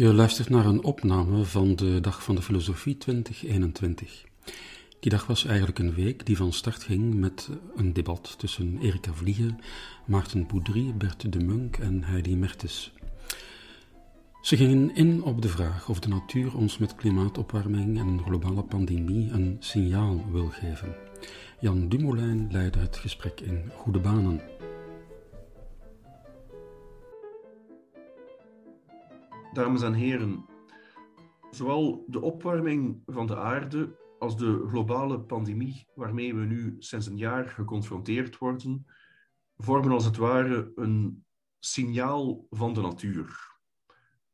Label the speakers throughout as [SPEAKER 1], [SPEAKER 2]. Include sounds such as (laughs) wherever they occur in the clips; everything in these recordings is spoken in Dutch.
[SPEAKER 1] Je luistert naar een opname van de Dag van de Filosofie 2021. Die dag was eigenlijk een week die van start ging met een debat tussen Erika Vliegen, Maarten Boudry, Bert de Munk en Heidi Mertes. Ze gingen in op de vraag of de natuur ons met klimaatopwarming en een globale pandemie een signaal wil geven. Jan Dumoulin leidde het gesprek in goede banen.
[SPEAKER 2] Dames en heren, zowel de opwarming van de aarde als de globale pandemie waarmee we nu sinds een jaar geconfronteerd worden, vormen als het ware een signaal van de natuur.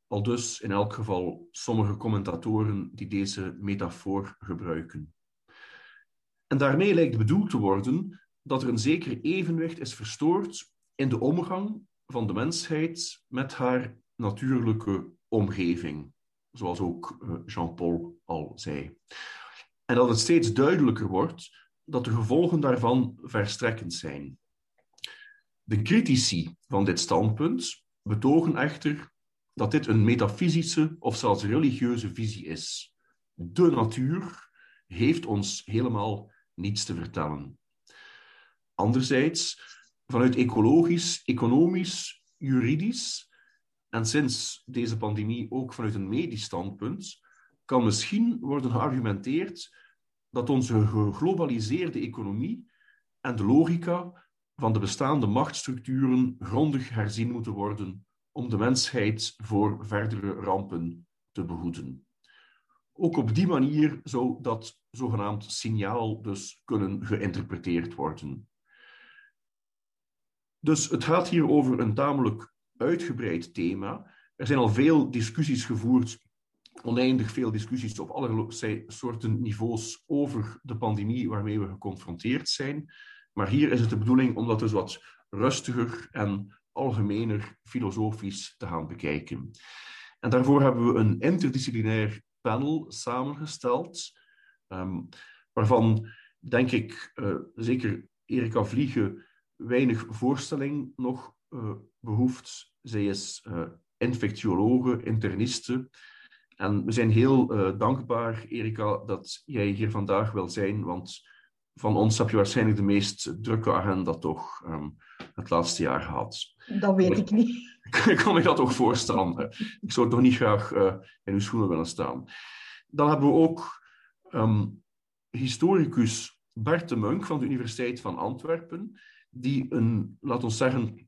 [SPEAKER 2] Al dus in elk geval sommige commentatoren die deze metafoor gebruiken. En daarmee lijkt bedoeld te worden dat er een zeker evenwicht is verstoord in de omgang van de mensheid met haar natuurlijke omgeving, zoals ook eh, Jean-Paul al zei. En dat het steeds duidelijker wordt dat de gevolgen daarvan verstrekkend zijn. De critici van dit standpunt betogen echter dat dit een metafysische of zelfs religieuze visie is. De natuur heeft ons helemaal niets te vertellen. Anderzijds, vanuit ecologisch, economisch, juridisch en sinds deze pandemie ook vanuit een medisch standpunt, kan misschien worden geargumenteerd dat onze geglobaliseerde economie en de logica van de bestaande machtsstructuren grondig herzien moeten worden om de mensheid voor verdere rampen te behoeden. Ook op die manier zou dat zogenaamd signaal dus kunnen geïnterpreteerd worden. Dus het gaat hier over een tamelijk uitgebreid thema. Er zijn al veel discussies gevoerd, oneindig veel discussies op allerlei soorten niveaus over de pandemie waarmee we geconfronteerd zijn. Maar hier is het de bedoeling om dat dus wat rustiger en algemener filosofisch te gaan bekijken. En daarvoor hebben we een interdisciplinair panel samengesteld, um, waarvan, denk ik, uh, zeker Erika Vliegen weinig voorstelling nog behoeft. Zij is uh, infectiologe, interniste. En we zijn heel dankbaar, Erika, dat jij hier vandaag wil zijn, want van ons heb je waarschijnlijk de meest drukke agenda toch um, het laatste jaar gehad.
[SPEAKER 3] Dat weet ik niet.
[SPEAKER 2] Ik kan me dat toch voorstellen. Ik zou toch niet graag uh, in uw schoenen willen staan. Dan hebben we ook um, historicus Bert de Munk van de Universiteit van Antwerpen, die een, laten we zeggen,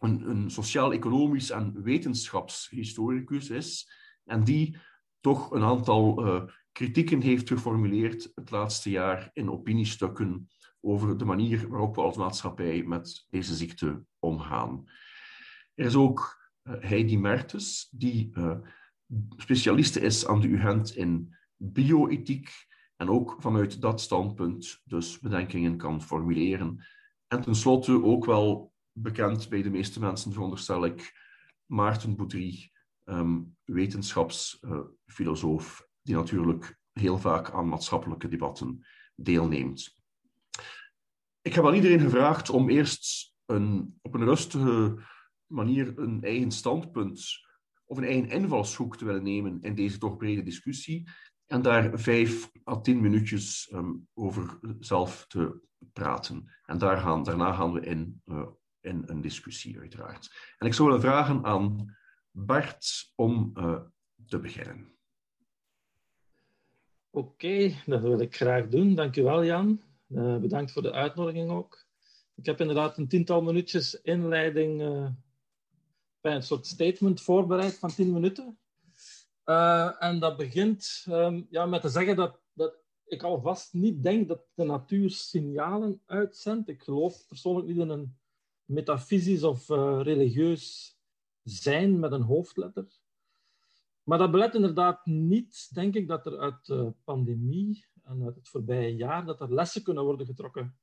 [SPEAKER 2] een, sociaal-economisch en wetenschapshistoricus is, en die toch een aantal uh, kritieken heeft geformuleerd het laatste jaar in opiniestukken over de manier waarop we als maatschappij met deze ziekte omgaan. Er is ook uh, Heidi Mertes, die uh, specialiste is aan de UGent in bioethiek en ook vanuit dat standpunt dus bedenkingen kan formuleren. En tenslotte ook wel bekend bij de meeste mensen, veronderstel ik, Maarten Boudry, um, wetenschapsfilosoof, die natuurlijk heel vaak aan maatschappelijke debatten deelneemt. Ik heb aan iedereen gevraagd om eerst een, op een rustige manier een eigen standpunt of een eigen invalshoek te willen nemen in deze toch brede discussie en daar vijf à tien minuutjes um, over zelf te praten. En daar gaan, daarna gaan we in, uh, in een discussie, uiteraard. En ik zou willen vragen aan Bart om uh, te beginnen.
[SPEAKER 4] Oké, dat wil ik graag doen. Dank u wel, Jan. Uh, bedankt voor de uitnodiging ook. Ik heb inderdaad een tiental minuutjes inleiding uh, bij een soort statement voorbereid van tien minuten. En dat begint um, ja, met te zeggen dat, dat ik alvast niet denk dat de natuur signalen uitzendt. Ik geloof persoonlijk niet in een metafysisch of religieus zijn met een hoofdletter. Maar dat belet inderdaad niet, denk ik, dat er uit de pandemie en uit het voorbije jaar dat er lessen kunnen worden getrokken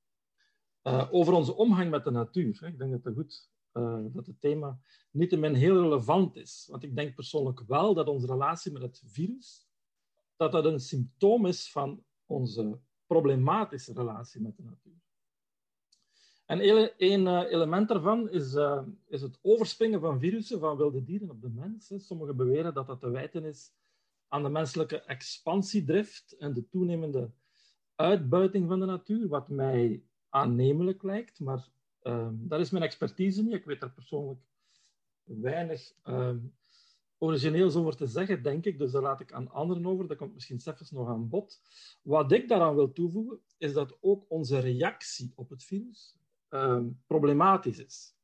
[SPEAKER 4] uh, over onze omgang met de natuur. Ik denk dat het goed uh, dat het thema niettemin heel relevant is. Want ik denk persoonlijk wel dat onze relatie met het virus dat dat een symptoom is van onze problematische relatie met de natuur. En één eh, element daarvan is, uh, is het overspringen van virussen van wilde dieren op de mens. Sommigen beweren dat dat te wijten is aan de menselijke expansiedrift en de toenemende uitbuiting van de natuur, wat mij aannemelijk lijkt, maar uh, dat is mijn expertise niet. Ik weet er persoonlijk weinig ehm, origineels over te zeggen, denk ik. Dus daar laat ik aan anderen over. Dat komt misschien zelfs nog aan bod. Wat ik daaraan wil toevoegen, is dat ook onze reactie op het virus ehm, problematisch is.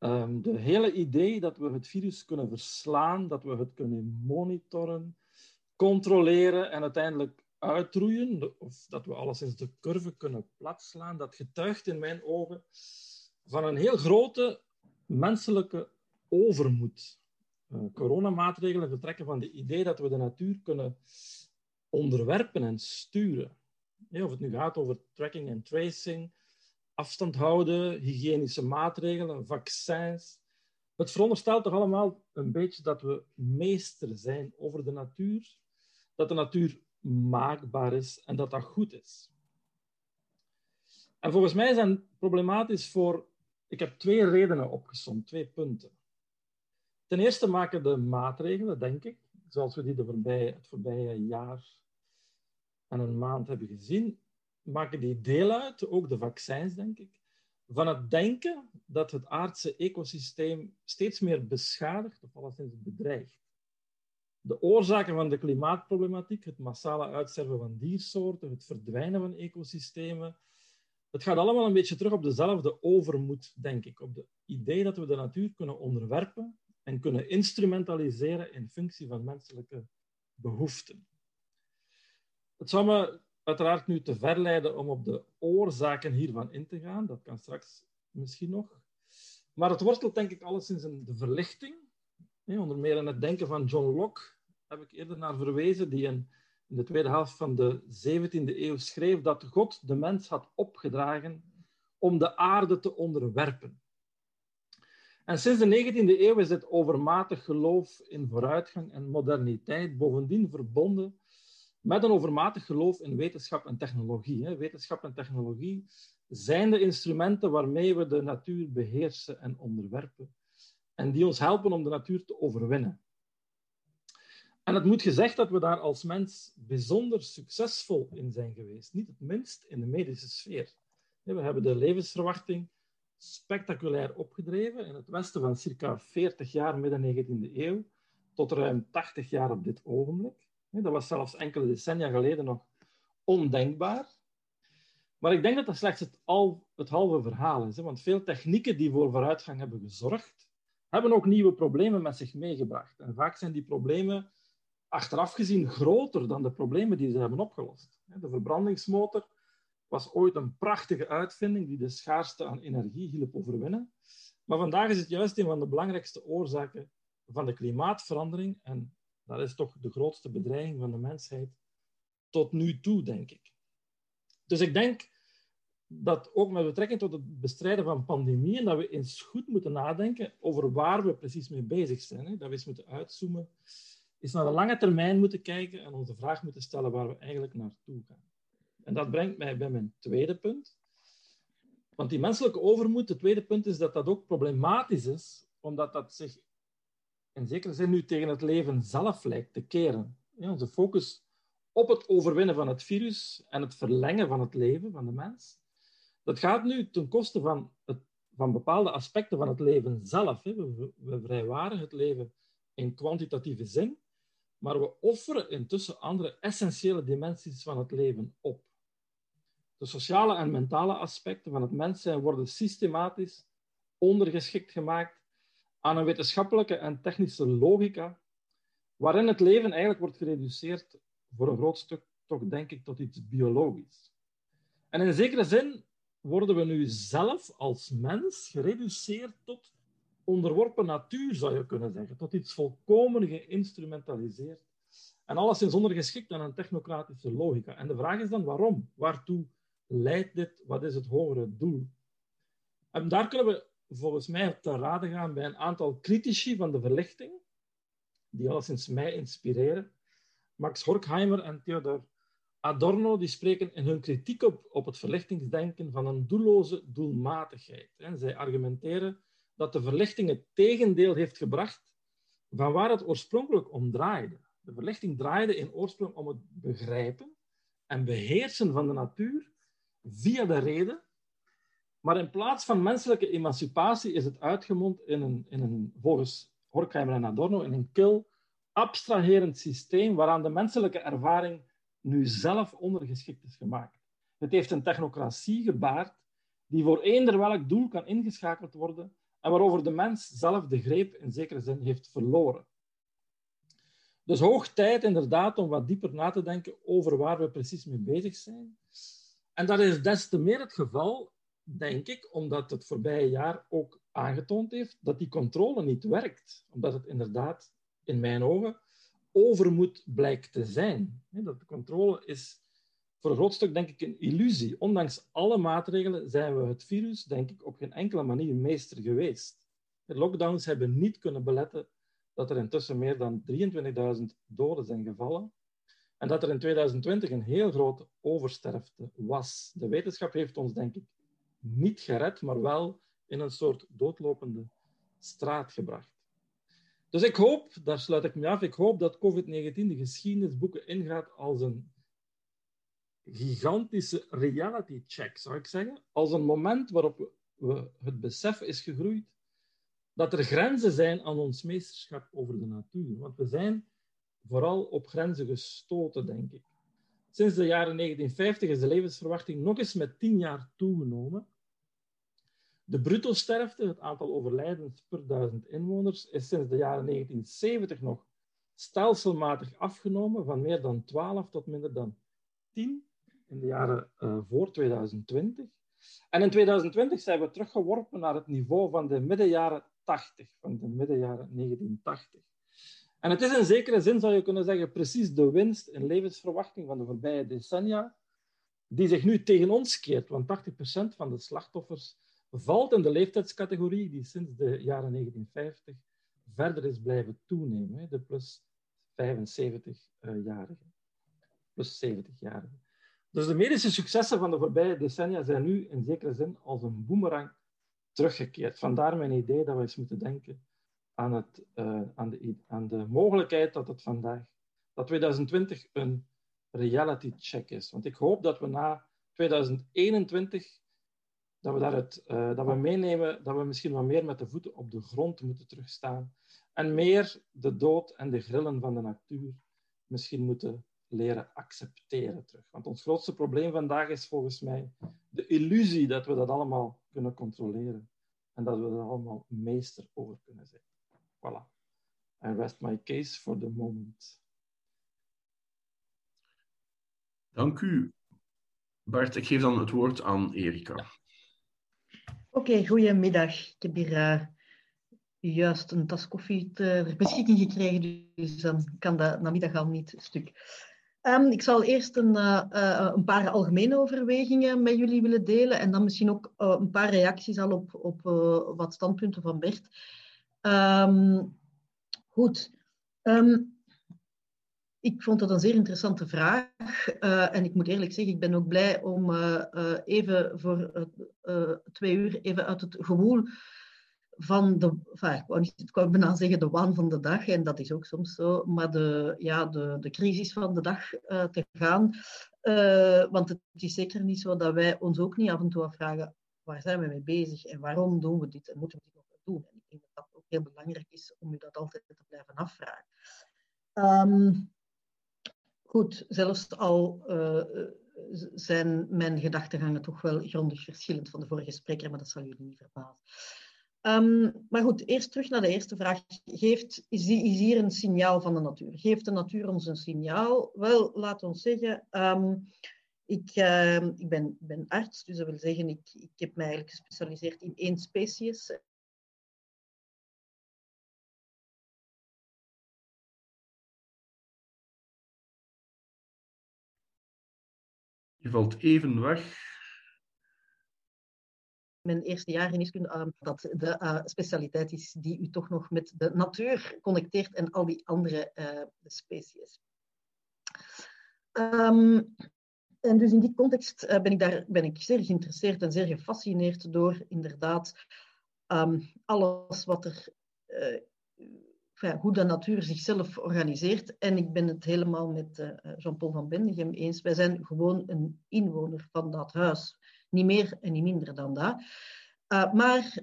[SPEAKER 4] Um, de hele idee dat we het virus kunnen verslaan, dat we het kunnen monitoren, controleren en uiteindelijk uitroeien, of dat we alleszins de curve kunnen platslaan, dat getuigt in mijn ogen van een heel grote menselijke overmoed. Uh, coronamaatregelen vertrekken van het idee dat we de natuur kunnen onderwerpen en sturen. of het nu gaat over tracking en tracing, afstand houden, hygiënische maatregelen, vaccins. Het veronderstelt toch allemaal een beetje dat we meester zijn over de natuur, dat de natuur maakbaar is en dat dat goed is. En volgens mij zijn problematisch voor. Ik heb twee redenen opgesomd, twee punten. Ten eerste maken de maatregelen, denk ik, zoals we die de voorbije, het voorbije jaar en een maand hebben gezien, maken die deel uit, ook de vaccins, denk ik, van het denken dat het aardse ecosysteem steeds meer beschadigt of alleszins bedreigt. De oorzaken van de klimaatproblematiek, het massale uitsterven van diersoorten, het verdwijnen van ecosystemen, het gaat allemaal een beetje terug op dezelfde overmoed, denk ik. Op het idee dat we de natuur kunnen onderwerpen en kunnen instrumentaliseren in functie van menselijke behoeften. Het zou me uiteraard nu te ver leiden om op de oorzaken hiervan in te gaan. Dat kan straks misschien nog. Maar het wortelt denk ik alleszins in de verlichting. Onder meer in het denken van John Locke heb ik eerder naar verwezen, die in, de tweede helft van de 17e eeuw schreef dat God de mens had opgedragen om de aarde te onderwerpen. En sinds de 19e eeuw is dit overmatig geloof in vooruitgang en moderniteit bovendien verbonden met een overmatig geloof in wetenschap en technologie. Wetenschap en technologie zijn de instrumenten waarmee we de natuur beheersen en onderwerpen en die ons helpen om de natuur te overwinnen. En het moet gezegd dat we daar als mens bijzonder succesvol in zijn geweest, niet het minst in de medische sfeer. We hebben de levensverwachting spectaculair opgedreven in het westen van circa 40 jaar midden 19e eeuw tot ruim 80 jaar op dit ogenblik. Dat was zelfs enkele decennia geleden nog ondenkbaar. Maar ik denk dat dat slechts het, al, het halve verhaal is. Want veel technieken die voor vooruitgang hebben gezorgd, hebben ook nieuwe problemen met zich meegebracht. En vaak zijn die problemen achteraf gezien groter dan de problemen die ze hebben opgelost. De verbrandingsmotor was ooit een prachtige uitvinding die de schaarste aan energie hielp overwinnen. Maar vandaag is het juist een van de belangrijkste oorzaken van de klimaatverandering. En dat is toch de grootste bedreiging van de mensheid tot nu toe, denk ik. Dus ik denk dat ook met betrekking tot het bestrijden van pandemieën, dat we eens goed moeten nadenken over waar we precies mee bezig zijn. Hè? Dat we eens moeten uitzoomen, eens naar de lange termijn moeten kijken en onze vraag moeten stellen waar we eigenlijk naartoe gaan. En dat brengt mij bij mijn tweede punt. Want die menselijke overmoed, het tweede punt is dat dat ook problematisch is, omdat dat zich in zekere zin nu tegen het leven zelf lijkt te keren. Onze focus op het overwinnen van het virus en het verlengen van het leven van de mens, dat gaat nu ten koste van, het, van bepaalde aspecten van het leven zelf. Hè. We, we vrijwaren het leven in kwantitatieve zin, maar we offeren intussen andere essentiële dimensies van het leven op. De sociale en mentale aspecten van het mens zijn worden systematisch ondergeschikt gemaakt aan een wetenschappelijke en technische logica, waarin het leven eigenlijk wordt gereduceerd voor een groot stuk toch denk ik tot iets biologisch. En in zekere zin worden we nu zelf als mens gereduceerd tot onderworpen natuur, zou je kunnen zeggen, tot iets volkomen geïnstrumentaliseerd en alleszins ondergeschikt aan een technocratische logica. En de vraag is dan waarom? Waartoe leidt dit? Wat is het hogere doel? En daar kunnen we volgens mij te raden gaan bij een aantal critici van de verlichting, die alleszins mij inspireren. Max Horkheimer en Theodor Adorno die spreken in hun kritiek op, op het verlichtingsdenken van een doelloze doelmatigheid. En zij argumenteren dat de verlichting het tegendeel heeft gebracht van waar het oorspronkelijk om draaide. De verlichting draaide in oorsprong om het begrijpen en beheersen van de natuur via de reden. Maar in plaats van menselijke emancipatie is het uitgemond in een, in een volgens Horkheimer en Adorno, in een kil, abstraherend systeem waaraan de menselijke ervaring nu zelf ondergeschikt is gemaakt. Het heeft een technocratie gebaard die voor eender welk doel kan ingeschakeld worden en waarover de mens zelf de greep in zekere zin heeft verloren. Dus hoog tijd inderdaad om wat dieper na te denken over waar we precies mee bezig zijn. En dat is des te meer het geval, denk ik, omdat het voorbije jaar ook aangetoond heeft dat die controle niet werkt. Omdat het inderdaad, in mijn ogen, overmoed blijkt te zijn. Dat de controle is voor een groot stuk, denk ik, een illusie. Ondanks alle maatregelen zijn we het virus, denk ik, op geen enkele manier meester geweest. De lockdowns hebben niet kunnen beletten dat er intussen meer dan 23.000 doden zijn gevallen en dat er in 2020 een heel grote oversterfte was. De wetenschap heeft ons, denk ik, niet gered, maar wel in een soort doodlopende straat gebracht. Dus ik hoop, daar sluit ik me af, ik hoop dat COVID-19 de geschiedenisboeken ingaat als een gigantische reality check, zou ik zeggen. Als een moment waarop we het besef is gegroeid dat er grenzen zijn aan ons meesterschap over de natuur. Want we zijn vooral op grenzen gestoten, denk ik. Sinds de jaren 1950 is de levensverwachting nog eens met 10 jaar toegenomen. De bruto-sterfte, het aantal overlijdens per duizend inwoners, is sinds de jaren 1970 nog stelselmatig afgenomen van meer dan 12 tot minder dan 10 in de jaren uh, voor 2020. En in 2020 zijn we teruggeworpen naar het niveau van de middenjaren 80, van de middenjaren 1980. En het is in zekere zin, zou je kunnen zeggen, precies de winst in levensverwachting van de voorbije decennia, die zich nu tegen ons keert. Want 80% van de slachtoffers valt in de leeftijdscategorie die sinds de jaren 1950 verder is blijven toenemen, de plus 75-jarigen, plus 70-jarigen. Dus de medische successen van de voorbije decennia zijn nu in zekere zin als een boemerang teruggekeerd. Vandaar mijn idee dat we eens moeten denken aan, het, uh, aan, de, aan de mogelijkheid dat het vandaag, dat 2020 een reality check is. Want ik hoop dat we na 2021 dat we, daaruit, uh, dat we meenemen dat we misschien wat meer met de voeten op de grond moeten terugstaan en meer de dood en de grillen van de natuur misschien moeten leren accepteren terug. Want ons grootste probleem vandaag is volgens mij de illusie dat we dat allemaal kunnen controleren en dat we er allemaal meester over kunnen zijn. Voilà. I rest my case for the moment.
[SPEAKER 2] Dank u, Bart. Ik geef dan het woord aan Erika.
[SPEAKER 3] Oké, okay, goedemiddag. Ik heb hier uh, juist een tas koffie ter beschikking gekregen, dus dan kan dat namiddag al niet stuk. Um, ik zal eerst een, uh, uh, een, paar algemene overwegingen met jullie willen delen en dan misschien ook uh, een paar reacties al op, op wat standpunten van Bert. Um, goed. Um, ik vond dat een zeer interessante vraag. en ik moet eerlijk zeggen, ik ben ook blij om even voor twee uur even uit het gewoel van de, enfin, ik, wou niet, ik bijna zeggen de waan van de dag, en dat is ook soms zo, maar de, ja, de, de crisis van de dag te gaan. Want het is zeker niet zo dat wij ons ook niet af en toe afvragen, waar zijn we mee bezig en waarom doen we dit en moeten we dit nog doen? En dat heel belangrijk is om je dat altijd te blijven afvragen. Um, goed, zelfs al uh, zijn mijn gedachtegangen toch wel grondig verschillend van de vorige spreker, maar dat zal jullie niet verbazen. Um, maar goed, eerst terug naar de eerste vraag. Geeft, is, die, is, hier een signaal van de natuur? Geeft de natuur ons een signaal? Wel, laat ons zeggen, um, ik, ik ben, ben, arts, dus dat wil zeggen, ik, ik heb mij eigenlijk gespecialiseerd in één species.
[SPEAKER 2] Je valt even weg
[SPEAKER 3] mijn eerste jaar in wiskunde uh, dat de uh, specialiteit is die u toch nog met de natuur connecteert en al die andere uh, species. Ehm, en dus in die context uh, ben, ik daar, ben ik zeer geïnteresseerd en zeer gefascineerd door inderdaad um, alles wat er, uh, hoe de natuur zichzelf organiseert. En ik ben het helemaal met uh, Jean-Paul van Bendegem eens. Wij zijn gewoon een inwoner van dat huis. Niet meer en niet minder dan dat. Uh, maar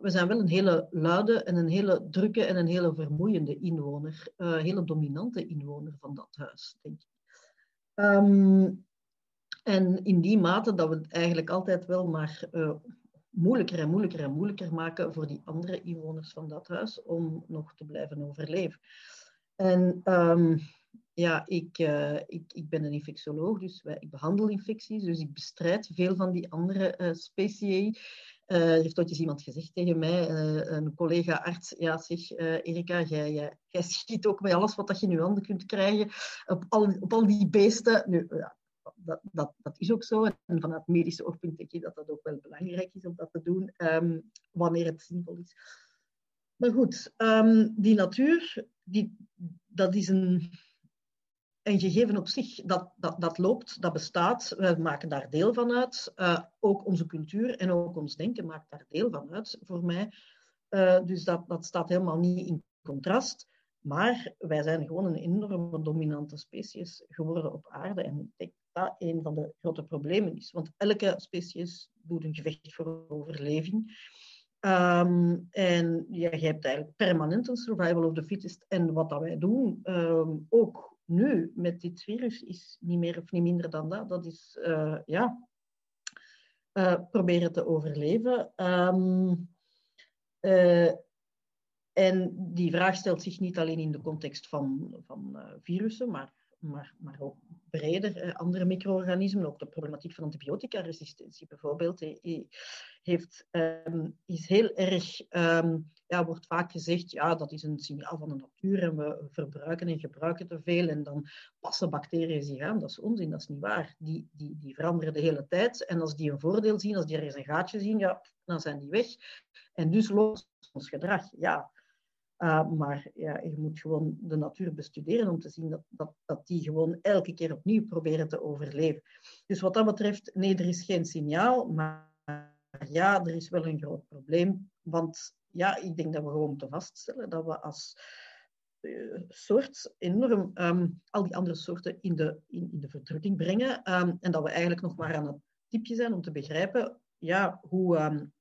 [SPEAKER 3] we zijn wel een hele luide en een hele drukke en een hele vermoeiende inwoner. Een hele dominante inwoner van dat huis, denk ik. Um, en in die mate dat we eigenlijk altijd wel maar moeilijker en moeilijker en moeilijker maken voor die andere inwoners van dat huis om nog te blijven overleven. En um, ja, ik, uh, ik, ik ben een infectioloog, dus ik behandel infecties, dus ik bestrijd veel van die andere uh, er heeft ooit eens iemand gezegd tegen mij, een collega-arts, ja zeg, Erika, jij, jij, jij schiet ook met alles wat je in je handen kunt krijgen, op al, op al die beesten. Nu, ja, dat, dat, dat is ook zo. En vanuit medische oogpunt denk ik dat dat ook wel belangrijk is om dat te doen, um, wanneer het zinvol is. Maar goed, um, die natuur, die, dat is een, een gegeven op zich. Dat, dat, dat loopt, dat bestaat. We maken daar deel van uit. Uh, ook onze cultuur en ook ons denken maakt daar deel van uit, voor mij. Uh, dus dat, dat staat helemaal niet in contrast. Maar wij zijn gewoon een enorme dominante species geworden op aarde. En ik denk dat een van de grote problemen is. Want elke species doet een gevecht voor overleving. Um, en je hebt eigenlijk permanent een survival of the fittest. En wat dat wij doen, um, ook nu met dit virus, is niet meer of niet minder dan dat. Dat is, uh, ja, uh, proberen te overleven. Um, uh, en die vraag stelt zich niet alleen in de context van, van virussen, maar maar, maar ook breder, eh, andere micro-organismen, ook de problematiek van antibiotica-resistentie bijvoorbeeld, heeft, um, is heel erg, um, ja, wordt vaak gezegd, ja, dat is een signaal van de natuur en we verbruiken en gebruiken te veel en dan passen bacteriën zich aan. Dat is onzin, dat is niet waar. Die, die, die veranderen de hele tijd en als die een voordeel zien, als die ergens een gaatje zien, ja, dan zijn die weg. En dus lost ons gedrag. Ja, uh, maar ja, je moet gewoon de natuur bestuderen om te zien dat, dat, dat die gewoon elke keer opnieuw proberen te overleven. Dus wat dat betreft, nee, er is geen signaal, maar ja, er is wel een groot probleem. Want ja, ik denk dat we gewoon moeten vaststellen dat we als uh, soort enorm um, al die andere soorten in de, in, de verdrukking brengen. Um, en dat we eigenlijk nog maar aan het tipje zijn om te begrijpen ja, hoe, um,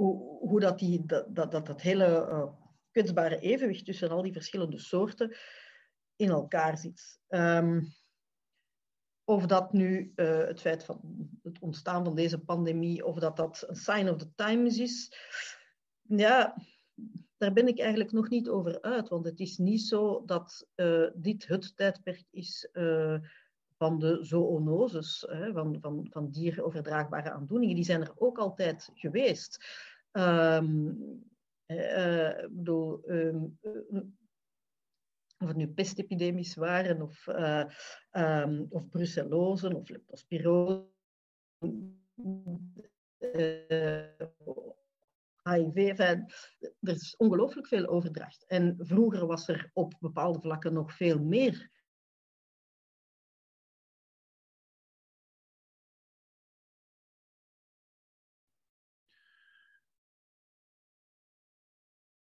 [SPEAKER 3] hoe, dat, die, dat, dat, dat hele uh, kwetsbare evenwicht tussen al die verschillende soorten in elkaar zit. Um, of dat nu uh, het feit van het ontstaan van deze pandemie, of dat dat een sign of the times is, ja, daar ben ik eigenlijk nog niet over uit. Want het is niet zo dat uh, dit het tijdperk is van de zoonoses, van, van, van dieroverdraagbare aandoeningen. Die zijn er ook altijd geweest. Um, bedoel, um, of het nu pestepidemisch waren, of, uh, of brucellose, of leptospirose, HIV. Er is ongelooflijk veel overdracht. En vroeger was er op bepaalde vlakken nog veel meer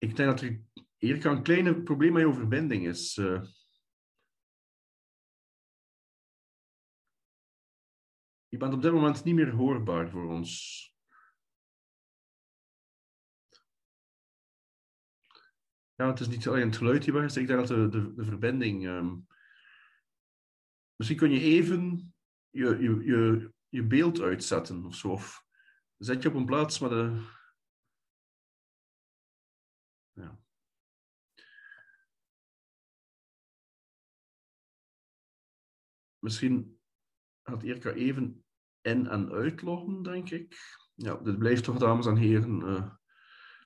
[SPEAKER 2] ik denk dat er hier een kleine probleem met je verbinding is. Uh, je bent op dit moment niet meer hoorbaar voor ons. Ja, het is niet alleen het geluid die weg is. Ik denk dat de, de, verbinding... Um, misschien kun je even je, je, je, je beeld uitzetten of zo. Of zet je op een plaats met de Misschien gaat Irka even in- en uitloggen, denk ik. Ja, dit blijft toch, dames en heren. Uh,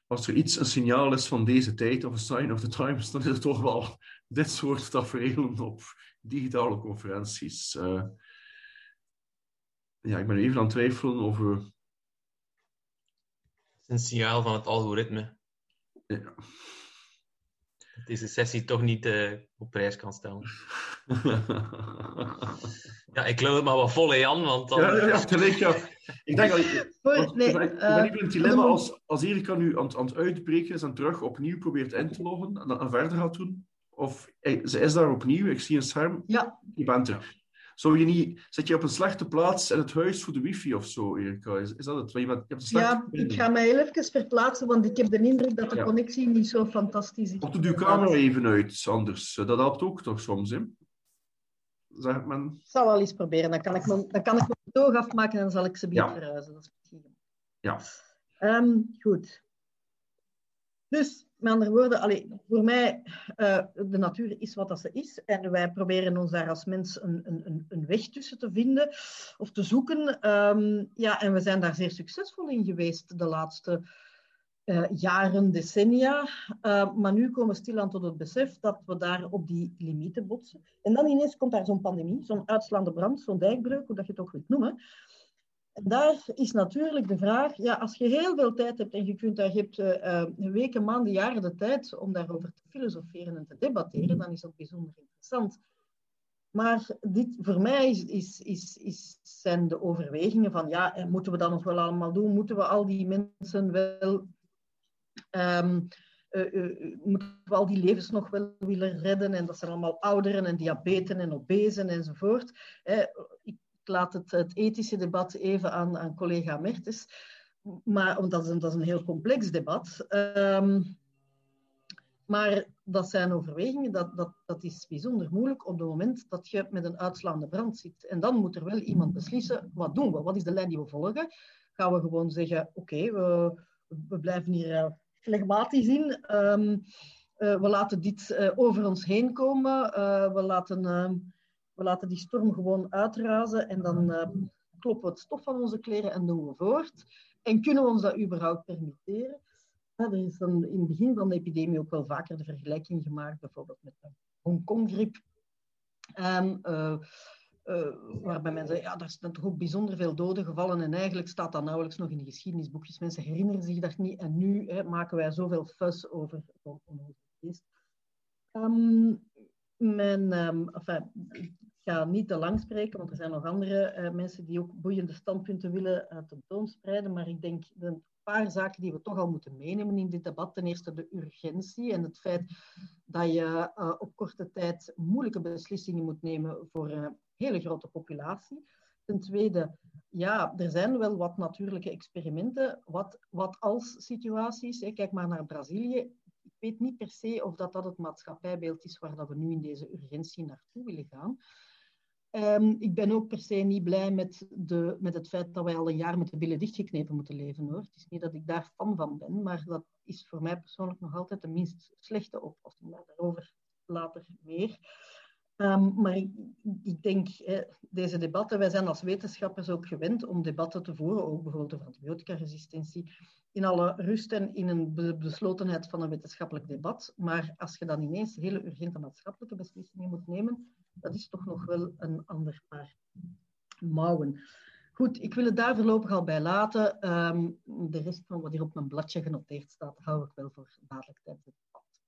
[SPEAKER 2] als er iets een signaal is van deze tijd, of een sign of the times, dan is het toch wel dit soort tafereelen op digitale conferenties. Uh, ja, ik ben even aan het twijfelen over... Het
[SPEAKER 5] is een signaal van het algoritme.
[SPEAKER 2] Ja.
[SPEAKER 5] Deze sessie toch niet uh, op prijs kan stellen. (laughs) ja, ik loop het maar wat vol, hè, Jan, want dan...
[SPEAKER 2] Ja, ja, ja, gelijk, ja. Ik denk dat... Ik,
[SPEAKER 3] nee, eh,
[SPEAKER 2] in het dilemma als, als Erika nu aan, het- aan het uitbreken is en terug opnieuw probeert in te loggen en, en verder gaat doen. Of eh, ze is daar opnieuw, ik zie een scherm,
[SPEAKER 3] Ja,
[SPEAKER 2] je bent er. Zou je niet, zit je op een slechte plaats in het huis voor de wifi of zo, Erika? Is, is dat het? Je, bent, je hebt een slechte
[SPEAKER 3] ja, ik ga mij heel even verplaatsen, want ik heb de indruk dat de
[SPEAKER 2] Ja.
[SPEAKER 3] connectie niet zo fantastisch is.
[SPEAKER 2] Of doe je camera even uit, anders. Dat helpt ook toch soms, hè? Zeg men.
[SPEAKER 3] Ik zal wel eens proberen. Dan kan ik mijn, dan kan ik mijn toog afmaken en dan zal ik ze weer
[SPEAKER 2] Ja.
[SPEAKER 3] verhuizen. Dat is misschien.
[SPEAKER 2] Ja.
[SPEAKER 3] Ehm, goed. Dus, met andere woorden, allee, voor mij, eh, de natuur is wat dat ze is. En wij proberen ons daar als mens een, een, een- weg tussen te vinden of te zoeken. Ehm, ja, en we zijn daar zeer succesvol in geweest de laatste eh, jaren, decennia. Eh, maar nu komen we stilaan tot het besef dat we daar op die limieten botsen. En dan ineens komt daar zo'n pandemie, zo'n uitslaande brand, zo'n dijkbreuk, hoe dat je het ook wilt noemen. Daar is natuurlijk de vraag, ja, als je heel veel tijd hebt en je, kunt daar, je hebt eh, eh, weken, maanden, jaren de tijd om daarover te filosoferen en te debatteren, dan is dat bijzonder interessant. Maar dit, voor mij is, is, is, is, zijn de overwegingen van, ja, eh, moeten we dat nog wel allemaal doen? Moeten we al die mensen wel Ehm, eh, eh, moeten we al die levens nog wel willen redden? En dat zijn allemaal ouderen en diabeten en obezen enzovoort. Eh, laat het, het ethische debat even aan, aan collega Mertens. Maar, want dat is, een, heel complex debat. Ehm, maar dat zijn overwegingen, dat, dat, dat is bijzonder moeilijk op het moment dat je met een uitslaande brand zit. En dan moet er wel iemand beslissen, wat doen we? Wat is de lijn die we volgen? Gaan we gewoon zeggen, oké, we, we blijven hier eh, flegmatisch in. Ehm, eh, we laten dit eh, over ons heen komen. We, laten, eh, we laten die storm gewoon uitrazen en dan eh, kloppen we het stof van onze kleren en doen we voort. En kunnen we ons dat überhaupt permitteren? Ja, er is dan in het begin van de epidemie ook wel vaker de vergelijking gemaakt, bijvoorbeeld met de Hongkong-griep. En, eh, uh, waarbij men zei, ja, daar zijn toch ook bijzonder veel doden gevallen en eigenlijk staat dat nauwelijks nog in de geschiedenisboekjes. Mensen herinneren zich dat niet en nu hè, maken wij zoveel fuss over onze geest. Um, mijn, um, enfin, ik ga niet te lang spreken, want er zijn nog andere uh, mensen die ook boeiende standpunten willen uh, tentoonspreiden, maar ik denk een paar zaken die we toch al moeten meenemen in dit debat. Ten eerste de urgentie en het feit dat je uh, op korte tijd moeilijke beslissingen moet nemen voor een hele grote populatie. Ten tweede, ja, er zijn wel wat natuurlijke experimenten, wat, wat als situaties. Kijk maar naar Brazilië. Weet niet per se of dat, dat het maatschappijbeeld is waar dat we nu in deze urgentie naartoe willen gaan. Um, ik ben ook per se niet blij met, de, met het feit dat wij al een jaar met de billen dichtgeknepen moeten leven. Hoor. Het is niet dat ik daar fan van ben, maar dat is voor mij persoonlijk nog altijd de minst slechte oplossing. Daarover later meer. Um, maar ik, denk, hè, deze debatten, wij zijn als wetenschappers ook gewend om debatten te voeren, ook bijvoorbeeld over antibioticaresistentie, in alle rust en in een beslotenheid van een wetenschappelijk debat. Maar als je dan ineens hele urgente maatschappelijke beslissingen moet nemen, dat is toch nog wel een ander paar mouwen. Goed, ik wil het daar voorlopig al bij laten. Um, de rest van wat hier op mijn bladje genoteerd staat, hou ik wel voor dadelijk tijdens het debat.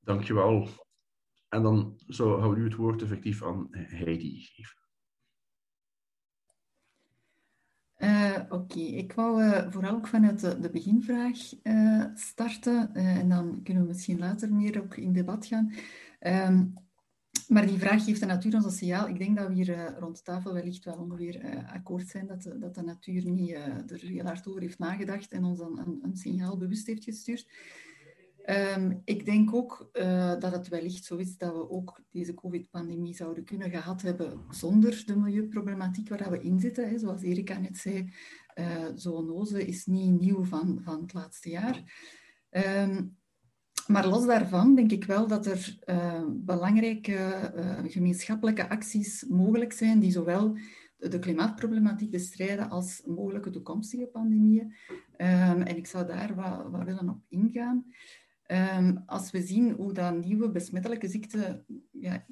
[SPEAKER 2] Dankjewel. En dan zo gaan we nu het woord effectief aan Heidi geven.
[SPEAKER 6] Uh, Oké, ik wou uh, vooral ook vanuit de, beginvraag uh, starten en dan kunnen we misschien later meer ook in debat gaan. Um, maar die vraag geeft de natuur ons een signaal. Ik denk dat we hier rond de tafel wellicht wel ongeveer akkoord zijn dat de, dat de natuur niet er heel hard over heeft nagedacht en ons dan een, een signaal bewust heeft gestuurd. Um, ik denk ook uh, dat het wellicht zo is dat we ook deze COVID-pandemie zouden kunnen gehad hebben zonder de milieuproblematiek waar we in zitten. Hè. Zoals Erika net zei, uh, zoonose is niet nieuw van, van het laatste jaar. Um, maar los daarvan denk ik wel dat er uh, belangrijke gemeenschappelijke acties mogelijk zijn die zowel de klimaatproblematiek bestrijden als mogelijke toekomstige pandemieën. Um, en ik zou daar wat willen op ingaan. Um, als we zien hoe dat nieuwe besmettelijke ziekten ja,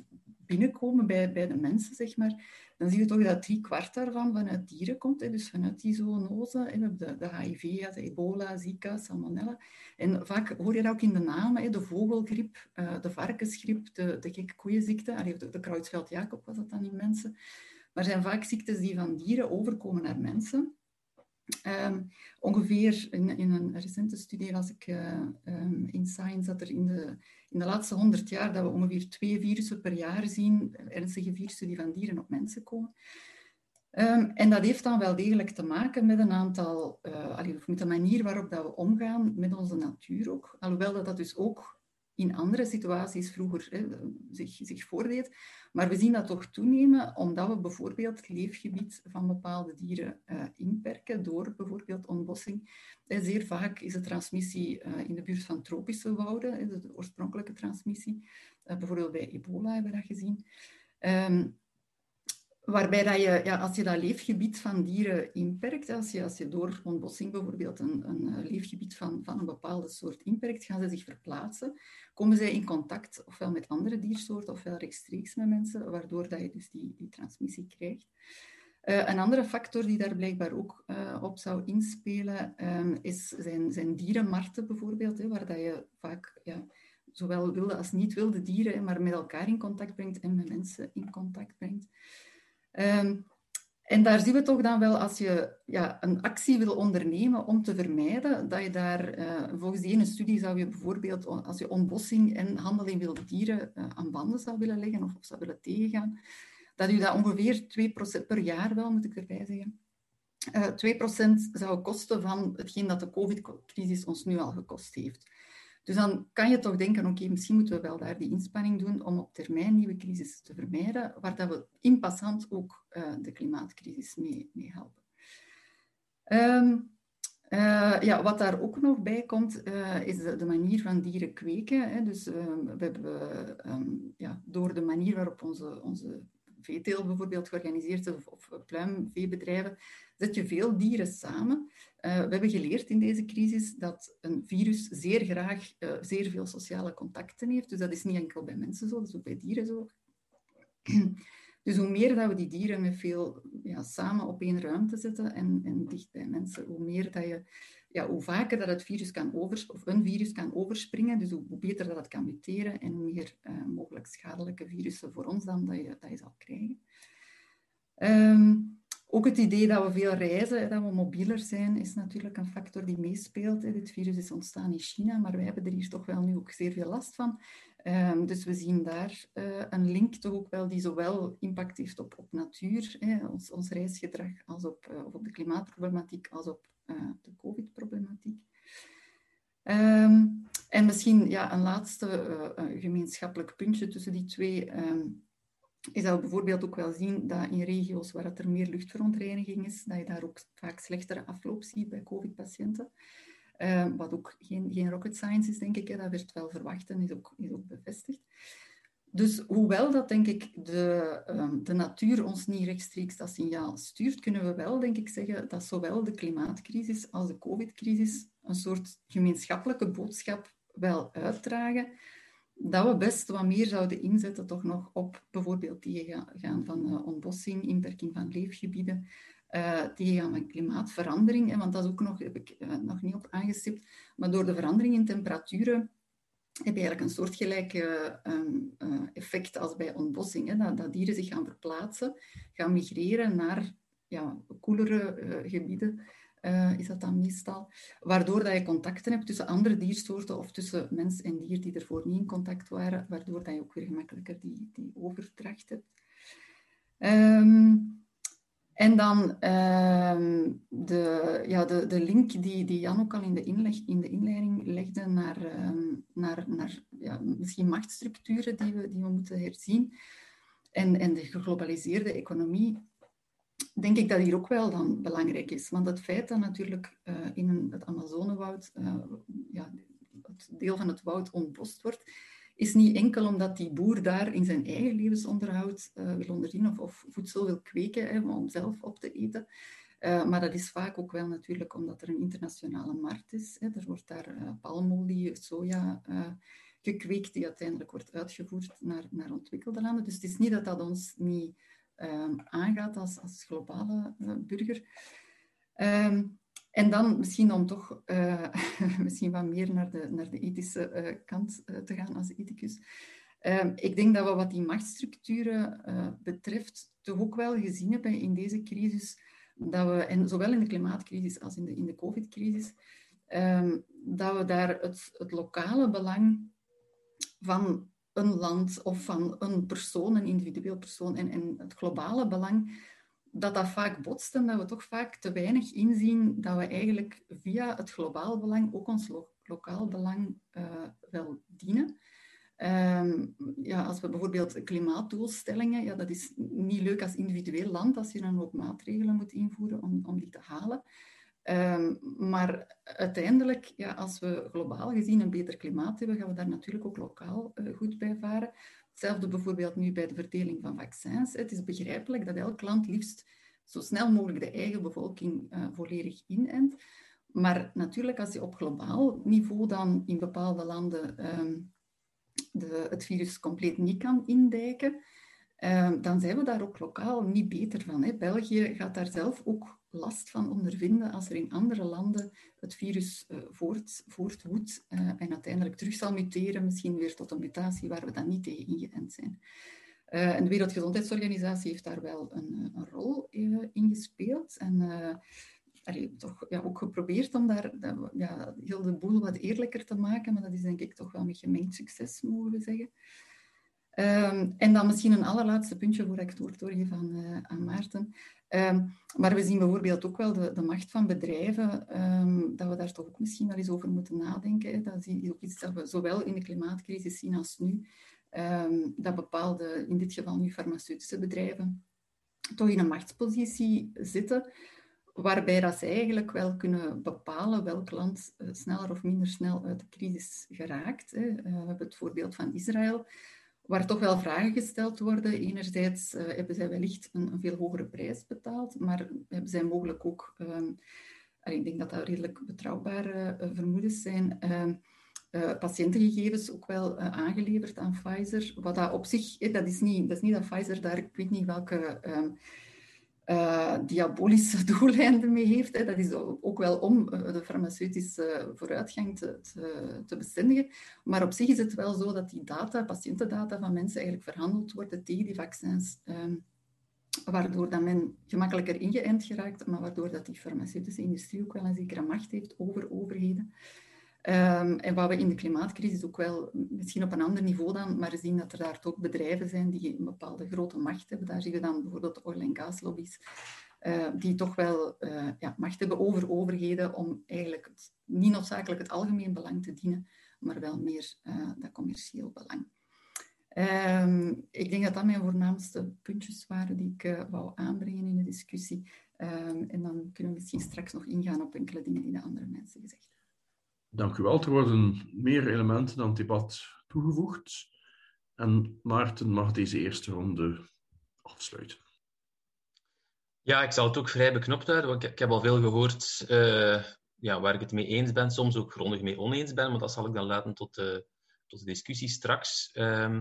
[SPEAKER 6] binnenkomen bij, bij de mensen, zeg maar, dan zie je toch dat drie kwart daarvan vanuit dieren komt. Dus vanuit die zoonose. We hebben de, de HIV, de ebola, zika, salmonella. En vaak hoor je dat ook in de namen. Hè, de vogelgriep, uh, de varkensgriep, de, de gekke koeienziekte. Allee, de, de Creutzfeldt-Jacob was dat dan in mensen. Maar zijn vaak ziektes die van dieren overkomen naar mensen. Um, ongeveer in, een recente studie las ik uh, um, in Science dat er in de, in de laatste honderd jaar dat we ongeveer twee virussen per jaar zien, ernstige virussen die van dieren op mensen komen. Um, en dat heeft dan wel degelijk te maken met een aantal, uh, met de manier waarop dat we omgaan met onze natuur ook. Alhoewel dat dat dus ook in andere situaties vroeger hè, zich, zich voordeed. Maar we zien dat toch toenemen omdat we bijvoorbeeld het leefgebied van bepaalde dieren uh, inperken door bijvoorbeeld ontbossing. En zeer vaak is de transmissie uh, in de buurt van tropische wouden, de, de oorspronkelijke transmissie. Bijvoorbeeld bij ebola hebben we dat gezien. Um, Waarbij dat je, ja, als je dat leefgebied van dieren inperkt, als je, als je door ontbossing bijvoorbeeld een, een eh, leefgebied van, van een bepaalde soort inperkt, gaan ze zich verplaatsen. Komen zij in contact ofwel met andere diersoorten ofwel rechtstreeks met mensen, waardoor dat je dus die, die transmissie krijgt. Uh, een andere factor die daar blijkbaar ook uh, op zou inspelen, um, is, zijn, zijn dierenmarkten bijvoorbeeld, hè, waar dat je vaak ja, zowel wilde als niet wilde dieren, maar met elkaar in contact brengt en met mensen in contact brengt. Um, en daar zien we toch dan wel, als je ja, een actie wil ondernemen om te vermijden, dat je daar, uh, volgens die ene studie zou je bijvoorbeeld, als je ontbossing en handel in wilde dieren uh, aan banden zou willen leggen of, zou willen tegengaan, dat je dat ongeveer 2% per jaar wel, moet ik erbij zeggen, uh, 2% zou kosten van hetgeen dat de COVID-crisis ons nu al gekost heeft. Dus dan kan je toch denken, oké, misschien moeten we wel daar die inspanning doen om op termijn nieuwe crisis te vermijden, waar dat we in passant ook uh, de klimaatcrisis mee, mee helpen. Um, uh, ja, wat daar ook nog bij komt, uh, is de, manier van dieren kweken. Hè. Dus um, we hebben um, ja, door de manier waarop onze, onze veeteel bijvoorbeeld georganiseerd is, of, of pluimveebedrijven, zet je veel dieren samen. Uh, we hebben geleerd in deze crisis dat een virus zeer graag uh, zeer veel sociale contacten heeft. Dus dat is niet enkel bij mensen zo, dat is ook bij dieren zo. (clears throat) Dus hoe meer dat we die dieren met veel ja, samen op één ruimte zetten en, en dicht bij mensen, hoe meer dat je, ja, hoe vaker dat het virus kan over, of een virus kan overspringen, dus hoe, beter dat het kan muteren en hoe meer uh, mogelijk schadelijke virussen voor ons dan dat je, dat je zal krijgen. Um, ook het idee dat we veel reizen, dat we mobieler zijn, is natuurlijk een factor die meespeelt. Dit virus is ontstaan in China, maar wij hebben er hier toch wel nu ook zeer veel last van. Um, dus we zien daar uh, een link toch ook wel die zowel impact heeft op, op natuur, ons, ons reisgedrag, als op, uh, op de klimaatproblematiek, als op uh, de COVID-problematiek. Um, en misschien ja, een laatste gemeenschappelijk puntje tussen die twee. Je zou bijvoorbeeld ook wel zien dat in regio's waar er meer luchtverontreiniging is, dat je daar ook vaak slechtere afloop ziet bij COVID-patiënten. Uh, wat ook geen, geen rocket science is, denk ik. Dat werd wel verwacht en is ook, is ook bevestigd. Dus hoewel dat, denk ik, de, um, de natuur ons niet rechtstreeks dat signaal stuurt, kunnen we wel, denk ik, zeggen dat zowel de klimaatcrisis als de COVID-crisis een soort gemeenschappelijke boodschap wel uitdragen dat we best wat meer zouden inzetten toch nog op bijvoorbeeld tegengaan van uh, ontbossing, inperking van leefgebieden, uh, tegengaan van klimaatverandering. Want dat is ook nog, heb ik uh, nog niet op aangestipt. Maar door de verandering in temperaturen heb je eigenlijk een soortgelijke um, uh, effect als bij ontbossing. Hè, dat, dat, dieren zich gaan verplaatsen, gaan migreren naar ja, koelere gebieden uh, is dat dan meestal. Waardoor dat je contacten hebt tussen andere diersoorten of tussen mens en dier die ervoor niet in contact waren, waardoor dat je ook weer gemakkelijker die, die overdracht hebt. Um, en dan um, de, ja, de, de link die, die Jan ook al in de, inleg, in de inleiding legde naar, um, naar, naar ja, misschien machtsstructuren die we, die we moeten herzien. En, en de geglobaliseerde economie denk ik dat hier ook wel dan belangrijk is. Want het feit dat natuurlijk uh, in het Amazonewoud, uh, ja, het deel van het woud ontbost wordt, is niet enkel omdat die boer daar in zijn eigen levensonderhoud uh, wil onderzien of, of, voedsel wil kweken hè, om zelf op te eten. maar dat is vaak ook wel natuurlijk omdat er een internationale markt is. Hè. Er wordt daar palmolie, soja gekweekt die uiteindelijk wordt uitgevoerd naar, naar ontwikkelde landen. Dus het is niet dat dat ons niet um, aangaat als, als globale uh, burger. Um, en dan misschien om toch uh, (laughs) misschien wat meer naar de, naar de ethische uh, kant te gaan als ethicus. Um, ik denk dat we wat die machtsstructuren betreft toch ook wel gezien hebben in deze crisis, dat we, en zowel in de klimaatcrisis als in de, in de covid-crisis, dat we daar het, het lokale belang van een land of van een persoon, een individueel persoon en, het globale belang, dat dat vaak botst en dat we toch vaak te weinig inzien dat we eigenlijk via het globaal belang ook ons lo lokaal belang uh, wel dienen. Um, ja, als we bijvoorbeeld klimaatdoelstellingen, ja, dat is niet leuk als individueel land als je dan ook maatregelen moet invoeren om, om die te halen. Um, maar uiteindelijk, ja, als we globaal gezien een beter klimaat hebben, gaan we daar natuurlijk ook lokaal uh, goed bij varen. Hetzelfde bijvoorbeeld nu bij de verdeling van vaccins. Het is begrijpelijk dat elk land liefst zo snel mogelijk de eigen bevolking uh, volledig inent. Maar natuurlijk, als je op globaal niveau dan in bepaalde landen um, de, het virus compleet niet kan indijken, um, dan zijn we daar ook lokaal niet beter van. Hè. België gaat daar zelf ook last van ondervinden als er in andere landen het virus uh, voort, voortwoedt uh, en uiteindelijk terug zal muteren, misschien weer tot een mutatie waar we dan niet tegen ingeënt zijn. En de Wereldgezondheidsorganisatie heeft daar wel een, een rol in gespeeld. En allee, toch ja, ook geprobeerd om daar ja, heel de boel wat eerlijker te maken, maar dat is denk ik toch wel met gemengd succes, mogen we zeggen. Um, en dan misschien een allerlaatste puntje voor ik het woord doorgeef aan Maarten. Um, maar we zien bijvoorbeeld ook wel de, de macht van bedrijven, um, dat we daar toch ook misschien wel eens over moeten nadenken. Dat is ook iets dat we zowel in de klimaatcrisis zien als nu. dat bepaalde, in dit geval nu farmaceutische bedrijven, toch in een machtspositie zitten, waarbij dat ze eigenlijk wel kunnen bepalen welk land uh, sneller of minder snel uit de crisis geraakt. Hè. Uh, we hebben het voorbeeld van Israël waar toch wel vragen gesteld worden. Enerzijds uh, hebben zij wellicht een, een, veel hogere prijs betaald, maar hebben zij mogelijk ook, um, ik denk dat dat redelijk betrouwbare uh, vermoedens zijn, uh, patiëntengegevens ook wel aangeleverd aan Pfizer. Wat dat op zich, dat, is niet, dat is niet dat Pfizer daar, ik weet niet welke um, uh, diabolische (laughs) doeleinden mee heeft. Dat is ook wel om uh, de farmaceutische vooruitgang te, te, te, bestendigen. Maar op zich is het wel zo dat die data, patiëntendata van mensen eigenlijk verhandeld worden tegen die vaccins. Um, waardoor dat men gemakkelijker ingeënt geraakt, maar waardoor dat die farmaceutische industrie ook wel een zekere macht heeft over overheden. Um, en wat we in de klimaatcrisis ook wel, misschien op een ander niveau dan, maar zien dat er daar ook bedrijven zijn die een bepaalde grote macht hebben. Daar zien we dan bijvoorbeeld oil- en gaslobby's, uh, die toch wel uh, ja, macht hebben over overheden om eigenlijk het, niet noodzakelijk het algemeen belang te dienen, maar wel meer uh, dat commercieel belang. Um, ik denk dat dat mijn voornaamste puntjes waren die ik wou aanbrengen in de discussie. Um, en dan kunnen we misschien straks nog ingaan op enkele dingen die de andere mensen gezegd hebben.
[SPEAKER 2] Dank u wel. Er worden meer elementen aan het debat toegevoegd. En Maarten mag deze eerste ronde afsluiten.
[SPEAKER 5] Ja, ik zal het ook vrij beknopt houden, want ik, heb al veel gehoord uh, ja, waar ik het mee eens ben, soms ook grondig mee oneens ben, maar dat zal ik dan laten tot de, tot de discussie straks. Uh,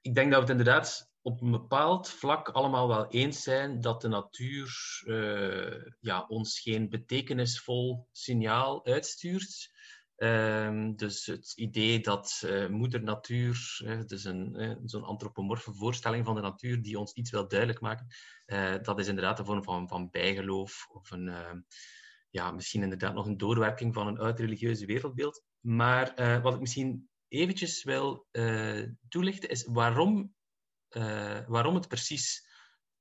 [SPEAKER 5] ik denk dat we het inderdaad op een bepaald vlak allemaal wel eens zijn dat de natuur uh, ja, ons geen betekenisvol signaal uitstuurt. Uh, dus het idee dat uh, moeder natuur, dus een, zo'n antropomorfe voorstelling van de natuur die ons iets wil duidelijk maken, dat is inderdaad een vorm van, van bijgeloof of een, ja, misschien inderdaad nog een doorwerking van een uit-religieuze wereldbeeld. Maar wat ik misschien eventjes wil toelichten is waarom uh, waarom het precies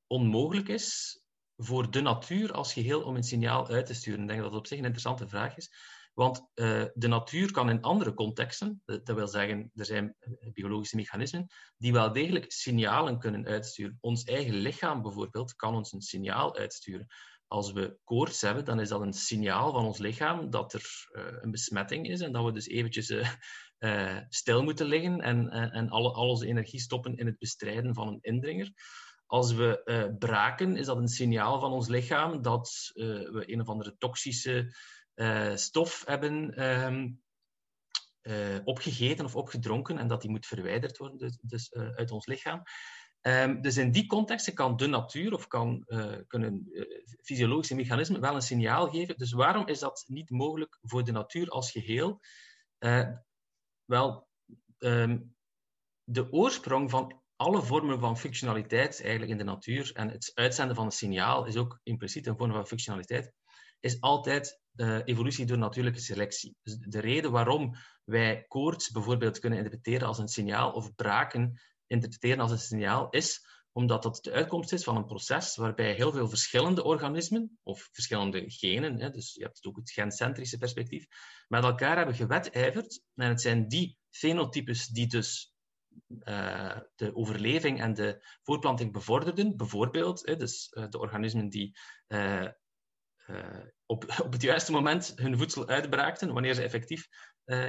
[SPEAKER 5] onmogelijk is voor de natuur als geheel om een signaal uit te sturen. Ik denk dat dat op zich een interessante vraag is. Want uh, de natuur kan in andere contexten, dat wil zeggen, er zijn eh, biologische mechanismen, die wel degelijk signalen kunnen uitsturen. Ons eigen lichaam bijvoorbeeld kan ons een signaal uitsturen. Als we koorts hebben, dan is dat een signaal van ons lichaam dat er een besmetting is en dat we dus eventjes stil moeten liggen en, en, en alle, al onze energie stoppen in het bestrijden van een indringer. Als we uh, braken, is dat een signaal van ons lichaam dat uh, we een of andere toxische stof hebben um, opgegeten of opgedronken en dat die moet verwijderd worden dus, dus uit ons lichaam. Ehm, dus in die contexten kan de natuur of kan, kunnen fysiologische mechanismen wel een signaal geven. Dus waarom is dat niet mogelijk voor de natuur als geheel? Wel, ehm, de oorsprong van alle vormen van functionaliteit eigenlijk in de natuur en het uitzenden van een signaal is ook impliciet een vorm van functionaliteit, is altijd uh, evolutie door natuurlijke selectie. Dus de reden waarom wij koorts bijvoorbeeld kunnen interpreteren als een signaal of braken interpreteren als een signaal, is omdat dat de uitkomst is van een proces waarbij heel veel verschillende organismen, of verschillende genen, hè, dus je hebt ook het gencentrische perspectief, met elkaar hebben gewetijverd. En het zijn die fenotypes die dus uh, de overleving en de voortplanting bevorderden. Bijvoorbeeld, hè, dus, uh, de organismen die uh, op, (laughs) op het juiste moment hun voedsel uitbraakten, wanneer ze effectief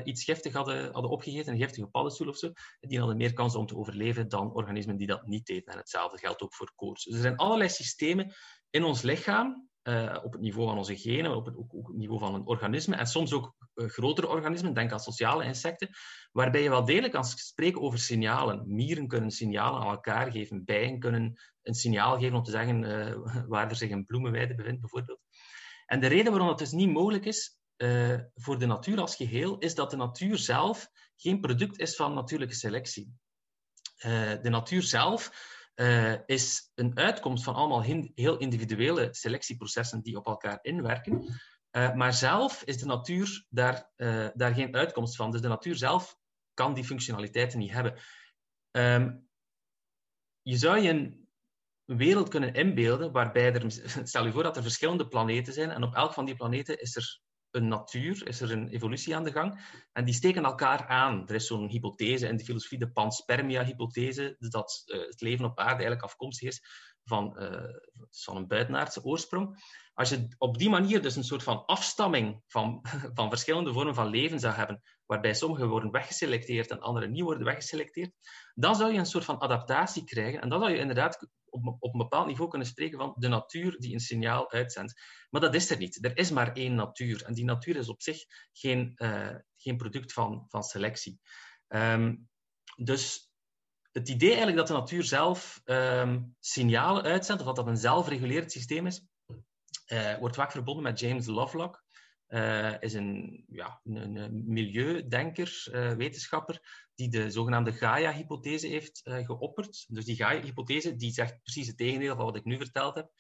[SPEAKER 5] iets giftig hadden, hadden opgegeten, een giftige paddenstoel of zo, die hadden meer kans om te overleven dan organismen die dat niet deden. En hetzelfde geldt ook voor koorts. Dus er zijn allerlei systemen in ons lichaam uh, op het niveau van onze genen, op het, ook, ook niveau van een organisme en soms ook uh, grotere organismen, denk aan sociale insecten, waarbij je wel degelijk kan spreken over signalen. Mieren kunnen signalen aan elkaar geven, bijen kunnen een signaal geven om te zeggen (laughs) waar er zich een bloemenweide bevindt, bijvoorbeeld. En de reden waarom dat dus niet mogelijk is voor de natuur als geheel, is dat de natuur zelf geen product is van natuurlijke selectie. de natuur zelf uh, is een uitkomst van allemaal heel individuele selectieprocessen die op elkaar inwerken. Maar zelf is de natuur daar, daar geen uitkomst van. Dus de natuur zelf kan die functionaliteiten niet hebben. Um, je zou je een wereld kunnen inbeelden waarbij er, (laughs) stel je voor dat er verschillende planeten zijn en op elk van die planeten is er een natuur, is er een evolutie aan de gang. En die steken elkaar aan. Er is zo'n hypothese in de filosofie, de panspermia-hypothese, dat uh, het leven op aarde eigenlijk afkomstig is van, uh, van een buitenaardse oorsprong. Als je op die manier dus een soort van afstamming van, (laughs) van verschillende vormen van leven zou hebben, waarbij sommige worden weggeselecteerd en andere niet worden weggeselecteerd, dan zou je een soort van adaptatie krijgen. En dan zou je inderdaad op, op een bepaald niveau kunnen spreken van de natuur die een signaal uitzendt. Maar dat is er niet. Er is maar één natuur. En die natuur is op zich geen, uh, geen product van, van selectie. Um, dus het idee eigenlijk dat de natuur zelf um, signalen uitzendt, of dat dat een zelfregulerend systeem is, uh, wordt vaak verbonden met James Lovelock. Uh, is een, ja, milieudenker, uh, wetenschapper, die de zogenaamde Gaia-hypothese heeft uh, geopperd. Dus die Gaia-hypothese die zegt precies het tegendeel van wat ik nu verteld heb.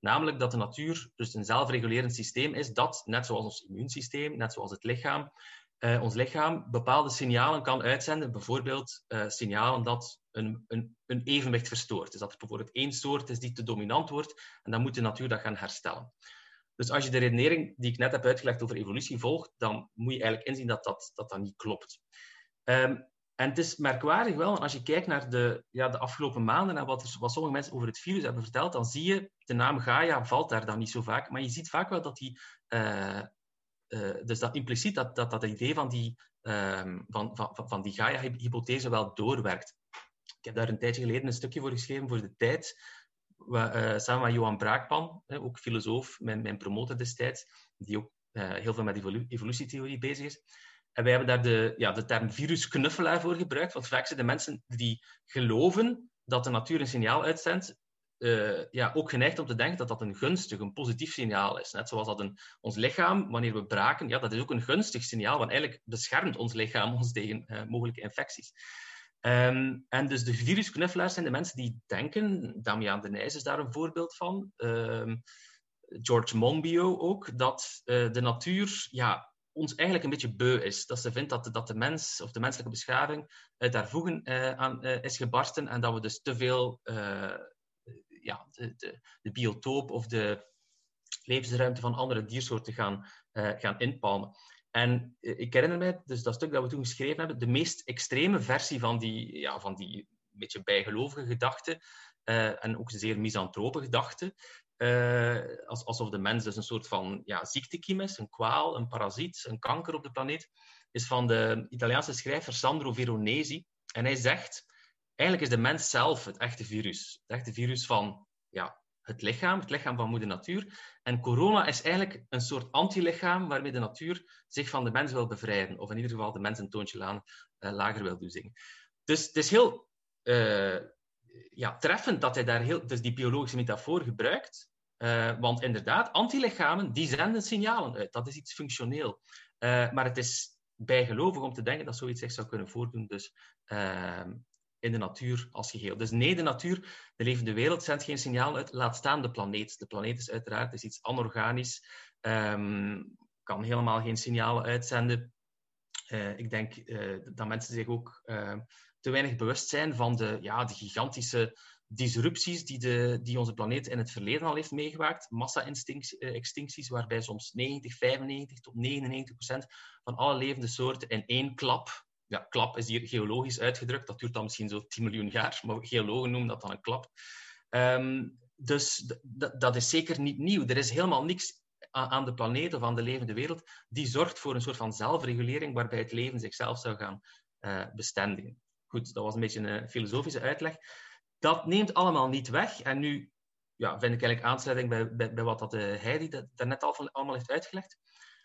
[SPEAKER 5] Namelijk dat de natuur dus een zelfregulerend systeem is dat, net zoals ons immuunsysteem, net zoals het lichaam, ons lichaam bepaalde signalen kan uitzenden. Bijvoorbeeld signalen dat een, een, een evenwicht verstoort. Dus dat er bijvoorbeeld één soort is die te dominant wordt en dan moet de natuur dat gaan herstellen. Dus als je de redenering die ik net heb uitgelegd over evolutie volgt, dan moet je eigenlijk inzien dat dat, dat, dat niet klopt. Um, en het is merkwaardig wel, als je kijkt naar de, ja, de afgelopen maanden en wat, er, wat sommige mensen over het virus hebben verteld, dan zie je, de naam Gaia valt daar dan niet zo vaak, maar je ziet vaak wel dat die, uh, uh, dus dat impliciet dat, dat, dat idee van die, um, van, van, van die Gaia-hypothese wel doorwerkt. Ik heb daar een tijdje geleden een stukje voor geschreven voor de tijd, uh, samen met Johan Braakpan, ook filosoof, mijn, mijn promotor destijds, die ook uh, heel veel met evolu evolutietheorie bezig is. En wij hebben daar de, ja, de term virusknuffelaar voor gebruikt, want vaak zijn de mensen die geloven dat de natuur een signaal uitzendt, ja, ook geneigd om te denken dat dat een gunstig, een positief signaal is. Net zoals dat een, ons lichaam, wanneer we braken, ja, dat is ook een gunstig signaal, want eigenlijk beschermt ons lichaam ons tegen mogelijke infecties. Um, en dus de virusknuffelaars zijn de mensen die denken, Damian de Nijs is daar een voorbeeld van, um, George Monbiot ook, dat uh, de natuur ja, ons eigenlijk een beetje beu is. Dat ze vindt dat dat de mens of de menselijke beschaving uit haar voegen uh, aan, is gebarsten en dat we dus te veel ja, de, de, de, biotoop of de levensruimte van andere diersoorten gaan, gaan inpalmen. En eh, ik herinner mij, dus dat stuk dat we toen geschreven hebben, de meest extreme versie van die, ja, van die beetje bijgelovige gedachte, uh, en ook zeer misantrope gedachte, uh, alsof de mens dus een soort van ja, ziektekiem is, een kwaal, een parasiet, een kanker op de planeet, is van de Italiaanse schrijver Sandro Veronesi. En hij zegt, eigenlijk is de mens zelf het echte virus. Het echte virus van ja, het lichaam, het lichaam van moeder natuur. En corona is eigenlijk een soort antilichaam waarmee de natuur zich van de mens wil bevrijden. Of in ieder geval de mens een toontje lager wil doen zingen. Dus het is heel ja, treffend dat hij daar heel, dus die biologische metafoor gebruikt. Uh, want inderdaad, antilichamen die zenden signalen uit. Dat is iets functioneel. Maar het is bijgelovig om te denken dat zoiets zich zou kunnen voordoen dus, uh, in de natuur als geheel. Dus nee, de natuur, de levende wereld, zendt geen signaal uit. Laat staan de planeet. De planeet is uiteraard is iets anorganisch. Um, kan helemaal geen signalen uitzenden. Uh, ik denk dat mensen zich ook te weinig bewust zijn van de, ja, de gigantische disrupties die, de, die onze planeet in het verleden al heeft meegemaakt. Massa-extincties, waarbij soms 90, 95 tot 99 procent van alle levende soorten in één klap. Ja, klap is hier geologisch uitgedrukt. Dat duurt dan misschien zo 10 miljoen jaar, maar geologen noemen dat dan een klap. Um, dus dat is zeker niet nieuw. Er is helemaal niks aan de planeet of aan de levende wereld die zorgt voor een soort van zelfregulering waarbij het leven zichzelf zou gaan uh, bestendigen. Goed, dat was een beetje een filosofische uitleg. Dat neemt allemaal niet weg. En nu ja, vind ik eigenlijk aansluiting bij, bij, wat dat, uh, Heidi daarnet al, allemaal heeft uitgelegd.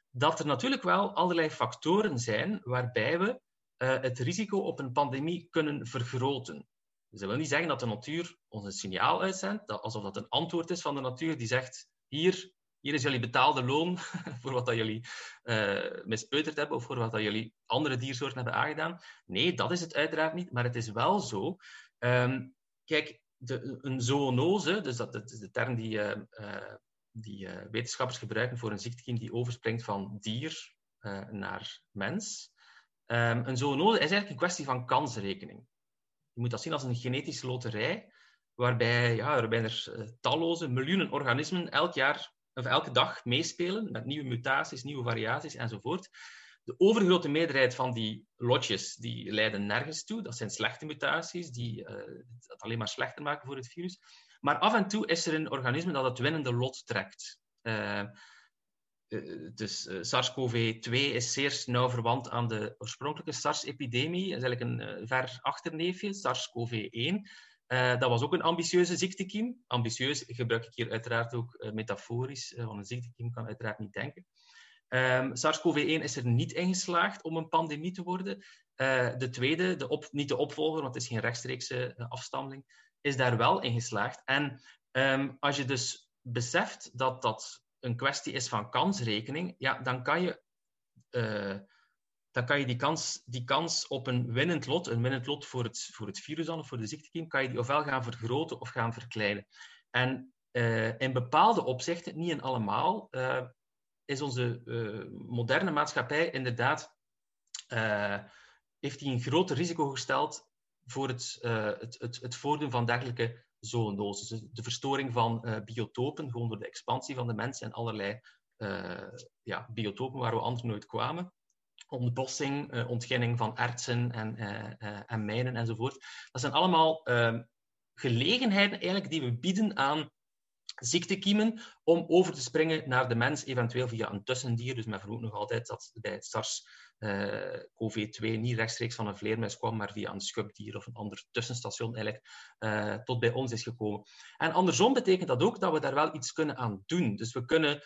[SPEAKER 5] Dat er natuurlijk wel allerlei factoren zijn waarbij we uh, het risico op een pandemie kunnen vergroten. Dus dat wil niet zeggen dat de natuur ons een signaal uitzendt, dat, alsof dat een antwoord is van de natuur die zegt: hier, hier is jullie betaalde loon (laughs) voor wat dat jullie uh, mispeuterd hebben of voor wat dat jullie andere diersoorten hebben aangedaan. Nee, dat is het uiteraard niet, maar het is wel zo. Um, kijk, de, een zoonose, dus dat, is de term die, uh, die wetenschappers gebruiken voor een ziektekiem die overspringt van dier naar mens. Um, een zoonose is eigenlijk een kwestie van kansrekening. Je moet dat zien als een genetische loterij, waarbij, ja, waarbij er talloze miljoenen organismen elk jaar of elke dag meespelen met nieuwe mutaties, nieuwe variaties enzovoort. De overgrote meerderheid van die lotjes die leiden nergens toe. Dat zijn slechte mutaties die uh, het alleen maar slechter maken voor het virus. Maar af en toe is er een organisme dat het winnende lot trekt. Uh, dus SARS-CoV-2 is zeer nauw verwant aan de oorspronkelijke SARS-epidemie. Dat is eigenlijk een ver achterneefje, SARS-CoV-1. Uh, dat was ook een ambitieuze ziektekiem. Ambitieus gebruik ik hier uiteraard ook metaforisch, want een ziektekiem kan uiteraard niet denken. Um, SARS-CoV-1 is er niet in geslaagd om een pandemie te worden. de tweede, de niet de opvolger, want het is geen rechtstreekse afstammeling, is daar wel in geslaagd. En um, als je dus beseft dat dat een kwestie is van kansrekening, ja, dan kan je dan kan je die kans, die kans op een winnend lot, een winnend lot voor het, voor het virus of voor de ziektekiem, kan je die ofwel gaan vergroten of gaan verkleinen. En uh, in bepaalde opzichten, niet in allemaal, uh, is onze moderne maatschappij inderdaad, heeft die een groter risico gesteld voor het, het, het, het voordoen van dergelijke zoonoses. Dus de verstoring van biotopen, gewoon door de expansie van de mensen en allerlei ja, biotopen waar we anders nooit kwamen ontbossing, uh, ontginning van ertsen en, en mijnen enzovoort. Dat zijn allemaal ehm, gelegenheden eigenlijk die we bieden aan ziektekiemen om over te springen naar de mens, eventueel via een tussendier. Dus men vermoedt nog altijd dat bij het SARS-CoV-2 niet rechtstreeks van een vleermuis kwam, maar via een schubdier of een ander tussenstation eigenlijk uh, tot bij ons is gekomen. En andersom betekent dat ook dat we daar wel iets kunnen aan doen. Dus we kunnen uh,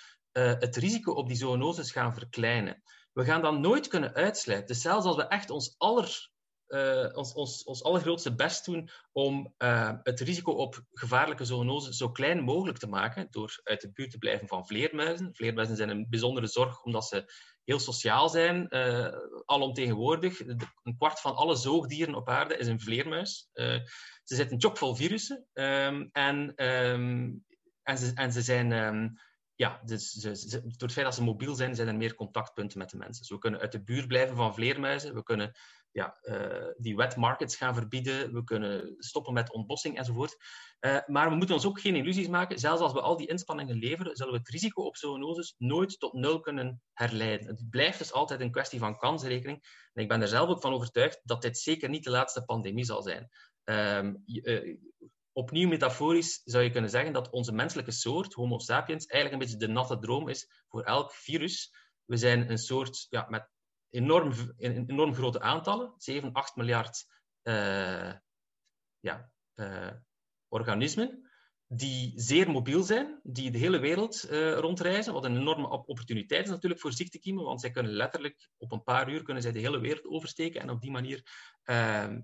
[SPEAKER 5] het risico op die zoonoses gaan verkleinen we gaan dat nooit kunnen uitsluiten. Dus zelfs als we echt ons, aller, uh, ons, ons, ons allergrootste best doen om uh, het risico op gevaarlijke zoonose zo klein mogelijk te maken, door uit de buurt te blijven van vleermuizen. Vleermuizen zijn een bijzondere zorg omdat ze heel sociaal zijn, uh, alomtegenwoordig. Een kwart van alle zoogdieren op aarde is een vleermuis. ze zitten chockvol virussen um, en, um, en, ze, en ze zijn... Um, ja, dus ze, door het feit dat ze mobiel zijn, zijn er meer contactpunten met de mensen. Dus we kunnen uit de buurt blijven van vleermuizen. We kunnen ja, uh, die wet markets gaan verbieden. We kunnen stoppen met ontbossing enzovoort. Uh, maar we moeten ons ook geen illusies maken. Zelfs als we al die inspanningen leveren, zullen we het risico op zoonoses nooit tot nul kunnen herleiden. Het blijft dus altijd een kwestie van kansrekening. En ik ben er zelf ook van overtuigd dat dit zeker niet de laatste pandemie zal zijn. Um, uh, opnieuw metaforisch zou je kunnen zeggen dat onze menselijke soort, Homo sapiens, eigenlijk een beetje de natte droom is voor elk virus. We zijn een soort ja, met enorm, enorm grote aantallen, 7, 8 miljard uh, ja, uh, organismen. die zeer mobiel zijn, die de hele wereld uh, rondreizen, wat een enorme opportuniteit is natuurlijk voor ziektekiemen, want zij kunnen letterlijk op een paar uur kunnen zij de hele wereld oversteken en op die manier uh,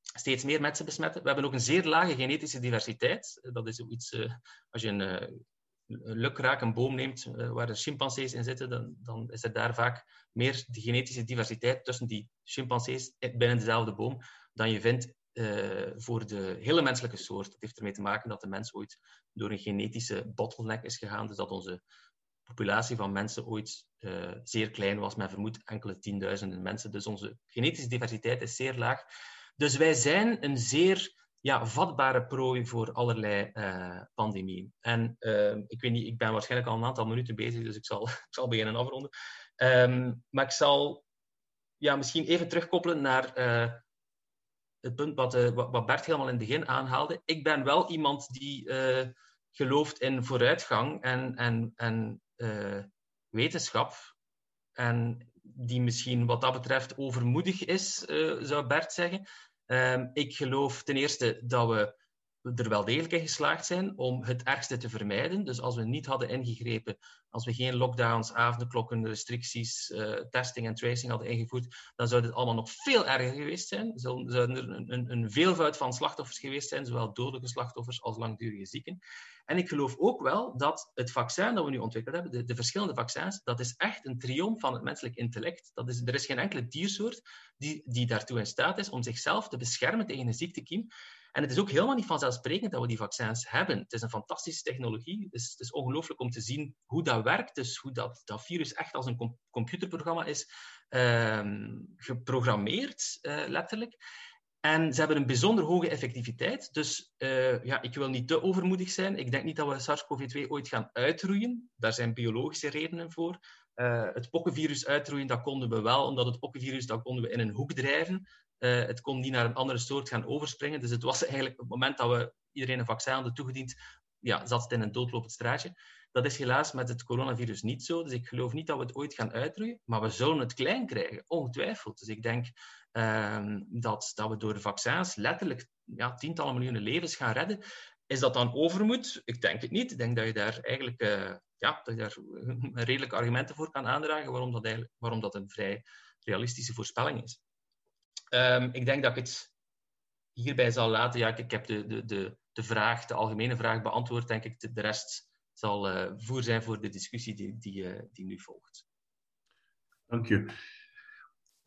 [SPEAKER 5] steeds meer mensen besmetten. We hebben ook een zeer lage genetische diversiteit. Dat is zoiets, uh, als je een lukraak, een boom neemt waar er chimpansees in zitten, dan, dan, is er daar vaak meer de genetische diversiteit tussen die chimpansees binnen dezelfde boom dan je vindt uh, voor de hele menselijke soort. Dat heeft ermee te maken dat de mens ooit door een genetische bottleneck is gegaan. Dus dat onze populatie van mensen ooit uh, zeer klein was, men vermoedt enkele tienduizenden mensen. Dus onze genetische diversiteit is zeer laag. Dus wij zijn een zeer ja, vatbare prooi voor allerlei uh, pandemieën. En ik weet niet, ik ben waarschijnlijk al een aantal minuten bezig, dus ik zal, (laughs) ik zal beginnen afronden. Um, maar ik zal ja, misschien even terugkoppelen naar het punt wat, uh, wat Bert helemaal in het begin aanhaalde. Ik ben wel iemand die gelooft in vooruitgang en, en, en wetenschap. En die misschien wat dat betreft overmoedig is, zou Bert zeggen. Ehm, ik geloof ten eerste dat we er wel degelijk in geslaagd zijn om het ergste te vermijden. Dus als we niet hadden ingegrepen, als we geen lockdowns, avondklokken, restricties, uh, testing en tracing hadden ingevoerd, dan zou dit allemaal nog veel erger geweest zijn. Zou, zou er een, een, een, veelvoud van slachtoffers geweest zijn, zowel dodelijke slachtoffers als langdurige zieken. En ik geloof ook wel dat het vaccin dat we nu ontwikkeld hebben, de, de verschillende vaccins, dat is echt een triomf van het menselijk intellect. Dat is, er is geen enkele diersoort die, die daartoe in staat is om zichzelf te beschermen tegen een ziektekiem. En het is ook helemaal niet vanzelfsprekend dat we die vaccins hebben. Het is een fantastische technologie. Het is, het is ongelooflijk om te zien hoe dat werkt. Dus hoe dat, dat virus echt als een com computerprogramma is uh, geprogrammeerd, uh, letterlijk. En ze hebben een bijzonder hoge effectiviteit. Dus uh, ja, ik wil niet te overmoedig zijn. Ik denk niet dat we SARS-CoV-2 ooit gaan uitroeien. Daar zijn biologische redenen voor. Uh, het pokkenvirus uitroeien, dat konden we wel, omdat het pokkenvirus dat konden we in een hoek drijven. Uh, het kon niet naar een andere soort gaan overspringen. Dus het was eigenlijk op het moment dat we iedereen een vaccin hadden toegediend, ja, zat het in een doodlopend straatje. Dat is helaas met het coronavirus niet zo. Dus ik geloof niet dat we het ooit gaan uitroeien. Maar we zullen het klein krijgen, ongetwijfeld. Dus ik denk uh, dat, dat we door de vaccins letterlijk ja, tientallen miljoenen levens gaan redden. Is dat dan overmoed? Ik denk het niet. Ik denk dat je daar eigenlijk uh, ja, daar (laughs) redelijke argumenten voor kan aandragen waarom dat, eigenlijk, waarom dat een vrij realistische voorspelling is. Um, ik denk dat ik het hierbij zal laten. Ja, ik, ik heb de, de, de, de vraag, de algemene vraag beantwoord. Denk ik, de, de rest zal uh, voer zijn voor de discussie die, die, uh, die nu volgt.
[SPEAKER 2] Dank je.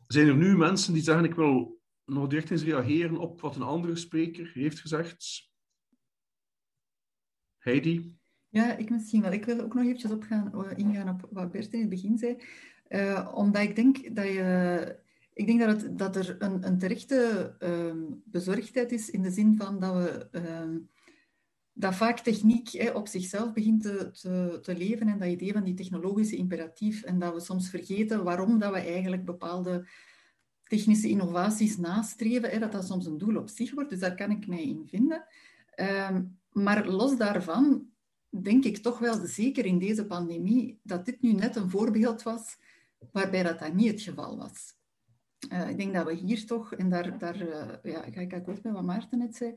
[SPEAKER 2] Zijn er nu mensen die zeggen, ik wil nog direct eens reageren op wat een andere spreker heeft gezegd? Heidi?
[SPEAKER 6] Ja, ik misschien wel. Ik wil ook nog eventjes opgaan, uh, ingaan op wat Bert in het begin zei. Uh, omdat ik denk dat je... Ik denk dat, het, dat er een, een terechte um, bezorgdheid is in de zin van dat we... Um, dat vaak techniek hè, op zichzelf begint te, te, te, leven en dat idee van die technologische imperatief en dat we soms vergeten waarom dat we eigenlijk bepaalde technische innovaties nastreven, dat dat soms een doel op zich wordt. Dus daar kan ik mij in vinden. Um, maar los daarvan denk ik toch wel, zeker in deze pandemie, dat dit nu net een voorbeeld was waarbij dat, dat niet het geval was. Uh, ik denk dat we hier toch, en daar, daar uh, ja, ga ik akkoord met wat Maarten net zei,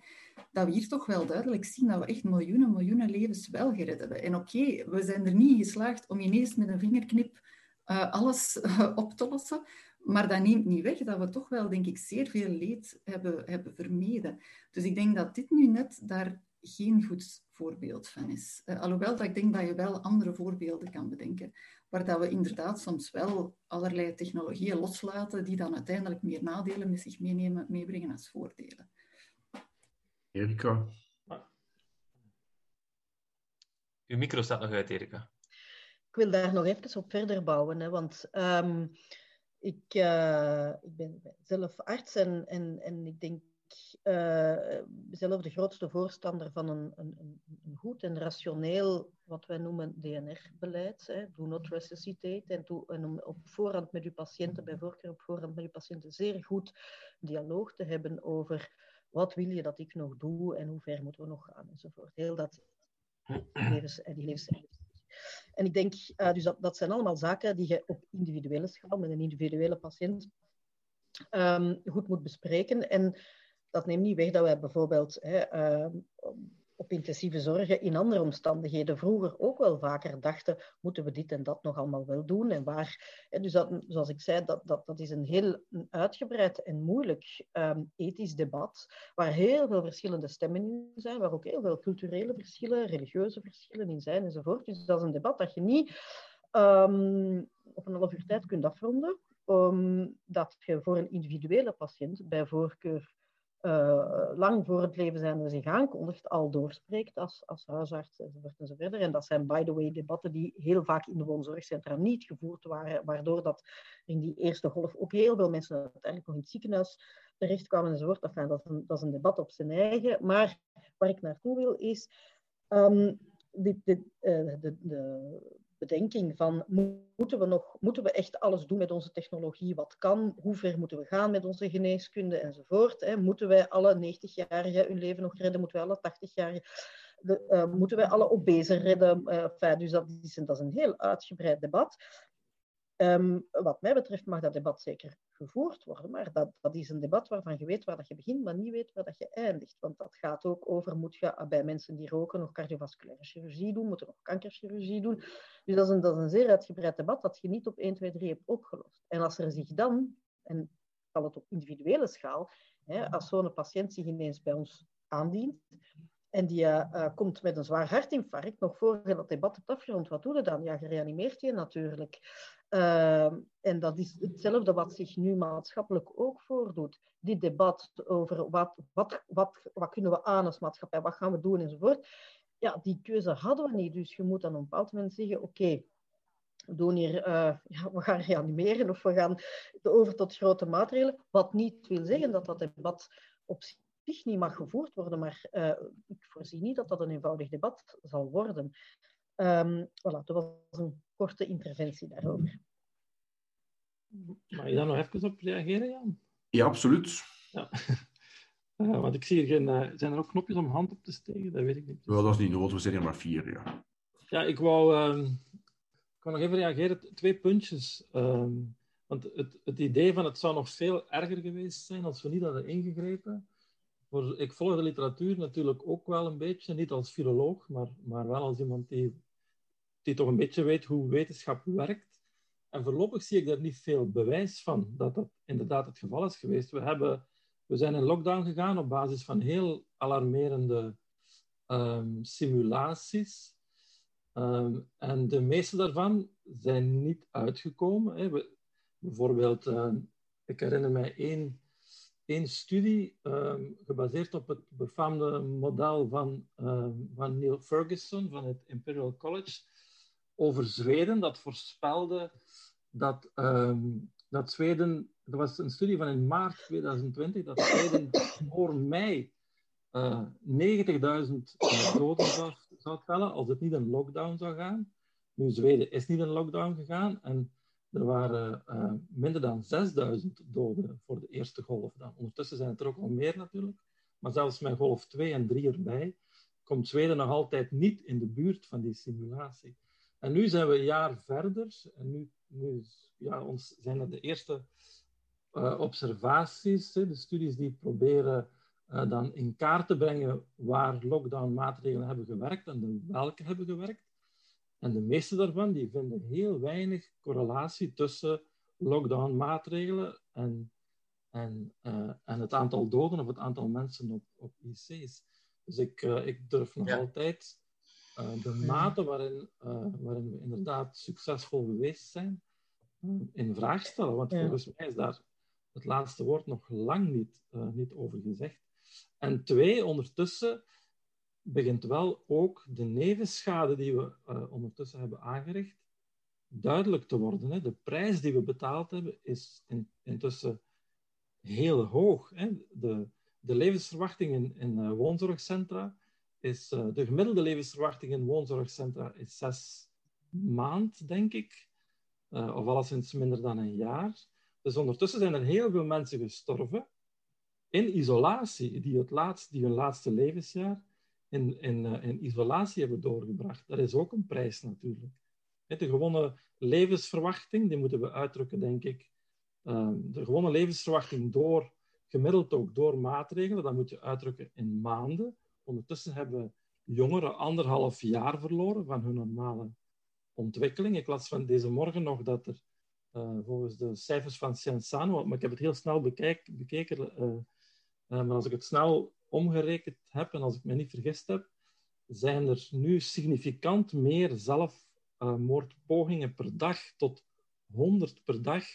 [SPEAKER 6] dat we hier toch wel duidelijk zien dat we echt miljoenen, miljoenen levens wel gered hebben. En oké, we zijn er niet geslaagd om ineens met een vingerknip uh, alles op te lossen, maar dat neemt niet weg dat we toch wel, denk ik, zeer veel leed hebben, hebben vermeden. Dus ik denk dat dit nu net daar geen goed voorbeeld van is. Alhoewel dat ik denk dat je wel andere voorbeelden kan bedenken, waar dat we inderdaad soms wel allerlei technologieën loslaten die dan uiteindelijk meer nadelen met zich meenemen, meebrengen als voordelen.
[SPEAKER 2] Erika?
[SPEAKER 5] Uw micro staat nog uit, Erika.
[SPEAKER 3] Ik wil daar nog even op verder bouwen, hè, want um, ik, uh, ik ben zelf arts en, en, en ik denk uh, zelf de grootste voorstander van een, een, een goed en rationeel, wat wij noemen DNR-beleid. Do not resuscitate. En, om op voorhand met uw patiënten, bij voorkeur op voorhand met uw patiënten, zeer goed dialoog te hebben over wat wil je dat ik nog doe en hoe ver moeten we nog gaan enzovoort. Heel dat levens, die levens en ik denk, uh, dus dat, dat zijn allemaal zaken die je op individuele schaal, met een individuele patiënt, um, goed moet bespreken. En dat neemt niet weg dat wij bijvoorbeeld hè, uh, op intensieve zorgen in andere omstandigheden vroeger ook wel vaker dachten, moeten we dit en dat nog allemaal wel doen? En waar, dus dat, zoals ik zei, dat, dat, dat is een heel uitgebreid en moeilijk ehm, ethisch debat, waar heel veel verschillende stemmen in zijn, waar ook heel veel culturele verschillen, religieuze verschillen in zijn enzovoort. Dus dat is een debat dat je niet um, op een half uur tijd kunt afronden, dat je voor een individuele patiënt bij voorkeur uh, lang voor het leven zijn zich aankondigt, al doorspreekt als, als huisarts enzovoort. En dat zijn, by the way, debatten die heel vaak in de woonzorgcentra niet gevoerd waren, waardoor dat in die eerste golf ook heel veel mensen uiteindelijk nog in het ziekenhuis terechtkwamen enzovoort. Enfin, dat, is een, dat is een debat op zijn eigen. Maar waar ik naartoe wil is, um, dit, uh, de, de, bedenking van moeten we, nog, moeten we echt alles doen met onze technologie? Wat kan? Hoe ver moeten we gaan met onze geneeskunde enzovoort? Hè? Moeten wij alle 90-jarigen hun leven nog redden? Moeten wij alle 80-jarigen? Uh, moeten wij alle obese redden? Uh, dus dat dat is een heel uitgebreid debat. Um, wat mij betreft mag dat debat zeker gevoerd worden, maar dat, dat is een debat waarvan je weet waar dat je begint, maar niet weet waar dat je eindigt. Want dat gaat ook over, moet je bij mensen die roken nog cardiovasculaire chirurgie doen, moeten nog kankerchirurgie doen. Dus dat is, een, dat is een zeer uitgebreid debat dat je niet op 1, 2, 3 hebt opgelost. En als er zich dan, en zal het op individuele schaal, hè, als zo'n patiënt zich ineens bij ons aandient, en die uh, komt met een zwaar hartinfarct, nog voor je dat debat hebt afgerond, wat doe je dan? Ja, gereanimeert je natuurlijk. Uh, en dat is hetzelfde wat zich nu maatschappelijk ook voordoet. Dit debat over wat, wat, wat, wat kunnen we aan als maatschappij, wat gaan we doen enzovoort. Ja, die keuze hadden we niet. Dus je moet op een bepaald moment zeggen, oké, we, doen hier, uh, ja, we gaan reanimeren of we gaan over tot grote maatregelen. Wat niet wil zeggen dat dat debat op zich niet mag gevoerd worden, maar uh, ik voorzie niet dat dat een eenvoudig debat zal worden. Um, voilà, dat was een korte interventie daarover.
[SPEAKER 4] Mag je daar nog even op reageren, Jan?
[SPEAKER 2] Ja, absoluut. Ja.
[SPEAKER 4] Uh, (laughs) want ik zie hier geen... Uh, zijn er ook knopjes om hand op te steken? Dat weet ik niet.
[SPEAKER 2] Wel, dat is niet nodig. We zijn er maar vier, ja.
[SPEAKER 4] Ja, ik wou, uh, ik wou nog even reageren. Twee puntjes. Ehm, want het, het idee van het zou nog veel erger geweest zijn als we niet hadden ingegrepen. Voor, ik volg de literatuur natuurlijk ook wel een beetje. Niet als filoloog, maar, maar wel als iemand die die toch een beetje weet hoe wetenschap werkt. En voorlopig zie ik daar niet veel bewijs van dat dat inderdaad het geval is geweest. We, hebben, we zijn in lockdown gegaan op basis van heel alarmerende um, simulaties. Um, en de meeste daarvan zijn niet uitgekomen. Hè. We, bijvoorbeeld, uh, ik herinner mij één, één studie gebaseerd op het befaamde model van, van Neil Ferguson van het Imperial College over Zweden, dat voorspelde dat, um, dat Zweden, er was een studie van in maart 2020, dat Zweden voor mei uh, 90.000 uh, doden zou, tellen als het niet een lockdown zou gaan. Nu, Zweden is niet een lockdown gegaan en er waren uh, minder dan 6000 doden voor de eerste golf. Dan. Ondertussen zijn het er ook al meer natuurlijk, maar zelfs met golf 2 en 3 erbij komt Zweden nog altijd niet in de buurt van die simulatie. En nu zijn we een jaar verder. En nu, nu ja, ons, zijn er de eerste uh, observaties, hè, de studies die proberen uh, dan in kaart te brengen waar lockdown-maatregelen hebben gewerkt en welke hebben gewerkt. En de meeste daarvan die vinden heel weinig correlatie tussen lockdown-maatregelen en, en, uh, en het aantal doden of het aantal mensen op, op IC's. Dus ik, ik durf nog ja. altijd uh, de mate waarin, uh, waarin we inderdaad succesvol geweest zijn, uh, in vraag stellen. Want ja. volgens mij is daar het laatste woord nog lang niet, niet over gezegd. En twee, ondertussen begint wel ook de nevenschade die we ondertussen hebben aangericht duidelijk te worden. Hè. De prijs die we betaald hebben is in, intussen heel hoog. Hè. De, de levensverwachting in, in woonzorgcentra is uh, de gemiddelde levensverwachting in woonzorgcentra is zes maand, denk ik. Uh, of alleszins minder dan een jaar. Dus ondertussen zijn er heel veel mensen gestorven in isolatie, die, het die hun laatste levensjaar in, in, uh, in isolatie hebben doorgebracht. Dat is ook een prijs natuurlijk. De gewone levensverwachting, die moeten we uitdrukken, denk ik. de gewone levensverwachting door, gemiddeld ook door maatregelen, dat moet je uitdrukken in maanden. Ondertussen hebben jongeren anderhalf jaar verloren van hun normale ontwikkeling. Ik las van deze morgen nog dat er uh, volgens de cijfers van Cienzano, maar ik heb het heel snel bekeken, uh, uh, maar als ik het snel omgerekend heb en als ik me niet vergist heb, zijn er nu significant meer zelfmoordpogingen per dag, tot 100 per dag,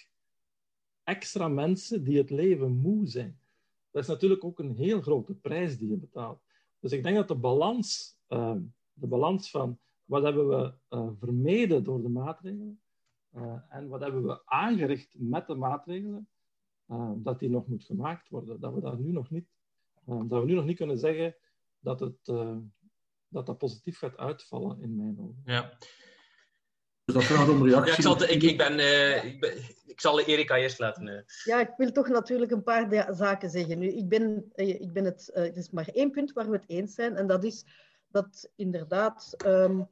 [SPEAKER 4] extra mensen die het leven moe zijn. Dat is natuurlijk ook een heel grote prijs die je betaalt. Dus ik denk dat de balans, de balans van wat hebben we vermeden door de maatregelen, uh, en wat hebben we aangericht met de maatregelen? Uh, dat die nog moet gemaakt worden. Dat we, daar nu nog niet, uh, dat we nu nog niet kunnen zeggen dat, het, dat dat positief gaat uitvallen, in mijn ogen.
[SPEAKER 5] Ja.
[SPEAKER 2] Dus dat gaat om reactie.
[SPEAKER 5] Ja, ik, zal, ik, ik, ben, ik, ben, ik zal Erika eerst laten.
[SPEAKER 3] Ja, ik wil toch natuurlijk een paar zaken zeggen. Nu, ik ben, ik ben het, het is maar één punt waar we het eens zijn, en dat is dat inderdaad um,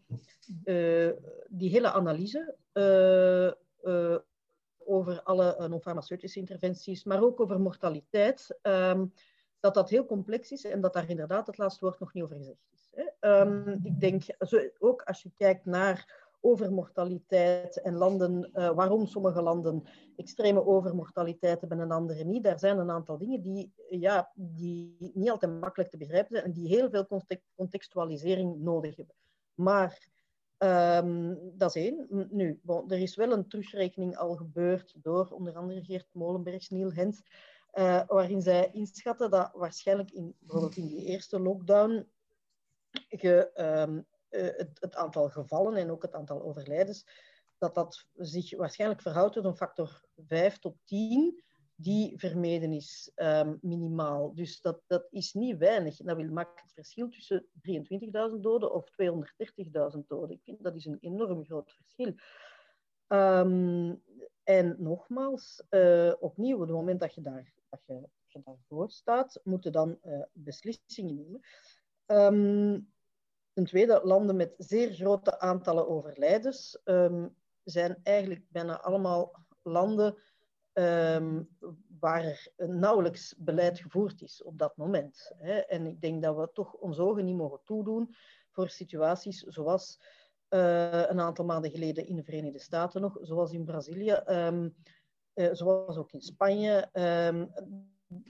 [SPEAKER 3] uh, die hele analyse uh, uh, over alle non-farmaceutische interventies, maar ook over mortaliteit, um, dat dat heel complex is en dat daar inderdaad het laatste woord nog niet over gezegd is. Hè. Um, ik denk, zo, ook als je kijkt naar overmortaliteit en landen, uh, waarom sommige landen extreme overmortaliteit hebben en andere niet. Daar zijn een aantal dingen die, ja, die niet altijd makkelijk te begrijpen zijn en die heel veel contextualisering nodig hebben. Maar um, dat is één. Nu, er is wel een terugrekening al gebeurd door onder andere Geert Molenbergs, Neil Hens, uh, waarin zij inschatten dat waarschijnlijk in, bijvoorbeeld in die eerste lockdown je het, het, aantal gevallen en ook het aantal overlijdens, dat dat zich waarschijnlijk verhoudt tot een factor 5 tot 10 die vermeden is, um, minimaal. Dus dat, dat is niet weinig. Dat wil maken het verschil tussen 23.000 doden of 230.000 doden. Ik vind dat is een enorm groot verschil. Um, en nogmaals, uh, opnieuw, op het moment dat je, daar, dat je, dat je daarvoor staat, moeten dan uh, beslissingen nemen. Um, Ten tweede, landen met zeer grote aantallen overlijdens um, zijn eigenlijk bijna allemaal landen um, waar er nauwelijks beleid gevoerd is op dat moment. Hè. En ik denk dat we toch ons ogen niet mogen toedoen voor situaties zoals uh, een aantal maanden geleden in de Verenigde Staten nog, zoals in Brazilië, um, uh, zoals ook in Spanje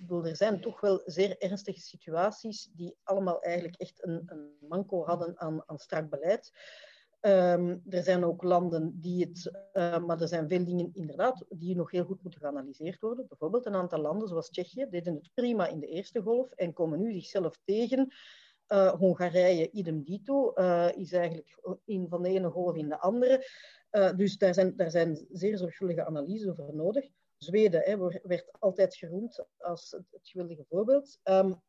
[SPEAKER 3] er zijn toch wel zeer ernstige situaties die allemaal eigenlijk echt een, een manco hadden aan, aan strak beleid. Um, er zijn ook landen die het, uh, maar er zijn veel dingen inderdaad die nog heel goed moeten geanalyseerd worden. Bijvoorbeeld een aantal landen zoals Tsjechië deden het prima in de eerste golf en komen nu zichzelf tegen. Uh, Hongarije, idem dito, uh, is eigenlijk in van de ene golf in de andere. dus daar zijn, daar zijn zeer zorgvuldige analyses over nodig. Zweden hè, werd altijd geroemd als het, geweldige voorbeeld. Um,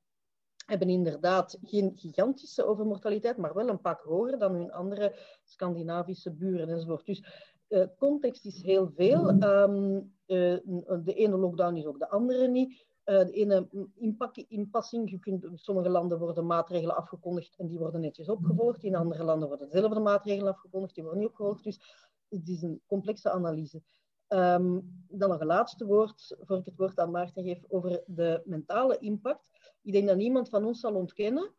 [SPEAKER 3] hebben inderdaad geen gigantische overmortaliteit, maar wel een pak hoger dan hun andere Scandinavische buren enzovoort. Dus uh, context is heel veel. Um, uh, de ene lockdown is ook de andere niet. De ene inpak, inpassing, je kunt, in sommige landen worden maatregelen afgekondigd en die worden netjes opgevolgd. In andere landen worden dezelfde maatregelen afgekondigd, die worden niet opgevolgd. Dus het is een complexe analyse. Um, dan een laatste woord, voor ik het woord aan Maarten geef, over de mentale impact. Ik denk dat niemand van ons zal ontkennen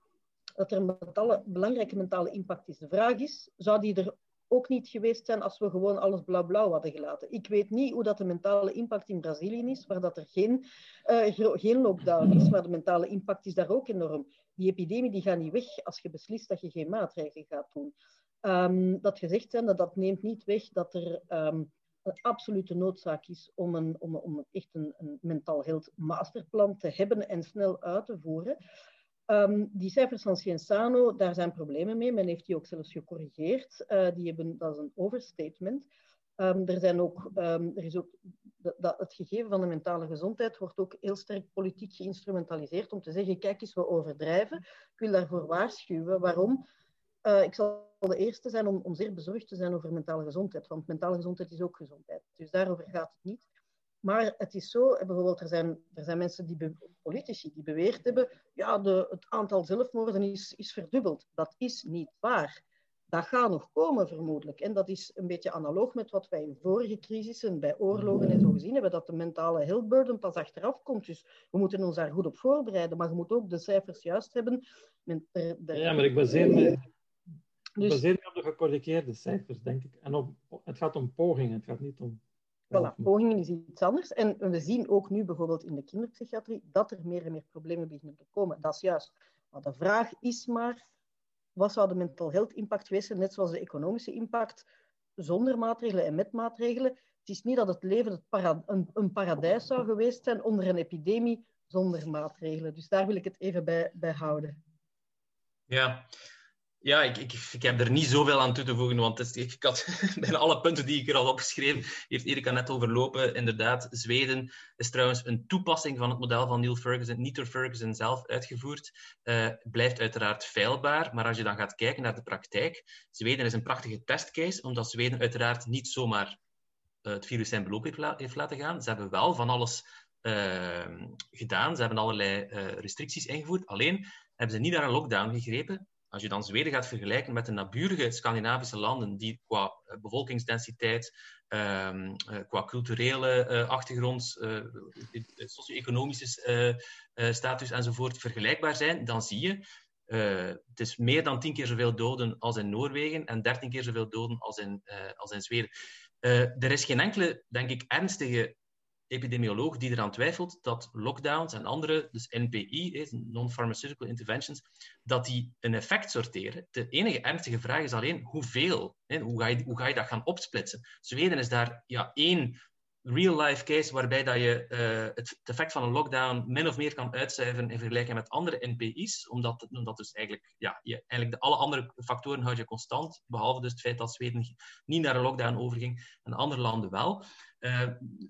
[SPEAKER 3] dat er een belangrijke mentale impact is. De vraag is, zou die er ook niet geweest zijn als we gewoon alles blauw-blauw hadden gelaten? Ik weet niet hoe dat de mentale impact in Brazilië is, waar dat er geen, uh, geen lockdown is, maar de mentale impact is daar ook enorm. Die epidemie die gaat niet weg als je beslist dat je geen maatregelen gaat doen. Um, dat gezegd zijn, dat, dat neemt niet weg dat er... Um, een absolute noodzaak is om, een, om, om echt een, een mentaal health masterplan te hebben en snel uit te voeren. Um, die cijfers van Cienzano, daar zijn problemen mee. Men heeft die ook zelfs gecorrigeerd. Uh, die hebben, dat is een overstatement. Um, er, zijn ook, um, er is ook dat, het gegeven van de mentale gezondheid wordt ook heel sterk politiek geïnstrumentaliseerd om te zeggen, kijk eens, we overdrijven. Ik wil daarvoor waarschuwen. Waarom? Uh, ik zal de eerste zijn om, om zeer bezorgd te zijn over mentale gezondheid, want mentale gezondheid is ook gezondheid. Dus daarover gaat het niet. Maar het is zo, eh, bijvoorbeeld, er zijn, er zijn mensen, die politici, die beweerd hebben, ja, de, het aantal zelfmoorden is, is verdubbeld. Dat is niet waar. dat gaat nog komen vermoedelijk. En dat is een beetje analoog met wat wij in vorige crisissen, bij oorlogen en zo gezien hebben, dat de mentale health burden pas achteraf komt. Dus we moeten ons daar goed op voorbereiden. Maar je moet ook de cijfers juist hebben.
[SPEAKER 4] Ja, maar ik baseer me, dus... baseer me op de gecorrigeerde cijfers, denk ik. En op, het gaat om pogingen, het gaat niet om...
[SPEAKER 3] Voilà, pogingen is iets anders. En we zien ook nu bijvoorbeeld in de kinderpsychiatrie dat er meer en meer problemen beginnen te komen. Dat is juist. Maar de vraag is maar, wat zou de mental health impact geweest zijn, net zoals de economische impact, zonder maatregelen en met maatregelen? Het is niet dat het leven het para een, een, paradijs zou geweest zijn onder een epidemie zonder maatregelen. Dus daar wil ik het even bij, bij houden.
[SPEAKER 5] Ja, ja, ik, ik, ik, heb er niet zoveel aan toe te voegen, want ik had (laughs) bijna alle punten die ik er al opgeschreven, heeft Erika net overlopen. Inderdaad, Zweden is trouwens een toepassing van het model van Neil Ferguson, niet door Ferguson zelf uitgevoerd. Uh, blijft uiteraard feilbaar, maar als je dan gaat kijken naar de praktijk, Zweden is een prachtige testcase, omdat Zweden uiteraard niet zomaar uh, het virus zijn beloop heeft, laten gaan. Ze hebben wel van alles uh, gedaan, ze hebben allerlei restricties ingevoerd, alleen hebben ze niet naar een lockdown gegrepen, als je dan Zweden gaat vergelijken met de naburige Scandinavische landen, die qua eh, bevolkingsdensiteit, um, qua culturele uh, achtergrond, socio-economische status enzovoort vergelijkbaar zijn, dan zie je het is meer dan tien keer zoveel doden als in Noorwegen en dertien keer zoveel doden als in, als in Zweden. er is geen enkele, denk ik, ernstige epidemioloog die eraan twijfelt dat lockdowns en andere, dus NPI, non-pharmaceutical interventions, dat die een effect sorteren. De enige ernstige vraag is alleen hoeveel. Hè? Hoe, ga je, hoe ga je dat gaan opsplitsen? Zweden is daar ja, één real-life case waarbij dat je uh, het, effect van een lockdown min of meer kan uitcijferen in vergelijking met andere NPI's, omdat, omdat dus eigenlijk, ja, je, eigenlijk de, alle andere factoren houd je constant, behalve dus het feit dat Zweden niet naar een lockdown overging en andere landen wel. Uh,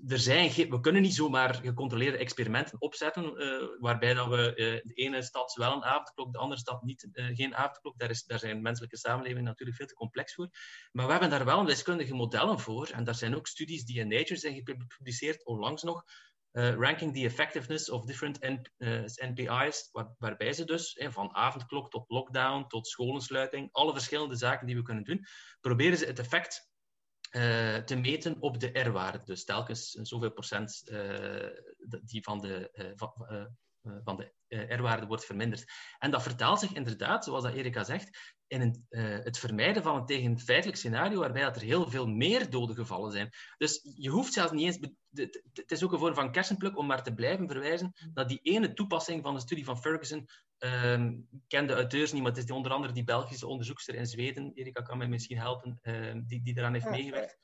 [SPEAKER 5] er zijn we kunnen niet zomaar gecontroleerde experimenten opzetten, uh, waarbij dat we uh, de ene stad wel een avondklok, de andere stad niet, geen avondklok. Daar, is, daar zijn menselijke samenlevingen natuurlijk veel te complex voor. Maar we hebben daar wel wiskundige modellen voor. En daar zijn ook studies die in Nature zijn gepubliceerd, onlangs nog, ranking the effectiveness of different NPI's, waar, waarbij ze dus van avondklok tot lockdown, tot scholensluiting, alle verschillende zaken die we kunnen doen, proberen ze het effect uh, te meten op de R-waarde. Dus telkens zoveel procent uh, die van de, uh, van, de R-waarde wordt verminderd. En dat vertaalt zich inderdaad, zoals dat Erika zegt, in een, het vermijden van een tegenfeitelijk scenario waarbij dat er heel veel meer doden gevallen zijn. Dus je hoeft zelfs niet eens... Het is ook een vorm van kersenpluk om maar te blijven verwijzen naar die ene toepassing van de studie van Ferguson Um, ik ken de auteurs niet, maar het is die, onder andere die Belgische onderzoekster in Zweden, Erika kan mij misschien helpen, um, die, die eraan heeft ah, meegewerkt.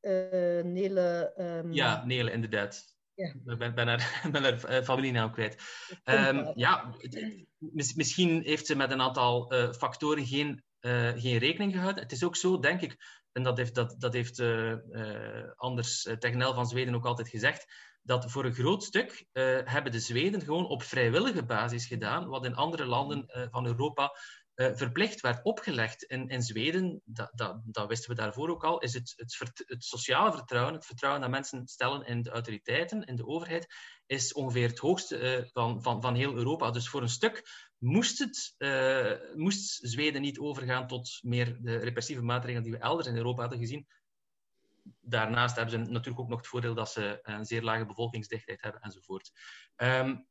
[SPEAKER 3] Uh, Nele. Um...
[SPEAKER 5] Ja, Nele, inderdaad. Ja. Ik ben, ben haar, (laughs) ben haar uh, familienaam kwijt. ja, misschien heeft ze met een aantal uh, factoren geen, geen rekening gehouden. Het is ook zo, denk ik, en dat heeft, dat, dat heeft Anders Tegnell van Zweden ook altijd gezegd, dat voor een groot stuk hebben de Zweden gewoon op vrijwillige basis gedaan, wat in andere landen van Europa uh, verplicht werd opgelegd. In, in Zweden, dat, wisten we daarvoor ook al, is het, het, sociale vertrouwen, het vertrouwen dat mensen stellen in de autoriteiten, in de overheid, is ongeveer het hoogste van, van, van heel Europa. Dus voor een stuk moest, het, moest Zweden niet overgaan tot meer de repressieve maatregelen die we elders in Europa hadden gezien, daarnaast hebben ze natuurlijk ook nog het voordeel dat ze een zeer lage bevolkingsdichtheid hebben enzovoort. Um,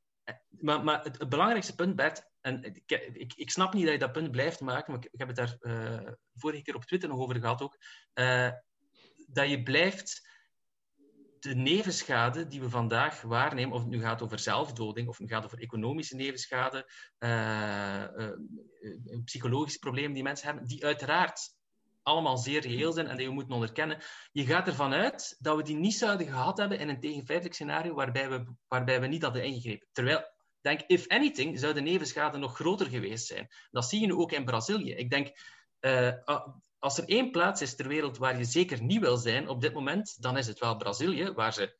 [SPEAKER 5] maar, maar het, belangrijkste punt, Bert, en ik, ik, snap niet dat je dat punt blijft maken, maar ik, heb het daar uh, vorige keer op Twitter nog over gehad ook, uh, dat je blijft de nevenschade die we vandaag waarnemen, of het nu gaat over zelfdoding, of nu gaat over economische nevenschade, uh, psychologische problemen die mensen hebben, die uiteraard allemaal zeer reëel zijn en die we moeten onderkennen. Je gaat ervan uit dat we die niet zouden gehad hebben in een tegenfeitelijk scenario waarbij we, waarbij we niet hadden ingegrepen. Terwijl, denk, if anything, zou de nevenschade nog groter geweest zijn. Dat zie je nu ook in Brazilië. Ik denk, uh, als er één plaats is ter wereld waar je zeker niet wil zijn op dit moment, dan is het wel Brazilië, waar ze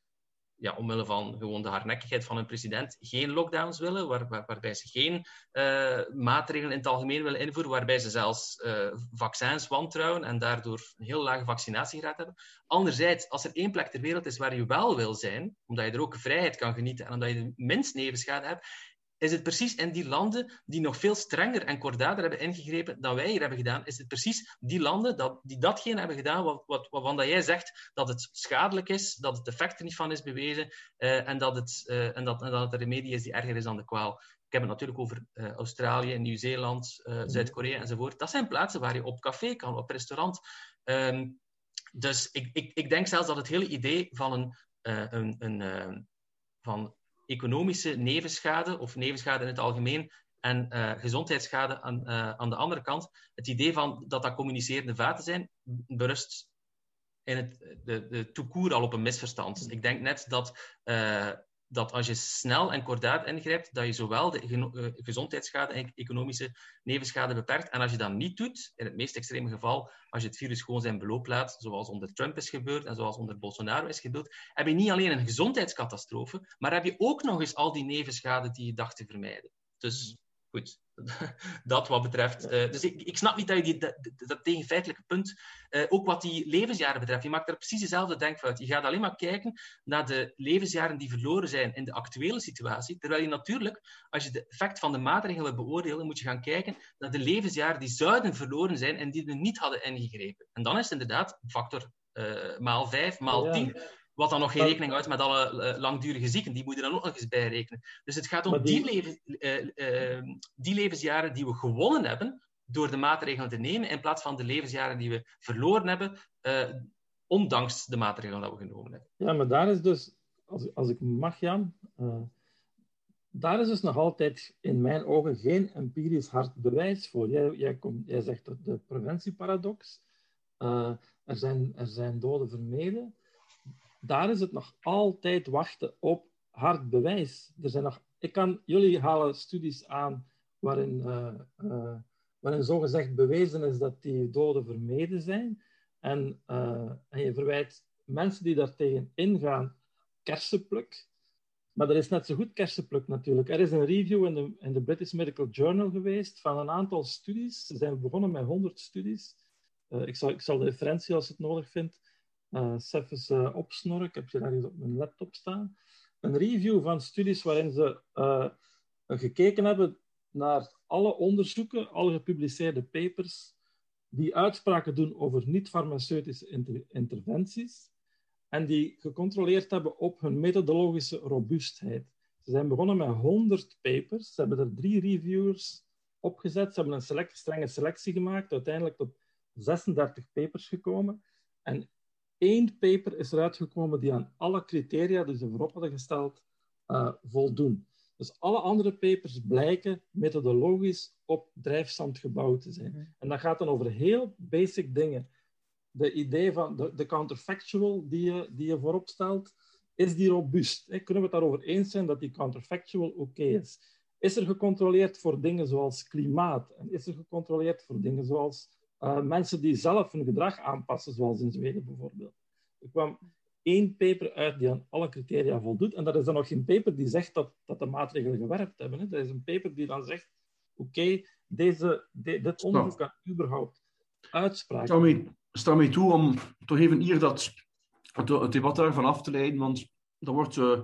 [SPEAKER 5] ja, omwille van gewoon de hardnekkigheid van hun president geen lockdowns willen, waar, waar, waarbij ze geen uh, maatregelen in het algemeen willen invoeren, waarbij ze zelfs uh, vaccins wantrouwen en daardoor een heel lage vaccinatiegraad hebben. Anderzijds, als er één plek ter wereld is waar je wel wil zijn, omdat je er ook vrijheid kan genieten en omdat je de minst nevenschade hebt, is het precies in die landen die nog veel strenger en kordater hebben ingegrepen dan wij hier hebben gedaan, is het precies die landen dat, die datgene hebben gedaan wat, wat, waarvan dat jij zegt dat het schadelijk is, dat het effect er niet van is bewezen uh, en, dat het, uh, en, dat, en dat het een remedie is die erger is dan de kwaal. Ik heb het natuurlijk over uh, Australië, Nieuw-Zeeland, Zuid-Korea enzovoort. Dat zijn plaatsen waar je op café kan, op restaurant. Um, dus ik, ik, ik denk zelfs dat het hele idee van een, een, een van economische nevenschade of nevenschade in het algemeen en uh, gezondheidsschade aan, uh, aan de andere kant. Het idee van dat dat communicerende vaten zijn, berust in het de, de al op een misverstand. Ik denk net dat uh, dat als je snel en kordaat ingrijpt, dat je zowel de uh, gezondheidsschade en economische nevenschade beperkt. En als je dat niet doet, in het meest extreme geval, als je het virus gewoon zijn beloop laat, zoals onder Trump is gebeurd en zoals onder Bolsonaro is gebeurd, heb je niet alleen een gezondheidscatastrofe, maar heb je ook nog eens al die nevenschade die je dacht te vermijden. Dus goed, (laughs) dat wat betreft. Uh, dus ik, ik snap niet dat je die, dat, dat tegenfeitelijke punt, uh, ook wat die levensjaren betreft, je maakt er precies dezelfde denkfout. Je gaat alleen maar kijken naar de levensjaren die verloren zijn in de actuele situatie, terwijl je natuurlijk, als je de effect van de maatregelen beoordeelt, moet je gaan kijken naar de levensjaren die zouden verloren zijn en die we niet hadden ingegrepen. En dan is het inderdaad factor uh, maal 5, maal 10. Ja. Wat dan nog geen rekening houdt met alle uh, langdurige zieken. Die moet je dan ook nog eens bijrekenen. Dus het gaat om die... Uh, uh, die, levensjaren die we gewonnen hebben door de maatregelen te nemen, in plaats van de levensjaren die we verloren hebben, ondanks de maatregelen die we genomen hebben.
[SPEAKER 4] Ja, maar daar is dus, als, als ik mag, Jan, daar is dus nog altijd in mijn ogen geen empirisch hard bewijs voor. Jij, jij, komt, jij zegt dat de preventieparadox. er, zijn, er zijn doden vermeden daar is het nog altijd wachten op hard bewijs. Er zijn nog, ik kan, jullie halen studies aan waarin, uh, uh, waarin zogezegd bewezen is dat die doden vermeden zijn. En, uh, en je verwijt mensen die daartegen ingaan kersenpluk. Maar er is net zo goed kersenpluk natuurlijk. Er is een review in de, in de British Medical Journal geweest van een aantal studies. Ze zijn begonnen met 100 studies. ik, zal, ik zal de referentie, als het nodig vindt, uh, eens uh, opsnorren. Ik heb ze daar eens op mijn laptop staan. Een review van studies waarin ze uh, gekeken hebben naar alle onderzoeken, alle gepubliceerde papers, die uitspraken doen over niet-farmaceutische inter interventies en die gecontroleerd hebben op hun methodologische robuustheid. Ze zijn begonnen met 100 papers. Ze hebben er drie reviewers opgezet. Ze hebben een strenge selectie gemaakt, uiteindelijk tot 36 papers gekomen. En één paper is eruit gekomen die aan alle criteria die ze voorop hadden gesteld uh, voldoen. Dus alle andere papers blijken methodologisch op drijfstand gebouwd te zijn. Mhm. En dat gaat dan over heel basic dingen. De idee van de, de counterfactual die je, die je voorop stelt, is die robuust? Hè? Kunnen we het daarover eens zijn dat die counterfactual oké okay is? Is er gecontroleerd voor dingen zoals klimaat? En is er gecontroleerd voor dingen zoals uh, mensen die zelf hun gedrag aanpassen, zoals in Zweden bijvoorbeeld. Er kwam één paper uit die aan alle criteria voldoet. En dat is dan nog geen paper die zegt dat, dat de maatregelen gewerkt hebben. Hè. Dat is een paper die dan zegt, oké, okay, deze, de, dit onderzoek kan überhaupt uitspraken.
[SPEAKER 2] Sta mij, sta mij toe om toch even hier dat, het, het debat daarvan af te leiden, want dat wordt uh,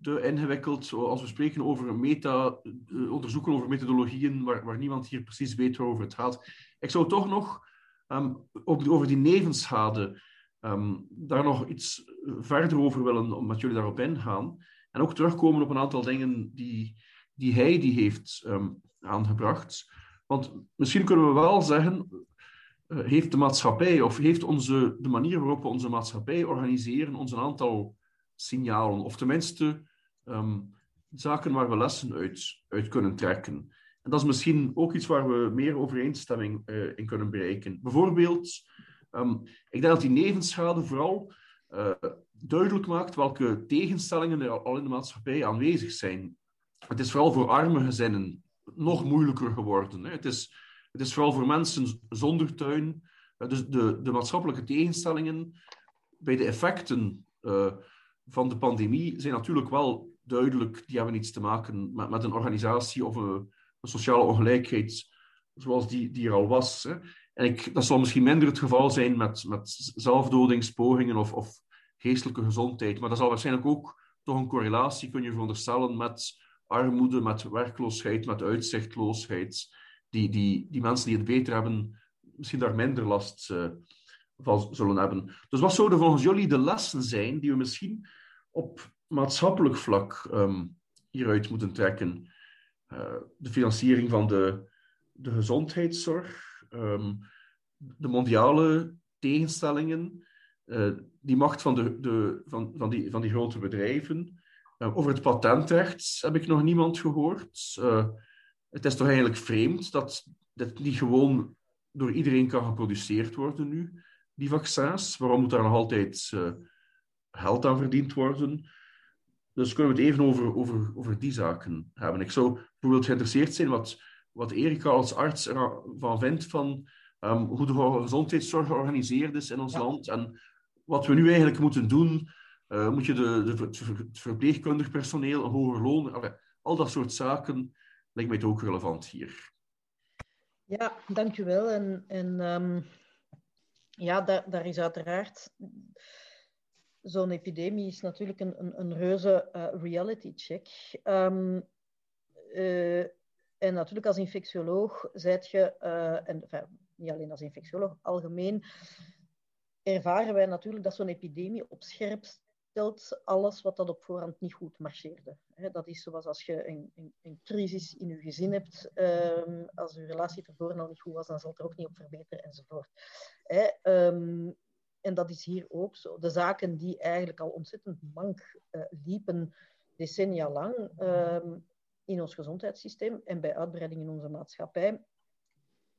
[SPEAKER 2] te ingewikkeld als we spreken over meta, uh, onderzoeken over methodologieën waar, waar niemand hier precies weet waarover het gaat. Ik zou toch nog um, ook over die nevenschade um, daar nog iets verder over willen, omdat jullie daarop ingaan. En ook terugkomen op een aantal dingen die, die hij die heeft um, aangebracht. Want misschien kunnen we wel zeggen, uh, heeft de maatschappij, of heeft onze, de manier waarop we onze maatschappij organiseren, ons een aantal signalen, of tenminste um, zaken waar we lessen uit, uit kunnen trekken. En dat is misschien ook iets waar we meer overeenstemming uh, in kunnen bereiken. Bijvoorbeeld, um, ik denk dat die nevenschade vooral uh, duidelijk maakt welke tegenstellingen er al in de maatschappij aanwezig zijn. Het is vooral voor arme gezinnen nog moeilijker geworden. Hè. Het, is, het is vooral voor mensen zonder tuin. Uh, dus de, de maatschappelijke tegenstellingen bij de effecten van de pandemie zijn natuurlijk wel duidelijk. Die hebben iets te maken met, met een organisatie of een, een sociale ongelijkheid zoals die, die er al was. Hè. En ik, dat zal misschien minder het geval zijn met, met zelfdodingspogingen of, of geestelijke gezondheid, maar dat zal waarschijnlijk ook toch een correlatie, kun je veronderstellen, met armoede, met werkloosheid, met uitzichtloosheid. Die, die, die mensen die het beter hebben, misschien daar minder last uh, van zullen hebben. Dus wat zouden volgens jullie de lessen zijn die we misschien op maatschappelijk vlak um, hieruit moeten trekken? Uh, de financiering van de, de gezondheidszorg, um, de mondiale tegenstellingen, uh, die macht van, de, de, van, van, die, van die grote bedrijven. Uh, over het patentrecht heb ik nog niemand gehoord. Het is toch eigenlijk vreemd dat dit niet gewoon door iedereen kan geproduceerd worden nu, die vaccins. Waarom moet daar nog altijd geld aan verdiend worden? Dus kunnen we het even over, over, over die zaken hebben. Ik zou bijvoorbeeld geïnteresseerd zijn wat, wat Erika als arts ervan vindt van um, hoe de gezondheidszorg georganiseerd is in ons ja. land en wat we nu eigenlijk moeten doen. Uh, moet je de, de, het verpleegkundig personeel een hoger loon... Al dat soort zaken lijkt mij ook relevant hier.
[SPEAKER 3] Ja, dankjewel. En, en um, ja, daar, daar is uiteraard... Zo'n epidemie is natuurlijk een, een, een reuze uh, reality check. Um, uh, en natuurlijk als infectioloog zijt je, en enfin, niet alleen als infectioloog, algemeen ervaren wij natuurlijk dat zo'n epidemie op scherp alles wat dat op voorhand niet goed marcheerde. dat is zoals als je een, een, een crisis in je gezin hebt, um, als je relatie tevoren al niet goed was, dan zal het er ook niet op verbeteren enzovoort. Um, en dat is hier ook zo. De zaken die eigenlijk al ontzettend mank uh, liepen decennia lang um, in ons gezondheidssysteem en bij uitbreiding in onze maatschappij,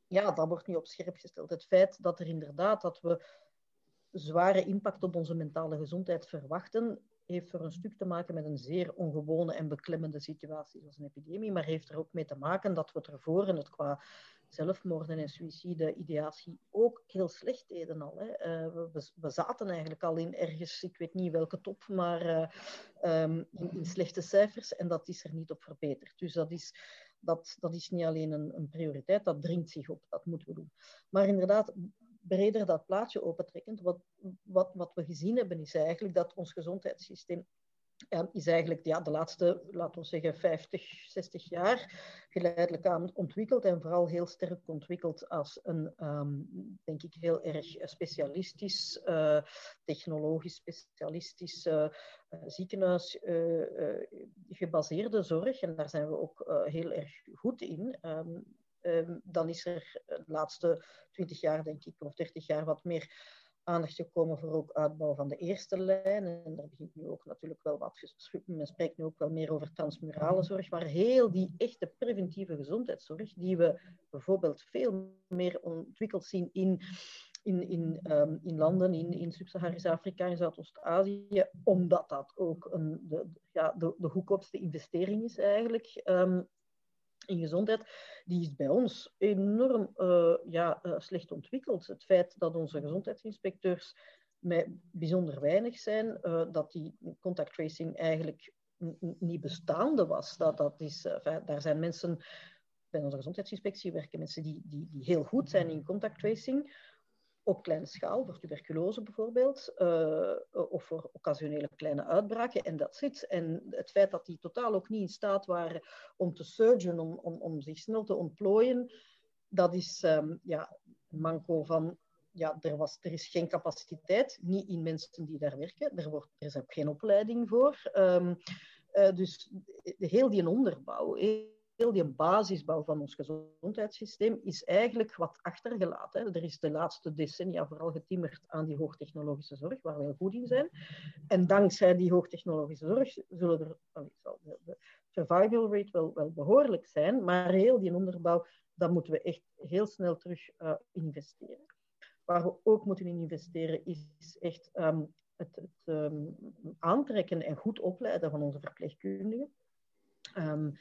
[SPEAKER 3] ja, dat wordt nu op scherp gesteld. Het feit dat er inderdaad dat we zware impact op onze mentale gezondheid verwachten, heeft voor een stuk te maken met een zeer ongewone en beklemmende situatie, zoals een epidemie, maar heeft er ook mee te maken dat we ervoor en het qua zelfmoorden en suïcide, ideatie ook heel slecht deden al. Hè. Uh, we, we, zaten eigenlijk al in ergens, ik weet niet welke top, maar uh, um, in, slechte cijfers en dat is er niet op verbeterd. Dus dat is, dat, dat is niet alleen een, een prioriteit, dat dringt zich op, dat moeten we doen. Maar inderdaad, breder dat plaatje opentrekkend, wat, wat, wat we gezien hebben, is eigenlijk dat ons gezondheidssysteem is eigenlijk ja, de laatste, laten we zeggen, 50, 60 jaar geleidelijk aan ontwikkeld en vooral heel sterk ontwikkeld als een, um, denk ik, heel erg specialistisch, uh, technologisch specialistisch uh, ziekenhuis uh, gebaseerde zorg. En daar zijn we ook heel erg goed in. Um, um, dan is er de laatste 20 jaar, denk ik, of 30 jaar wat meer aandacht gekomen voor ook uitbouw van de eerste lijn. En daar begint nu ook natuurlijk wel wat Men spreekt nu ook wel meer over transmurale zorg, maar heel die echte preventieve gezondheidszorg, die we bijvoorbeeld veel meer ontwikkeld zien in in, in, um, in landen in, in Sub-Saharisch Afrika en Zuidoost-Azië, omdat dat ook een, de, ja, de, de goedkoopste investering is eigenlijk. Um, in gezondheid, die is bij ons enorm uh, ja, uh, slecht ontwikkeld. Het feit dat onze gezondheidsinspecteurs met bijzonder weinig zijn, uh, dat die contact tracing eigenlijk niet bestaande was. Dat, dat is, daar zijn mensen, bij onze gezondheidsinspectie werken mensen die, die, die heel goed zijn in contact tracing, op kleine schaal, voor tuberculose bijvoorbeeld, uh, of voor occasionele kleine uitbraken, en dat zit. En het feit dat die totaal ook niet in staat waren om te surgen, om, om, om zich snel te ontplooien, dat is um, ja, manco van, ja, er, was, er is geen capaciteit, niet in mensen die daar werken, er, wordt, er is geen opleiding voor. Um, uh, dus heel die onderbouw, heel die basisbouw van ons gezondheidssysteem is eigenlijk wat achtergelaten. Er is de laatste decennia vooral getimmerd aan die hoogtechnologische zorg, waar we heel goed in zijn. En dankzij die hoogtechnologische zorg zullen er, zal de survival rate wel, wel behoorlijk zijn, maar heel die onderbouw, daar moeten we echt heel snel terug uh, investeren. Waar we ook moeten in investeren is echt um, het, het um, aantrekken en goed opleiden van onze verpleegkundigen. Um,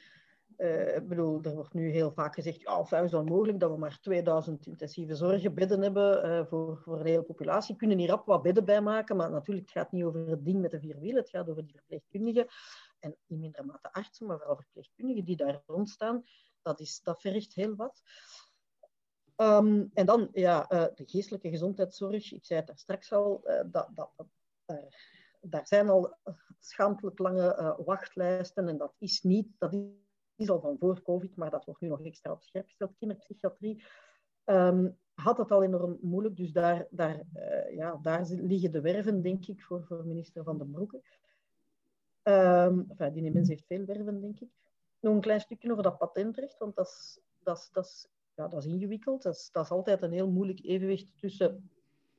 [SPEAKER 3] ik bedoel, er wordt nu heel vaak gezegd, ja, of is het mogelijk dat we maar 2000 intensieve zorgbedden hebben uh, voor, voor de hele populatie. We kunnen hier rap wat bedden bij maken, maar natuurlijk, het gaat niet over het ding met de vier wielen, het gaat over die verpleegkundigen en in mindere mate artsen, maar vooral verpleegkundigen die daar rondstaan. Dat, is, dat vergt heel wat. Um, en dan, ja, uh, de geestelijke gezondheidszorg, ik zei het daar straks al, dat, dat, daar zijn al schaamtelijk lange wachtlijsten en dat is niet, dat al van voor COVID, maar dat wordt nu nog extra op scherp gesteld, kinderpsychiatrie. Um, had het al enorm moeilijk, dus daar, daar, ja, daar liggen de werven, denk ik, voor, voor minister Van den Broeke. Um, enfin, die mens heeft veel werven, denk ik. Nog een klein stukje over dat patentrecht, want dat is, dat is, dat is, ja, dat is ingewikkeld. Dat is, dat is altijd een heel moeilijk evenwicht tussen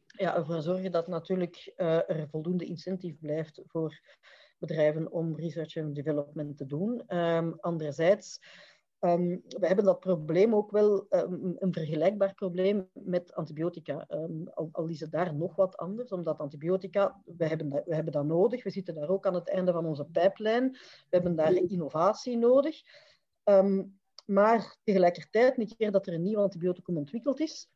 [SPEAKER 3] ja, ervoor zorgen dat natuurlijk uh, er voldoende incentive blijft voor bedrijven om research en development te doen. Um, anderzijds Um, we hebben dat probleem ook wel, um, een vergelijkbaar probleem met antibiotica. Al, al, is het daar nog wat anders, omdat antibiotica, we hebben, dat, we hebben dat nodig. We zitten daar ook aan het einde van onze pijplijn. We hebben daar innovatie nodig. maar tegelijkertijd, een keer dat er een nieuw antibioticum ontwikkeld is,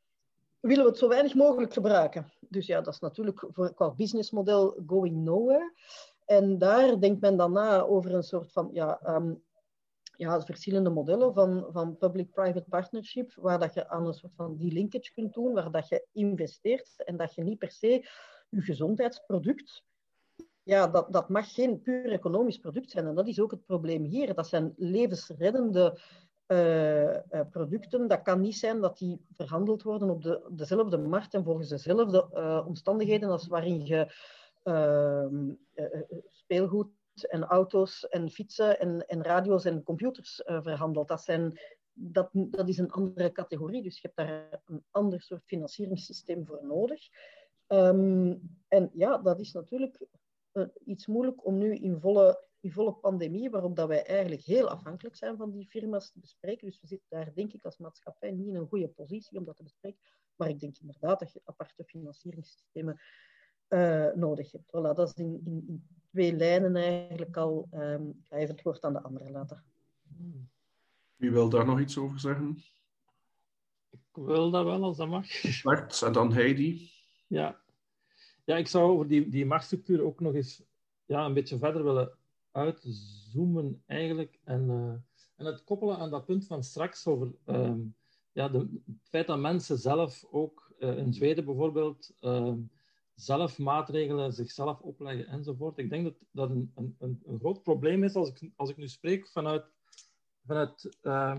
[SPEAKER 3] willen we het zo weinig mogelijk gebruiken. Dus ja, dat is natuurlijk voor, qua businessmodel going nowhere. En daar denkt men dan na over een soort van ja, ja, verschillende modellen van, van public-private partnership, waar dat je aan een soort van die linkage kunt doen, waar dat je investeert en dat je niet per se je gezondheidsproduct, ja, dat, dat mag geen puur economisch product zijn. En dat is ook het probleem hier. Dat zijn levensreddende uh, producten. Dat kan niet zijn dat die verhandeld worden op de, dezelfde markt en volgens dezelfde uh, omstandigheden als waarin je speelgoed en auto's en fietsen en, en radio's en computers verhandeld. Dat, zijn, dat, dat is een andere categorie, dus je hebt daar een ander soort financieringssysteem voor nodig. Um, en ja, dat is natuurlijk iets moeilijk om nu in volle, in volle pandemie, waarop dat wij eigenlijk heel afhankelijk zijn van die firma's, te bespreken. Dus we zitten daar, denk ik, als maatschappij niet in een goede positie om dat te bespreken. Maar ik denk inderdaad dat je aparte financieringssystemen uh, nodig hebt. Voilà, dat is in, in, in, twee lijnen eigenlijk al. Um, ik ga even het woord aan de andere laten.
[SPEAKER 2] Wie wil daar nog iets over zeggen?
[SPEAKER 4] Ik wil dat wel, als dat mag.
[SPEAKER 2] Bart en dan Heidi.
[SPEAKER 4] Ja, ja ik zou over die, die machtsstructuur ook nog eens ja, een beetje verder willen uitzoomen eigenlijk. En, uh, en het koppelen aan dat punt van straks over um, ja, de, het feit dat mensen zelf ook, uh, in Zweden bijvoorbeeld, um, zelf maatregelen zichzelf opleggen enzovoort. Ik denk dat dat een, een, een groot probleem is als ik, als ik nu spreek vanuit, vanuit uh,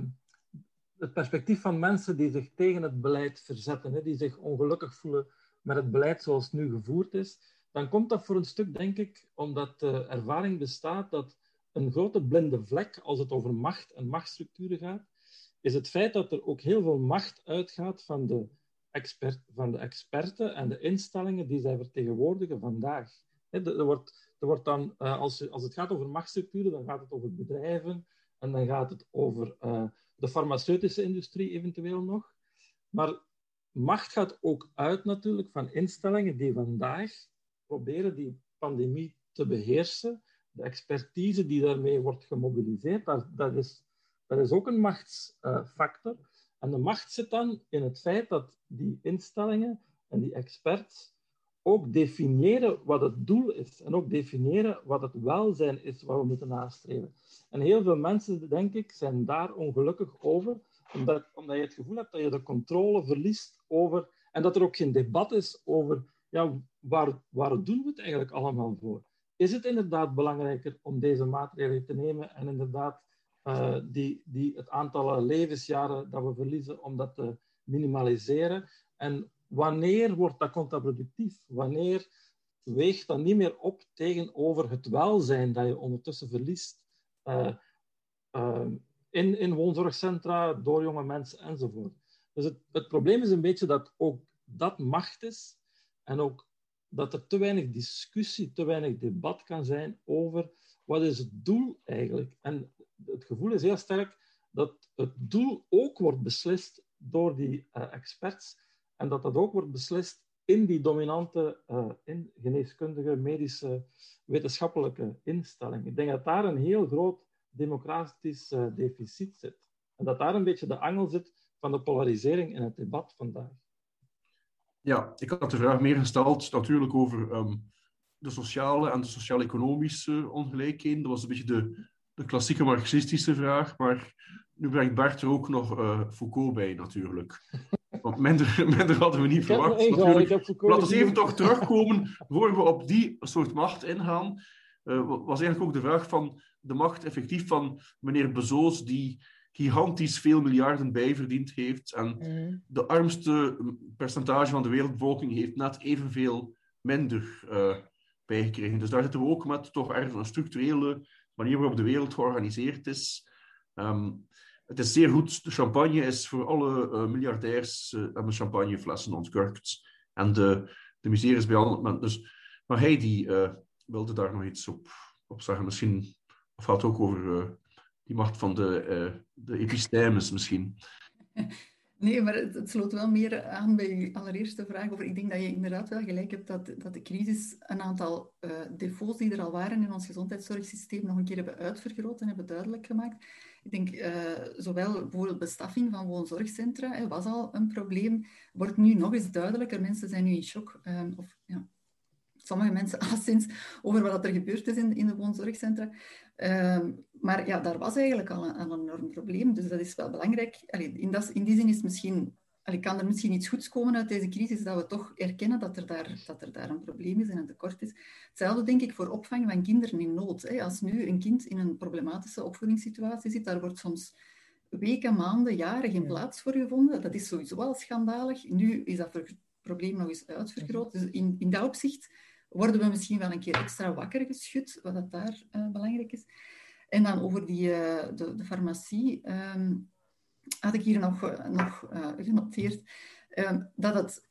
[SPEAKER 4] het perspectief van mensen die zich tegen het beleid verzetten, hè, die zich ongelukkig voelen met het beleid zoals het nu gevoerd is. Dan komt dat voor een stuk, denk ik, omdat de ervaring bestaat dat een grote blinde vlek, als het over macht en machtsstructuren gaat, is het feit dat er ook heel veel macht uitgaat van de expert, van de experten en de instellingen die zij vertegenwoordigen vandaag. er, wordt, er wordt dan, uh, als, als het gaat over machtsstructuren, dan gaat het over bedrijven en dan gaat het over uh, de farmaceutische industrie eventueel nog. Maar macht gaat ook uit natuurlijk van instellingen die vandaag proberen die pandemie te beheersen. De expertise die daarmee wordt gemobiliseerd, dat, dat, is, dat is ook een machtsfactor. En de macht zit dan in het feit dat die instellingen en die experts ook definiëren wat het doel is en ook definiëren wat het welzijn is wat we moeten nastreven. En heel veel mensen, denk ik, zijn daar ongelukkig over, omdat, omdat je het gevoel hebt dat je de controle verliest over, en dat er ook geen debat is over, ja, waar, waar doen we het eigenlijk allemaal voor? Is het inderdaad belangrijker om deze maatregelen te nemen en inderdaad uh, die, die het aantal levensjaren dat we verliezen, om dat te minimaliseren. En wanneer wordt dat contraproductief? Wanneer weegt dat niet meer op tegenover het welzijn dat je ondertussen verliest uh, uh, in, in woonzorgcentra, door jonge mensen enzovoort. Dus het, het probleem is een beetje dat ook dat macht is en ook dat er te weinig discussie, te weinig debat kan zijn over wat is het doel eigenlijk. En het gevoel is heel sterk dat het doel ook wordt beslist door die uh, experts en dat dat ook wordt beslist in die dominante uh, in geneeskundige, medische, wetenschappelijke instellingen. Ik denk dat daar een heel groot democratisch uh, deficit zit. En dat daar een beetje de angel zit van de polarisering in het debat vandaag.
[SPEAKER 2] Ja, ik had de vraag meer gesteld natuurlijk over um, de sociale en de sociaal-economische ongelijkheden. Dat was een beetje de, de klassieke marxistische vraag, maar nu brengt Bart er ook nog uh, Foucault bij natuurlijk. (laughs) Want minder, minder hadden we niet verwacht. Natuurlijk. Laten we even toch terugkomen, voor we op die soort macht ingaan. Uh, was eigenlijk ook de vraag van de macht effectief van meneer Bezos, die gigantisch veel miljarden bijverdiend heeft. En mm. de armste percentage van de wereldbevolking heeft net evenveel minder uh, bijgekregen. Dus daar zitten we ook met toch ergens een structurele manier waarop de wereld georganiseerd is. Um, het is zeer goed. De champagne is voor alle uh, miljardairs uh, hebben champagneflessen ontkurkt. En de, de misère behandeld. Dus, maar hij die, uh, wilde daar nog iets op, op zeggen. Misschien, of gaat het ook over die macht van de, de epistemes misschien. (laughs)
[SPEAKER 6] Nee, maar het, het, sloot wel meer aan bij je allereerste vraag over. Ik denk dat je inderdaad wel gelijk hebt dat, dat de crisis een aantal uh, defaults die er al waren in ons gezondheidszorgsysteem nog een keer hebben uitvergroot en hebben duidelijk gemaakt. Ik denk uh, zowel bijvoorbeeld bestaffing van woonzorgcentra hè, was al een probleem, wordt nu nog eens duidelijker. Mensen zijn nu in shock. Um, of, ja, sommige mensen (laughs) alleszins over wat er gebeurd is in, in de woonzorgcentra. Uh, maar ja, daar was eigenlijk al een, een, enorm probleem, dus dat is wel belangrijk. Allee, in, dat, in die zin is misschien, allee, kan er misschien iets goeds komen uit deze crisis, dat we toch erkennen dat er daar, dat er daar een probleem is en een tekort is. Hetzelfde denk ik voor opvang van kinderen in nood. Hè. Als nu een kind in een problematische opvoedingssituatie zit, daar wordt soms weken, maanden, jaren geen plaats voor gevonden. Dat is sowieso al schandalig. Nu is dat probleem nog eens uitvergroot. Dus in, in dat opzicht worden we misschien wel een keer extra wakker geschud, wat dat daar uh, belangrijk is. En dan over die, uh, de, de, farmacie um, had ik hier nog, uh, nog genoteerd um, dat het,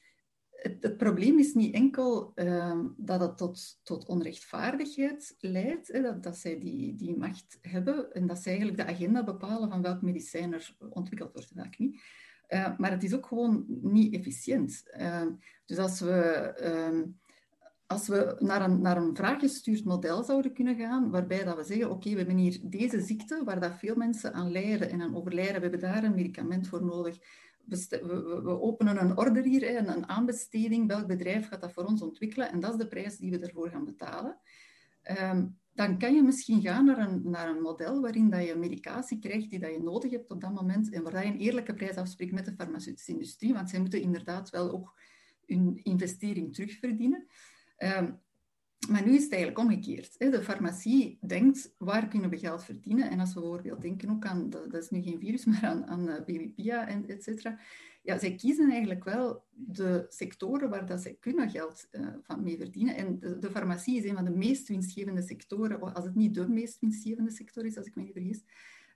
[SPEAKER 6] het, probleem is niet enkel um, dat het tot, tot onrechtvaardigheid leidt, hè, dat, dat zij die, die macht hebben en dat zij eigenlijk de agenda bepalen van welk medicijn er ontwikkeld wordt en welk niet. maar het is ook gewoon niet efficiënt. dus als we als we naar een, naar een vraaggestuurd model zouden kunnen gaan, waarbij dat we zeggen, oké, we hebben hier deze ziekte, waar dat veel mensen aan lijden en aan overlijden, we hebben daar een medicament voor nodig. We, we, openen een order hier, een aanbesteding, welk bedrijf gaat dat voor ons ontwikkelen, en dat is de prijs die we ervoor gaan betalen. Um, dan kan je misschien gaan naar een, naar een model waarin dat je medicatie krijgt die dat je nodig hebt op dat moment en waar dat je een eerlijke prijs afspreekt met de farmaceutische industrie, want zij moeten inderdaad wel ook hun investering terugverdienen. Um, maar nu is het eigenlijk omgekeerd. De farmacie denkt, waar kunnen we geld verdienen? En als we bijvoorbeeld denken ook aan, dat, is nu geen virus, (laughs) maar aan, aan uh, BBPA en et cetera. Ja, zij kiezen eigenlijk wel de sectoren waar dat zij kunnen geld uh, van mee verdienen. En de, farmacie is een van de meest winstgevende sectoren, als het niet de meest winstgevende sector is, als ik me niet vergis,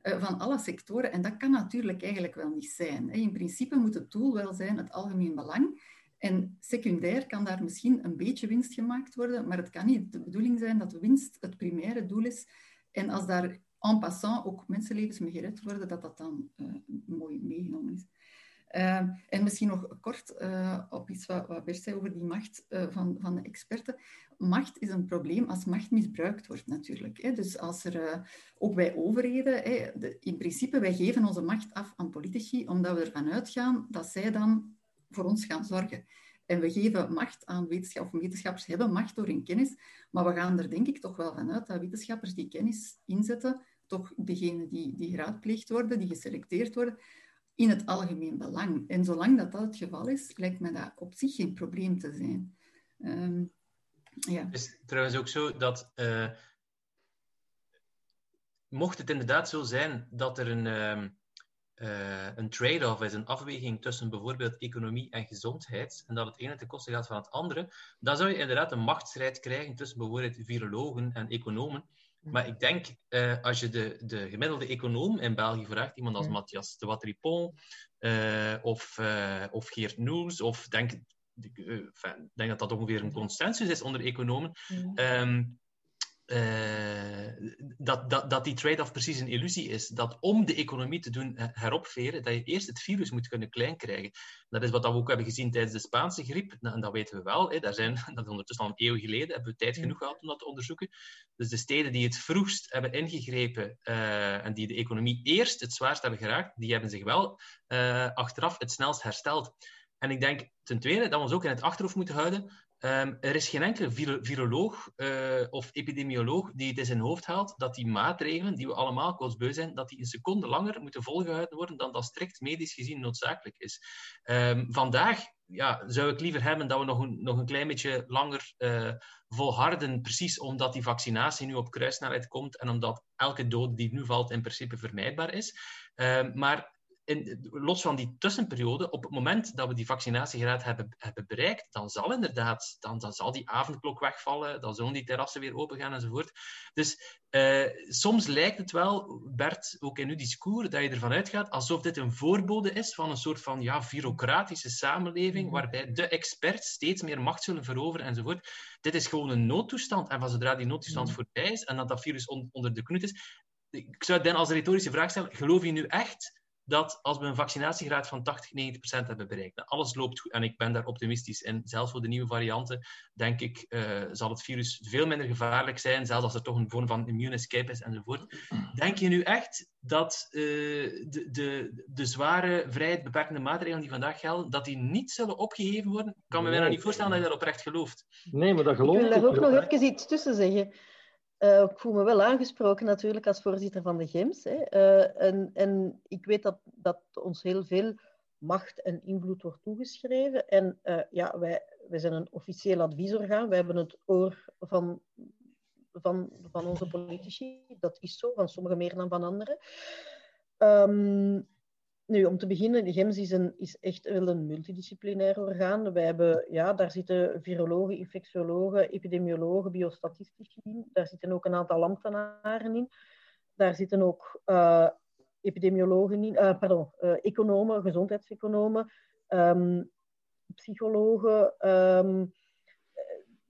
[SPEAKER 6] uh, van alle sectoren. En dat kan natuurlijk eigenlijk wel niet zijn. Hè. In principe moet het doel wel zijn het algemeen belang. En secundair kan daar misschien een beetje winst gemaakt worden, maar het kan niet de bedoeling zijn dat winst het primaire doel is. En als daar en passant ook mensenlevens mee gered worden, dat dat dan uh, mooi meegenomen is. Uh, en misschien nog kort uh, op iets wat, wat Bert zei over die macht van, van de experten. Macht is een probleem als macht misbruikt wordt natuurlijk. Hè. Dus als er, ook bij overheden, hè, in principe, wij geven onze macht af aan politici, omdat we ervan uitgaan dat zij dan voor ons gaan zorgen. En we geven macht aan wetenschappers, of wetenschappers hebben macht door hun kennis, maar we gaan er denk ik toch wel vanuit dat wetenschappers die kennis inzetten, toch degenen die, die geraadpleegd worden, die geselecteerd worden, in het algemeen belang. En zolang dat dat het geval is, lijkt me dat op zich geen probleem te zijn. Um, ja.
[SPEAKER 5] Het is trouwens ook zo dat, uh, mocht het inderdaad zo zijn dat er een... Uh, uh, een trade-off is, een afweging tussen bijvoorbeeld economie en gezondheid, en dat het ene ten koste gaat van het andere, dan zou je inderdaad een machtsstrijd krijgen tussen bijvoorbeeld virologen en economen. Maar ik denk, uh, als je de, de gemiddelde econoom in België vraagt, iemand als Matthias de Watripon uh, of, of Geert Noels, of denk, denk dat dat ongeveer een consensus is onder economen, um, uh, dat, dat, dat die trade-off precies een illusie is. Dat om de economie te doen heropveren, dat je eerst het virus moet kunnen klein krijgen. Dat is wat we ook hebben gezien tijdens de Spaanse griep. Nou, en dat weten we wel. Hè. Daar zijn, (laughs) dat is ondertussen al een eeuw geleden. Hebben we tijd genoeg gehad om dat te onderzoeken. Dus de steden die het vroegst hebben ingegrepen uh, en die de economie eerst het zwaarst hebben geraakt, die hebben zich wel uh, achteraf het snelst hersteld. En ik denk ten tweede dat we ons ook in het achterhoofd moeten houden Ehm, er is geen enkele viroloog uh, of epidemioloog die het in zijn hoofd haalt dat die maatregelen, die we allemaal kotsbeu zijn, dat die een seconde langer moeten volgehouden worden dan dat strikt medisch gezien noodzakelijk is. Um, vandaag ja, zou ik liever hebben dat we nog een, nog een klein beetje langer uh, volharden, precies omdat die vaccinatie nu op kruissnelheid komt en omdat elke dood die nu valt in principe vermijdbaar is. Uh, maar in, los van die tussenperiode, op het moment dat we die vaccinatiegraad hebben, hebben bereikt, dan zal inderdaad, dan, dan zal die avondklok wegvallen, dan zullen die terrassen weer open gaan enzovoort. Dus uh, soms lijkt het wel, Bert, ook in uw discours, dat je ervan uitgaat alsof dit een voorbode is van een soort van ja, bureaucratische samenleving, mhm. waarbij de experts steeds meer macht zullen veroveren enzovoort. Dit is gewoon een noodtoestand. En van zodra die noodtoestand mhm. voorbij is en dat dat virus onder de knoet is, ik zou dan als retorische vraag stellen, geloof je nu echt dat als we een vaccinatiegraad van 80, 90 procent hebben bereikt, alles loopt goed, en ik ben daar optimistisch in, zelfs voor de nieuwe varianten, denk ik, uh, zal het virus veel minder gevaarlijk zijn, zelfs als er toch een vorm van immune escape is enzovoort. Denk je nu echt dat uh, de, de, de zware vrijheid maatregelen die vandaag gelden, dat die niet zullen opgeheven worden? Ik kan me bijna niet voorstellen dat je dat oprecht gelooft.
[SPEAKER 4] Nee, maar dat geloof ik.
[SPEAKER 3] Ik wil daar ook nog even iets tussen zeggen. Uh, ik voel me wel aangesproken natuurlijk als voorzitter van de GEMS. Hè. Uh, en, en, ik weet dat, dat ons heel veel macht en invloed wordt toegeschreven. En uh, ja, wij, wij zijn een officieel adviesorgaan. Wij hebben het oor van, van, van onze politici. Dat is zo, van sommigen meer dan van anderen. Um, nu, om te beginnen, GEMS is, een, is echt wel een multidisciplinair orgaan. Wij hebben, ja, daar zitten virologen, infectiologen, epidemiologen, biostatistici in. Daar zitten ook een aantal ambtenaren in. Daar zitten ook uh, epidemiologen in, uh, pardon, uh, economen, gezondheidseconomen, um, psychologen, um,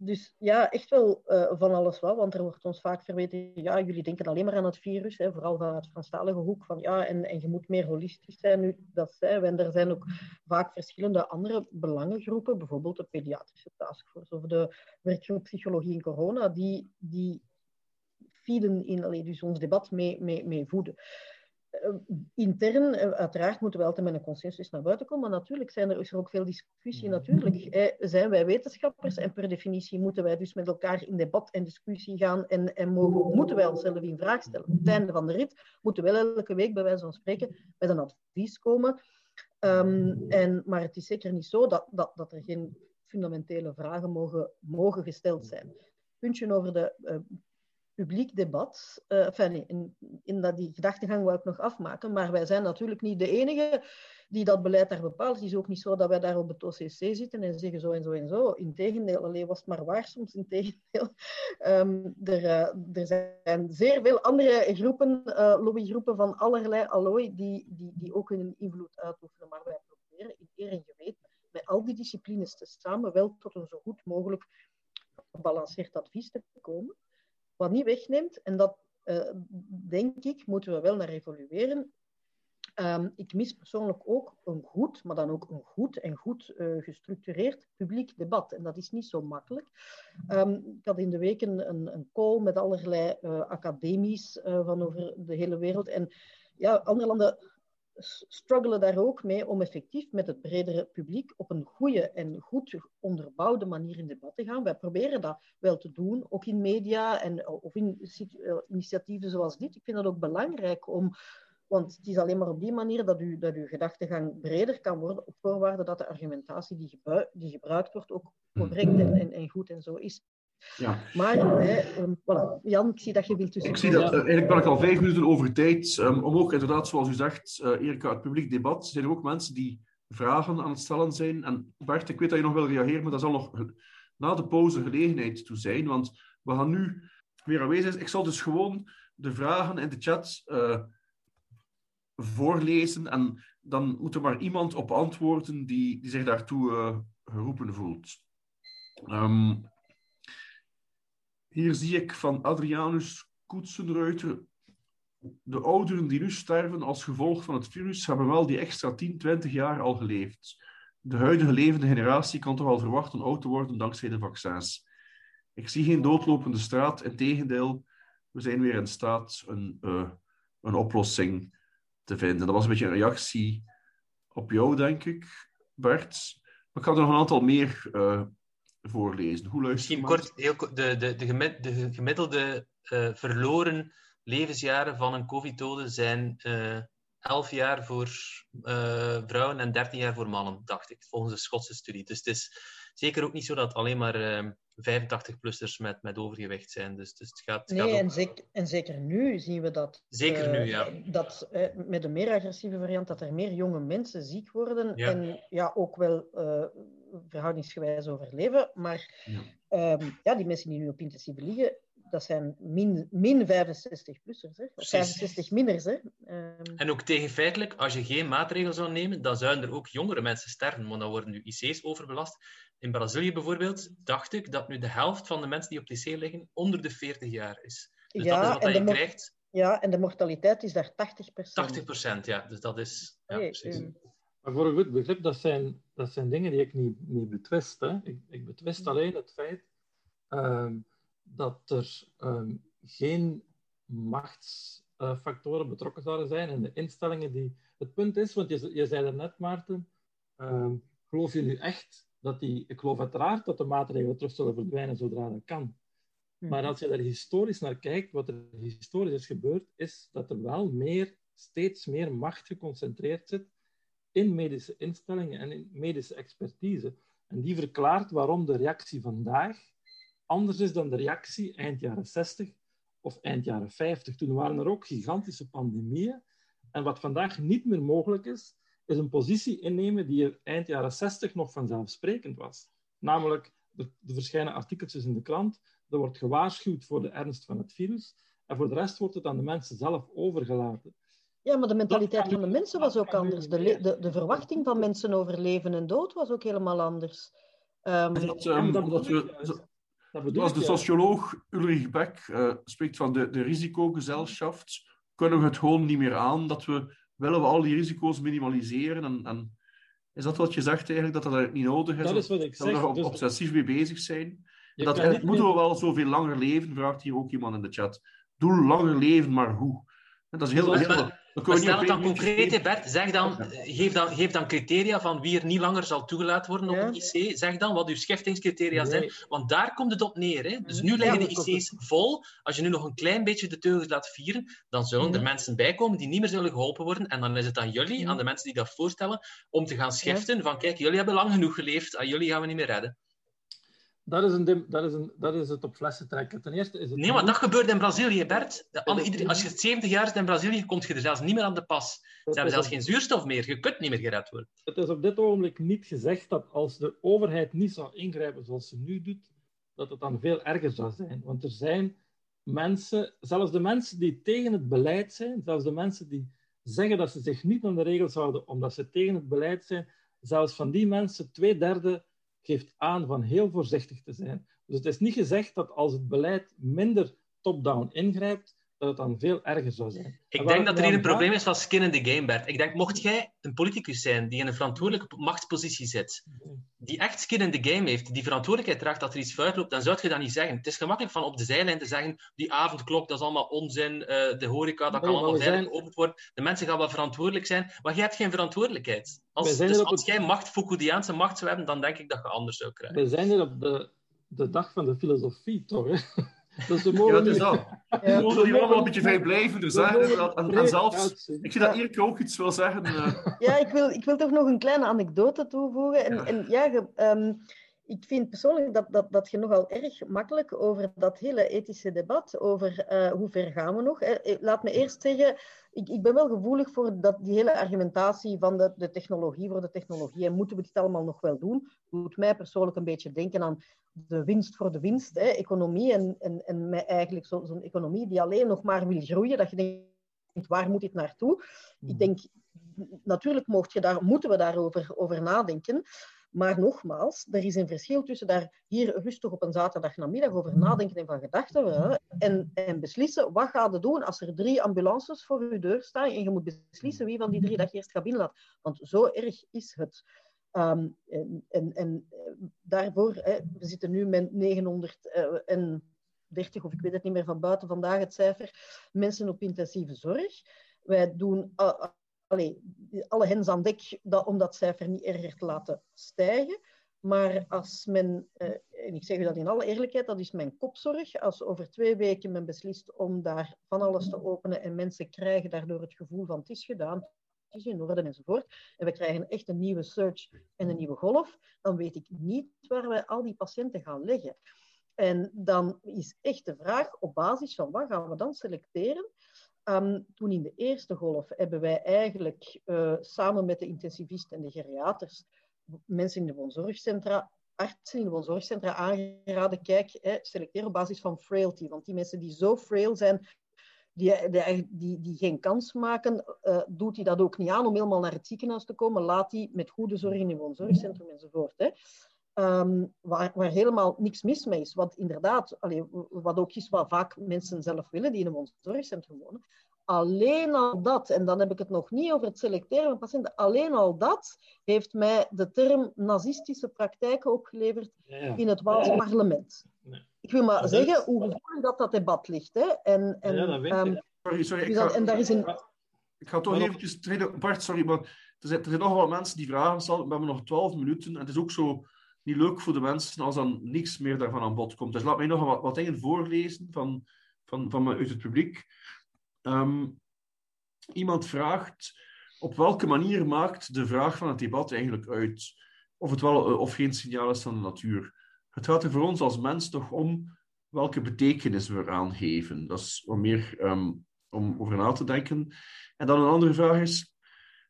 [SPEAKER 3] dus ja, echt wel uh, van alles wat. Want er wordt ons vaak verweten, ja, jullie denken alleen maar aan het virus. Hè, vooral vanuit de Franstalige hoek. Van, ja, en, en je moet meer holistisch zijn. Nu, dat zijn. En er zijn ook vaak verschillende andere belangengroepen. Bijvoorbeeld de pediatrische taskforce of de werkgroep psychologie in corona. Die, die feeden in allee, dus ons debat mee, mee, mee voeden. Eh, intern, eh, uiteraard moeten we altijd met een consensus naar buiten komen, maar natuurlijk zijn er, is er ook veel discussie. Natuurlijk eh, zijn wij wetenschappers en per definitie moeten wij dus met elkaar in debat en discussie gaan en, en mogen, moeten wij onszelf in vraag stellen. Op het einde van de rit moeten we elke week bij wijze van spreken met een advies komen. Um, en, maar het is zeker niet zo dat, dat, dat er geen fundamentele vragen mogen, mogen gesteld zijn. Puntje over de uh, publiek debat. Uh, enfin, in, in dat, die gedachtegang wil ik nog afmaken, maar wij zijn natuurlijk niet de enige die dat beleid daar bepaalt. Het is ook niet zo dat wij daar op het OCC zitten en zeggen zo en zo en zo. Integendeel, alleen was het maar waar soms, integendeel. Um, (laughs) er, uh, er zijn zeer veel andere groepen, uh, lobbygroepen van allerlei allooi, die, die, die ook hun invloed uitoefenen. Maar wij proberen in eer en geweten met al die disciplines te samen wel tot een zo goed mogelijk gebalanceerd advies te komen. Wat niet wegneemt, en dat uh, denk ik, moeten we wel naar evolueren. Um, ik mis persoonlijk ook een goed, maar dan ook een goed en goed uh, gestructureerd publiek debat. En dat is niet zo makkelijk. Um, ik had in de week een, een call met allerlei uh, academies van over de hele wereld. En ja, andere landen struggelen daar ook mee om effectief met het bredere publiek op een goede en goed onderbouwde manier in debat te gaan. Wij proberen dat wel te doen, ook in media en, of in eh, initiatieven zoals dit. Ik vind dat ook belangrijk om, want het is alleen maar op die manier dat, u, dat uw gedachtegang breder kan worden, op voorwaarde dat de argumentatie die, die gebruikt wordt ook correct en, en, en goed en zo is. Ja. Maar, hè, um, voilà. Jan, ik zie dat je wilt tussen.
[SPEAKER 2] Ik zie dat, uh, eigenlijk ben ik al vijf minuten over tijd. Um, om ook inderdaad, zoals u zegt, uh, Erika, het publiek debat, zijn er ook mensen die vragen aan het stellen zijn. En Bart, ik weet dat je nog wil reageren, maar dat zal nog na de pauze gelegenheid toe zijn, want we gaan nu weer aanwezig zijn. Ik zal dus gewoon de vragen in de chat uh, voorlezen en dan moet er maar iemand op antwoorden die, die zich daartoe geroepen voelt. Um, hier zie ik van Adrianus Koetsenreuter. De ouderen die nu sterven als gevolg van het virus hebben wel die extra 10, 20 jaar al geleefd. De huidige levende generatie kan toch al verwachten oud te worden dankzij de vaccins. Ik zie geen doodlopende straat, integendeel, we zijn weer in staat een, uh, een oplossing te vinden. Dat was een beetje een reactie op jou, denk ik, Bert. Maar ik had er nog een aantal meer uh, voorlezen. Hoe luistert
[SPEAKER 5] Misschien kort, heel, de, de, de, gemiddelde uh, verloren levensjaren van een COVID-dode zijn uh, 11 jaar voor uh, vrouwen en 13 jaar voor mannen, dacht ik, volgens de Schotse studie. Dus het is zeker ook niet zo dat alleen maar 85-plussers met, met overgewicht zijn. Dus, dus het gaat, het
[SPEAKER 3] nee,
[SPEAKER 5] gaat
[SPEAKER 3] en, zeker, en zeker nu zien we dat.
[SPEAKER 5] Zeker nu, ja.
[SPEAKER 3] Dat met een meer agressieve variant, dat er meer jonge mensen ziek worden. En ja, ook wel verhoudingsgewijs overleven. Maar ja. Um, ja, die mensen die nu op intensieve liggen, dat zijn min, min 65-plussers, of 65 minners. Hè.
[SPEAKER 5] Um... En ook tegenfeitelijk, als je geen maatregelen zou nemen, dan zouden er ook jongere mensen sterven, want dan worden nu IC's overbelast. In Brazilië bijvoorbeeld, dacht ik dat nu de helft van de mensen die op IC liggen onder de 40 jaar is. Dus ja, dat is wat je krijgt.
[SPEAKER 3] Ja, en de mortaliteit is daar 80%
[SPEAKER 5] 80% ja. Dus dat is... Ja, precies. Um...
[SPEAKER 4] Maar voor een goed begrip, dat zijn, dat zijn dingen die ik niet, niet betwist. Hè. Ik, ik betwist alleen het feit um, dat er um, geen machtsfactoren betrokken zouden zijn in de instellingen die... Het punt is, want je, je zei er net, Maarten, um, geloof je nu echt dat die... Ik geloof uiteraard dat de maatregelen terug zullen verdwijnen zodra dat kan. Maar als je daar historisch naar kijkt, wat er historisch is gebeurd, is dat er wel meer, steeds meer macht geconcentreerd zit in medische instellingen en in medische expertise. En die verklaart waarom de reactie vandaag anders is dan de reactie eind jaren 60 of eind jaren 50. Toen waren er ook gigantische pandemieën. En wat vandaag niet meer mogelijk is, is een positie innemen die er eind jaren 60 nog vanzelfsprekend was. Namelijk, er verschijnen artikeltjes in de krant, er wordt gewaarschuwd voor de ernst van het virus, en voor de rest wordt het aan de mensen zelf overgelaten.
[SPEAKER 3] Ja, maar de mentaliteit van de mensen was ook anders. De, de, de verwachting van mensen over leven en dood was ook helemaal anders.
[SPEAKER 2] Um, dat, um, dat we, Zoals de socioloog Ulrich Beck uh, spreekt van de, de risicogezelschap, kunnen we het gewoon niet meer aan dat we willen we al die risico's minimaliseren. En, en is dat wat je zegt eigenlijk, dat dat eigenlijk niet nodig is?
[SPEAKER 4] Dat is wat ik zeg.
[SPEAKER 2] Dat we er dus... obsessief mee bezig zijn. Dat eigenlijk moeten we wel zoveel langer leven, vraagt hier ook iemand in de chat. Doe langer leven, maar hoe? En dat is heel, heel,
[SPEAKER 5] maar stel het dan concreet, Bert. Zeg dan, geef, dan, geef dan criteria van wie er niet langer zal toegelaten worden op een IC. Zeg dan wat uw schiftingscriteria zijn. Want daar komt het op neer. Hè. Dus nu liggen de IC's vol. Als je nu nog een klein beetje de teugels laat vieren, dan zullen er mensen bijkomen die niet meer zullen geholpen worden. En dan is het aan jullie, aan de mensen die dat voorstellen, om te gaan schiften. Van kijk, jullie hebben lang genoeg geleefd. Aan jullie gaan we niet meer redden
[SPEAKER 4] dat is, een, dat, is een, dat is het op flessen trekken. Ten eerste is het
[SPEAKER 5] nee, maar dat gebeurt in Brazilië, Bert. De, iedereen, als je 70 jaar is in Brazilië, komt je er zelfs niet meer aan de pas. Ze hebben zelfs geen zuurstof meer. Je kunt niet meer gered worden.
[SPEAKER 4] Het is op dit ogenblik niet gezegd dat als de overheid niet zou ingrijpen zoals ze nu doet, dat het dan veel erger zou zijn. Want er zijn mensen, zelfs de mensen die tegen het beleid zijn, zelfs de mensen die zeggen dat ze zich niet aan de regels houden omdat ze tegen het beleid zijn, zelfs van die mensen, twee derde geeft aan van heel voorzichtig te zijn. Dus het is niet gezegd dat als het beleid minder top-down ingrijpt, dat het dan veel erger zou zijn.
[SPEAKER 5] Ik denk dat er hier een probleem is van skin in the game, Bert. Ik denk, mocht jij een politicus zijn die in een verantwoordelijke machtspositie zit, die echt skin in the game heeft, die verantwoordelijkheid draagt dat er iets fout loopt, dan zou je dat niet zeggen. Het is gemakkelijk van op de zijlijn te zeggen, die avondklok, dat is allemaal onzin, uh, de horeca, dat kan allemaal veilig zijn... geopend worden, de mensen gaan wel verantwoordelijk zijn, maar jij hebt geen verantwoordelijkheid. Als, dus als jij macht, Foucauldiaanse macht zou hebben, dan denk ik dat je anders zou krijgen.
[SPEAKER 4] We zijn er op de, de dag van de filosofie, toch? Hè?
[SPEAKER 2] Dus we mogen ja, dat is dat. Ja. We hier allemaal een beetje vrijblijvender zeggen. En, en, zelfs, ik zie dat Erik ook iets wil zeggen. Uh...
[SPEAKER 3] Ja, ik wil, ik wil toch nog een kleine anekdote toevoegen. En ja, en, ja um, ik vind persoonlijk dat, dat, dat je nogal erg makkelijk over dat hele ethische debat, over uh, hoe ver gaan we nog. Eh, laat me eerst zeggen, ik, ik ben wel gevoelig voor dat, die hele argumentatie van de, de technologie voor de technologie. En moeten we dit allemaal nog wel doen? Doet mij persoonlijk een beetje denken aan de winst voor de winst, hè, economie. En, en, en eigenlijk zo'n zo economie die alleen nog maar wil groeien, dat je denkt, waar moet dit naartoe? Ik hmm. denk, natuurlijk mocht je daar, moeten we daarover over nadenken. Maar nogmaals, er is een verschil tussen daar hier rustig op een zaterdagnamiddag over nadenken en van gedachten en, en beslissen wat ga je doen als er drie ambulances voor je deur staan en je moet beslissen wie van die drie dat je eerst gaat binnenlaten. Want zo erg is het. Um, en, en, en, eh, daarvoor, hè, we zitten nu met 930, of ik weet het niet meer van buiten vandaag het cijfer, mensen op intensieve zorg. Wij doen uh, allee, alle hens aan dek dat, om dat cijfer niet erger te laten stijgen. Maar als men, uh, en ik zeg u dat in alle eerlijkheid, dat is mijn kopzorg, als over twee weken men beslist om daar van alles te openen en mensen krijgen daardoor het gevoel van het is gedaan, het is in orde enzovoort, en we krijgen echt een nieuwe search en een nieuwe golf, dan weet ik niet waar we al die patiënten gaan leggen. En dan is echt de vraag op basis van wat gaan we dan selecteren? Um, toen in de eerste golf hebben wij eigenlijk uh, samen met de intensivisten en de geriaters mensen in de woonzorgcentra, artsen in de woonzorgcentra aangeraden, kijk, hè, selecteer op basis van frailty. Want die mensen die zo frail zijn, die, die, die, geen kans maken, uh, doet hij dat ook niet aan om helemaal naar het ziekenhuis te komen. Laat die met goede zorg in een woonzorgcentrum enzovoort. Hè. Um, waar, waar, helemaal niks mis mee is. Want inderdaad, allee, wat ook is wat vaak mensen zelf willen die in een woonzorgcentrum wonen. Alleen al dat, en dan heb ik het nog niet over het selecteren van patiënten, alleen al dat heeft mij de term nazistische praktijken opgeleverd ja, ja. in het Waals parlement. Nee. Ik wil maar dat zeggen is... hoe gevoelig dat dat debat ligt. Hè. En, en,
[SPEAKER 4] ja, dat weet
[SPEAKER 2] um, Sorry, sorry. Ik ga, en daar is een... ik ga toch eventjes treden. Bart, sorry, maar er zijn, er zijn nog wel mensen die vragen stellen. We hebben nog twaalf minuten. En het is ook zo niet leuk voor de mensen als dan niks meer daarvan aan bod komt. Dus laat mij nog wat, wat dingen voorlezen van, van, van uit het publiek. Um, iemand vraagt, op welke manier maakt de vraag van het debat eigenlijk uit of het wel of geen signaal is van de natuur? Het gaat er voor ons als mens toch om welke betekenis we eraan geven. Dat is wat meer um, om over na te denken. En dan een andere vraag is,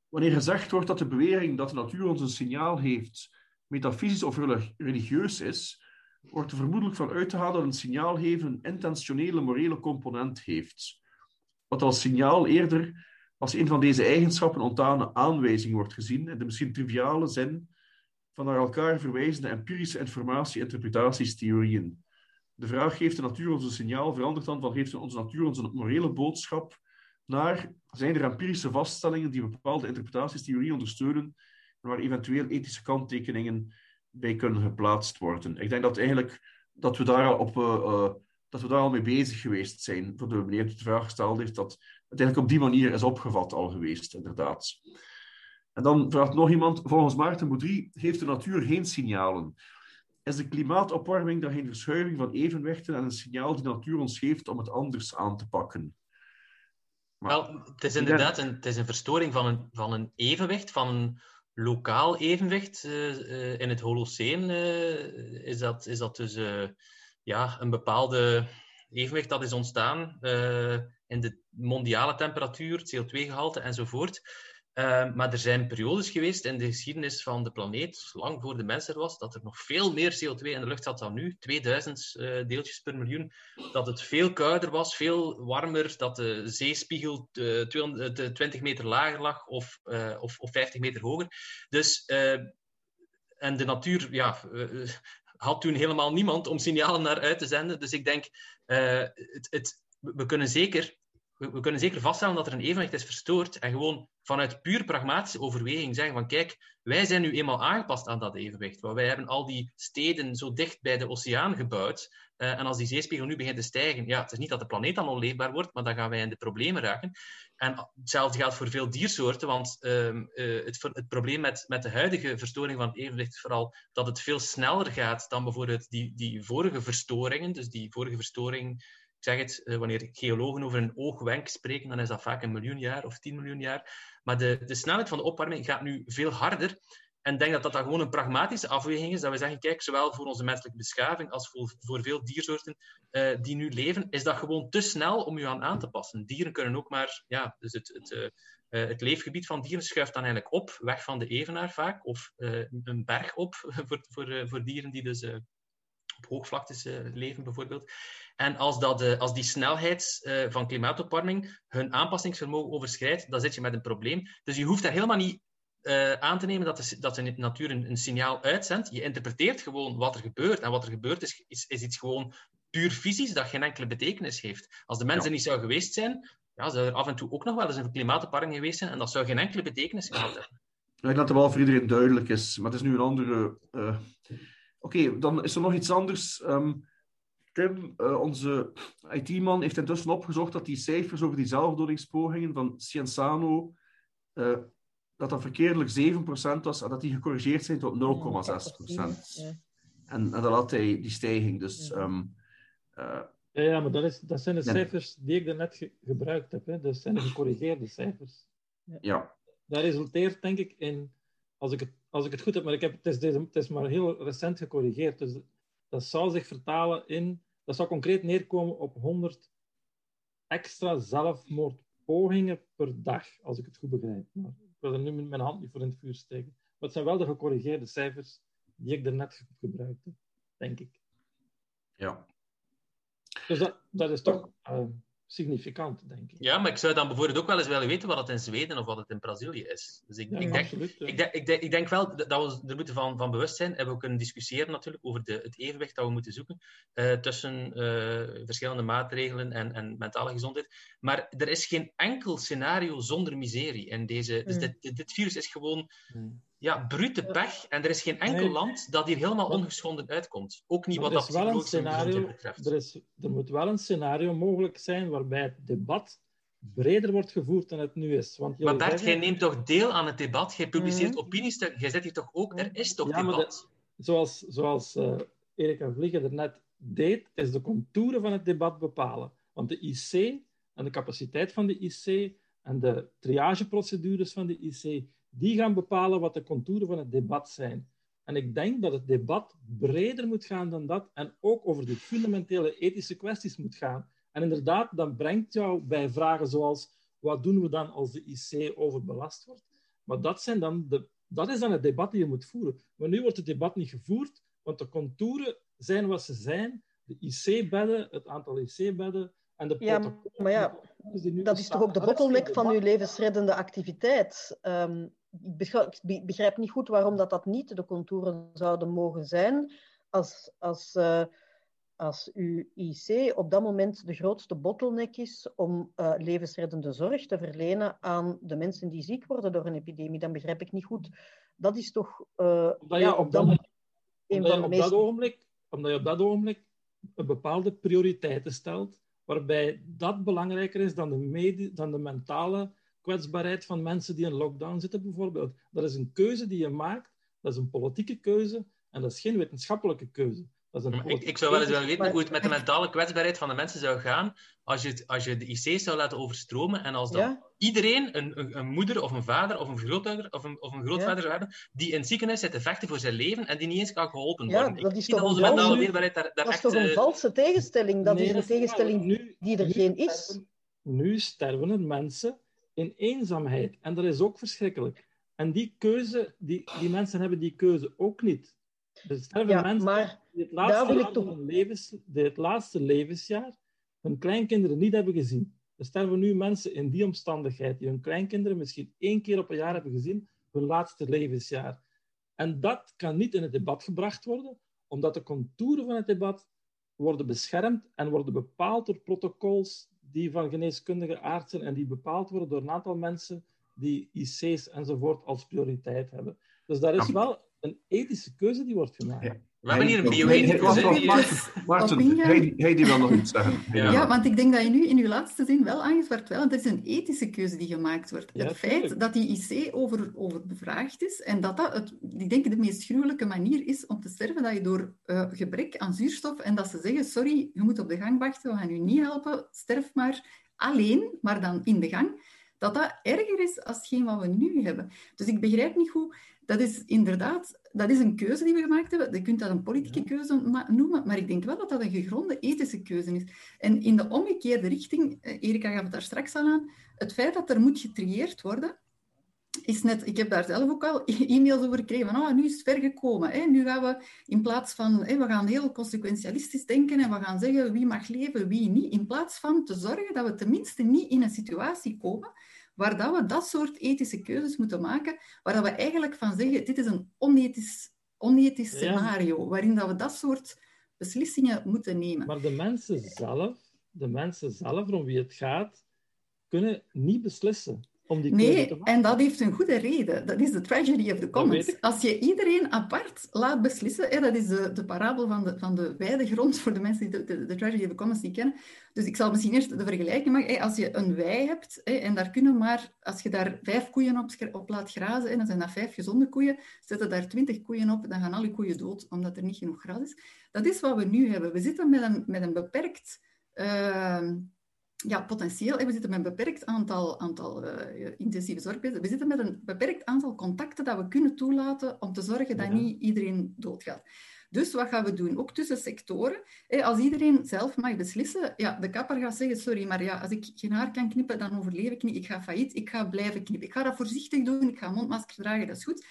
[SPEAKER 2] wanneer gezegd wordt dat de bewering dat de natuur ons een signaal heeft, metafysisch of religieus is, wordt er vermoedelijk van uit te halen dat een signaal geven een intentionele morele component heeft. Wat als signaal eerder als een van deze eigenschappen ontdane aanwijzing wordt gezien in de misschien triviale zin van naar elkaar verwijzende empirische informatie-interpretatiestheorieën. De vraag geeft de natuur ons een signaal, verandert dan van geeft onze natuur ons een morele boodschap naar? Zijn er empirische vaststellingen die bepaalde interpretatiestheorieën ondersteunen? en waar eventueel ethische kanttekeningen bij kunnen geplaatst worden. Ik denk dat eigenlijk dat we daar op uh, uh, dat we daar al mee bezig geweest zijn. Voor de meneer die de vraag gesteld heeft, dat het eigenlijk op die manier is opgevat al geweest, inderdaad. En dan vraagt nog iemand, volgens Maarten Boudry heeft de natuur geen signalen. Is de klimaatopwarming dan geen verschuiving van evenwichten en een signaal die de natuur ons geeft om het anders aan te pakken?
[SPEAKER 5] Maar, Wel, het is inderdaad een, het is een verstoring van een, van een evenwicht, van een lokaal evenwicht. Uh, uh, in het Holoceen uh, is, dat, is dat dus ja, een bepaalde evenwicht dat is ontstaan in de mondiale temperatuur, het CO2-gehalte enzovoort. Uh, maar er zijn periodes geweest in de geschiedenis van de planeet, lang voor de mens er was, dat er nog veel meer CO2 in de lucht zat dan nu, 2000 uh, deeltjes per miljoen. Dat het veel kouder was, veel warmer, dat de zeespiegel 200, 20 meter lager lag of, of, of 50 meter hoger. Dus en de natuur, ja, had toen helemaal niemand om signalen naar uit te zenden. Dus ik denk, het, het, we, kunnen zeker, we, we, kunnen zeker vaststellen dat er een evenwicht is verstoord. En gewoon vanuit puur pragmatische overweging zeggen van kijk, wij zijn nu eenmaal aangepast aan dat evenwicht. Want wij hebben al die steden zo dicht bij de oceaan gebouwd. Uh, en als die zeespiegel nu begint te stijgen, ja, het is niet dat de planeet dan onleefbaar wordt, maar dan gaan wij in de problemen raken. En hetzelfde geldt voor veel diersoorten, want uh, uh, het, het, probleem met, met de huidige verstoring van het evenwicht is vooral dat het veel sneller gaat dan bijvoorbeeld die, die vorige verstoringen. Dus die vorige verstoring, zeg het, uh, wanneer geologen over een oogwenk spreken, dan is dat vaak een miljoen jaar of tien miljoen jaar. Maar de, de snelheid van de opwarming gaat nu veel harder. En ik denk dat dat dan gewoon een pragmatische afweging is. Dat we zeggen, kijk, zowel voor onze menselijke beschaving als voor, voor veel diersoorten uh, die nu leven, is dat gewoon te snel om je aan aan te passen. Dieren kunnen ook maar, ja, dus het, het, uh, het leefgebied van dieren schuift dan eigenlijk op, weg van de evenaar vaak, of een berg op (laughs) voor, voor, voor dieren die dus op hoogvlaktes leven bijvoorbeeld. En als, dat, als die snelheid van klimaatopwarming hun aanpassingsvermogen overschrijdt, dan zit je met een probleem. Dus je hoeft daar helemaal niet uh, aan te nemen dat de, dat de natuur een, een, signaal uitzendt. Je interpreteert gewoon wat er gebeurt. En wat er gebeurt is, is, is iets gewoon puur fysisch dat geen enkele betekenis heeft. Als de mensen ja. niet zou geweest zijn, ja, zou er af en toe ook nog wel eens een klimaatopwarming geweest zijn en dat zou geen enkele betekenis gehad hebben.
[SPEAKER 2] Ik denk dat het wel voor iedereen duidelijk is, maar het is nu een andere... Uh... Oké, okay, dan is er nog iets anders. Um, Tim, uh, onze IT-man, heeft intussen opgezocht dat die cijfers over die zelfdodingspogingen van Cienzano dat dat verkeerdelijk 7% was en dat die gecorrigeerd zijn tot 0,6%.
[SPEAKER 3] Ja.
[SPEAKER 2] En, en dan had hij die stijging. Dus ehm, eh,
[SPEAKER 4] Ja, ja maar dat, is, dat zijn de
[SPEAKER 2] Ja.
[SPEAKER 4] cijfers die ik daarnet ge- gebruikt heb. Hè. Dat zijn de gecorrigeerde cijfers.
[SPEAKER 2] ja,
[SPEAKER 4] Dat resulteert, denk ik, in... Als ik het, als ik het goed heb, maar ik heb, het, is deze, het is maar heel recent gecorrigeerd. Dus dat zou zich vertalen in... Dat zou concreet neerkomen op 100 extra zelfmoordpogingen per dag, als ik het goed begrijp. Maar ik wil er nu mijn hand niet voor in het vuur steken. Maar het zijn wel de gecorrigeerde cijfers die ik daarnet ge- gebruikt heb, denk ik.
[SPEAKER 2] ja.
[SPEAKER 4] Dus dat, dat is toch eh, significant, denk ik.
[SPEAKER 5] Ja, maar ik zou dan bijvoorbeeld ook wel eens willen weten wat het in Zweden of wat het in Brazilië is. Dus ik,
[SPEAKER 4] Ja,
[SPEAKER 5] ik, denk,
[SPEAKER 4] absoluut. ja.
[SPEAKER 5] ik, denk, ik, denk, ik denk wel dat we er moeten van, van bewust zijn. En we kunnen discussiëren natuurlijk over de, het evenwicht dat we moeten zoeken eh, tussen eh, verschillende maatregelen en, en mentale gezondheid. Maar er is geen enkel scenario zonder miserie in deze. Dus
[SPEAKER 3] Mm.
[SPEAKER 5] dit, dit, virus is gewoon
[SPEAKER 4] Hmm.
[SPEAKER 5] Ja, brute pech. En er is geen enkel
[SPEAKER 4] Nee.
[SPEAKER 5] land dat hier helemaal ongeschonden uitkomt. Ook niet
[SPEAKER 4] Maar
[SPEAKER 5] wat dat
[SPEAKER 4] wel een scenario,
[SPEAKER 5] betreft.
[SPEAKER 4] er, is, er moet wel een scenario mogelijk zijn waarbij het debat breder wordt gevoerd dan het nu is. Want
[SPEAKER 5] Maar Bert, jij neemt toch deel aan het debat? Jij publiceert
[SPEAKER 3] Mhm.
[SPEAKER 5] opiniestukken. Jij zit hier toch ook... Er is toch
[SPEAKER 4] Ja,
[SPEAKER 5] debat?
[SPEAKER 4] zoals, zoals eh, Erika Vliegen er net deed, is de contouren van het debat bepalen. Want de IC en de capaciteit van de IC en de triageprocedures van de IC, die gaan bepalen wat de contouren van het debat zijn. En ik denk dat het debat breder moet gaan dan dat en ook over de fundamentele ethische kwesties moet gaan. En inderdaad, dat brengt jou bij vragen zoals wat doen we dan als de IC overbelast wordt? Maar dat, zijn dan de, dat is dan het debat die je moet voeren. Maar nu wordt het debat niet gevoerd, want de contouren zijn wat ze zijn. De IC-bedden, het aantal IC-bedden en de
[SPEAKER 3] Ja,
[SPEAKER 4] protocollen.
[SPEAKER 3] maar ja, Dat is toch ook de bottleneck van uw levensreddende activiteit. Ehm, ik begrijp, niet goed waarom dat, dat niet de contouren zouden mogen zijn als, als, eh, als uw IC op dat moment de grootste bottleneck is om eh, levensreddende zorg te verlenen aan de mensen die ziek worden door een epidemie. Dan begrijp ik niet goed. Dat is toch eh,
[SPEAKER 4] Omdat je
[SPEAKER 3] ja,
[SPEAKER 4] op
[SPEAKER 3] dat
[SPEAKER 4] dat- Omdat je, ogenblik, omdat je op dat ogenblik een bepaalde prioriteiten stelt, waarbij dat belangrijker is dan de, dan de mentale kwetsbaarheid van mensen die in lockdown zitten, bijvoorbeeld. Dat is een keuze die je maakt, dat is een politieke keuze en dat is geen wetenschappelijke keuze. Dat is een
[SPEAKER 5] ik, ik zou wel eens willen weten hoe het met de mentale kwetsbaarheid van de mensen zou gaan als je, het, als je de IC's zou laten overstromen en als dan
[SPEAKER 3] Ja,
[SPEAKER 5] iedereen een, een, een moeder of een vader of een grootouder of een, of een grootvader zou hebben die in het ziekenhuis zit te vechten voor zijn leven en die niet eens kan geholpen
[SPEAKER 3] Ja,
[SPEAKER 5] worden.
[SPEAKER 3] dat
[SPEAKER 5] ik
[SPEAKER 3] is toch
[SPEAKER 5] dat onze
[SPEAKER 3] een
[SPEAKER 5] mentale
[SPEAKER 3] valse-
[SPEAKER 5] weerbaarheid daar, daar
[SPEAKER 3] dat is
[SPEAKER 5] echt...
[SPEAKER 3] toch een
[SPEAKER 5] eh,
[SPEAKER 3] valse tegenstelling? Dat
[SPEAKER 4] Nee,
[SPEAKER 3] is een tegenstelling
[SPEAKER 4] nu-
[SPEAKER 3] die er
[SPEAKER 4] nu
[SPEAKER 3] geen is.
[SPEAKER 4] sterven- Nu sterven er mensen in eenzaamheid. En dat is ook verschrikkelijk. En die keuze, die, die mensen hebben die keuze ook niet. Er sterven
[SPEAKER 3] Ja,
[SPEAKER 4] mensen
[SPEAKER 3] maar
[SPEAKER 4] die het laatste,
[SPEAKER 3] toch-
[SPEAKER 4] levens, die het laatste levensjaar hun kleinkinderen niet hebben gezien. Er sterven nu mensen in die omstandigheid die hun kleinkinderen misschien één keer op een jaar hebben gezien, hun laatste levensjaar. En dat kan niet in het debat gebracht worden, omdat de contouren van het debat worden beschermd en worden bepaald door protocols die van geneeskundige aard zijn en die bepaald worden door een aantal mensen die IC's enzovoort als prioriteit hebben. Dus daar is wel een ethische keuze die wordt gemaakt.
[SPEAKER 2] Ja.
[SPEAKER 5] We hebben hier een
[SPEAKER 2] Heidi- wil nog iets zeggen.
[SPEAKER 5] Ja.
[SPEAKER 6] Ja, want ik denk dat je nu in je laatste zin wel aangesproken wel, dat is een ethische keuze die gemaakt wordt.
[SPEAKER 4] Ja,
[SPEAKER 6] het feit
[SPEAKER 4] tuurlijk.
[SPEAKER 6] dat die IC over, over bevraagd is en dat dat, het, ik denk, de meest gruwelijke manier is om te sterven, dat je door eh, gebrek aan zuurstof en dat ze zeggen, sorry, je moet op de gang wachten, we gaan u niet helpen, sterf maar alleen, maar dan in de gang, dat dat erger is als hetgeen wat we nu hebben. Dus ik begrijp niet hoe... Dat is inderdaad dat is een keuze die we gemaakt hebben. Je kunt dat een politieke keuze noemen, maar ik denk wel dat dat een gegronde ethische keuze is. En in de omgekeerde richting, eh, Erika gaf het daar straks al aan, het feit dat er moet getrieerd worden, is net, ik heb daar zelf ook al (laughs) e-mails over gekregen, van oh, nu is het ver gekomen. Hè? Nu gaan we in plaats van, hè, we gaan heel consequentialistisch denken en we gaan zeggen wie mag leven, wie niet, in plaats van te zorgen dat we tenminste niet in een situatie komen waar dat we dat soort ethische keuzes moeten maken, waar dat we eigenlijk van zeggen, dit is een onethisch, onethisch
[SPEAKER 4] Ja.
[SPEAKER 6] scenario, waarin dat we dat soort beslissingen moeten nemen.
[SPEAKER 4] Maar de mensen zelf, de mensen zelf om wie het gaat, kunnen niet beslissen. Om die
[SPEAKER 6] Nee,
[SPEAKER 4] keuze te maken?
[SPEAKER 6] en dat heeft een goede reden. Dat is de tragedy of the commons. Als je iedereen apart laat beslissen, hè, dat is de, de parabel van de, van de weidegrond voor de mensen die de, de, de tragedy of the commons niet kennen. Dus ik zal misschien eerst de vergelijking maken. Hè, als je een wei hebt hè, en daar kunnen maar, als je daar vijf koeien op, op laat grazen, hè, dan zijn dat vijf gezonde koeien. Zetten daar twintig koeien op, dan gaan alle koeien dood omdat er niet genoeg gras is. Dat is wat we nu hebben. We zitten met een, met een beperkt. Uh, ja, potentieel. We zitten met een beperkt aantal, aantal uh, intensieve zorgbeelden. We zitten met een beperkt aantal contacten dat we kunnen toelaten om te zorgen dat ja. niet iedereen doodgaat. Dus wat gaan we doen? Ook tussen sectoren. Als iedereen zelf mag beslissen, ja, de kapper gaat zeggen, sorry, maar ja, als ik geen haar kan knippen, dan overleef ik niet. Ik ga failliet, ik ga blijven knippen. Ik ga dat voorzichtig doen, ik ga mondmasker dragen, dat is goed.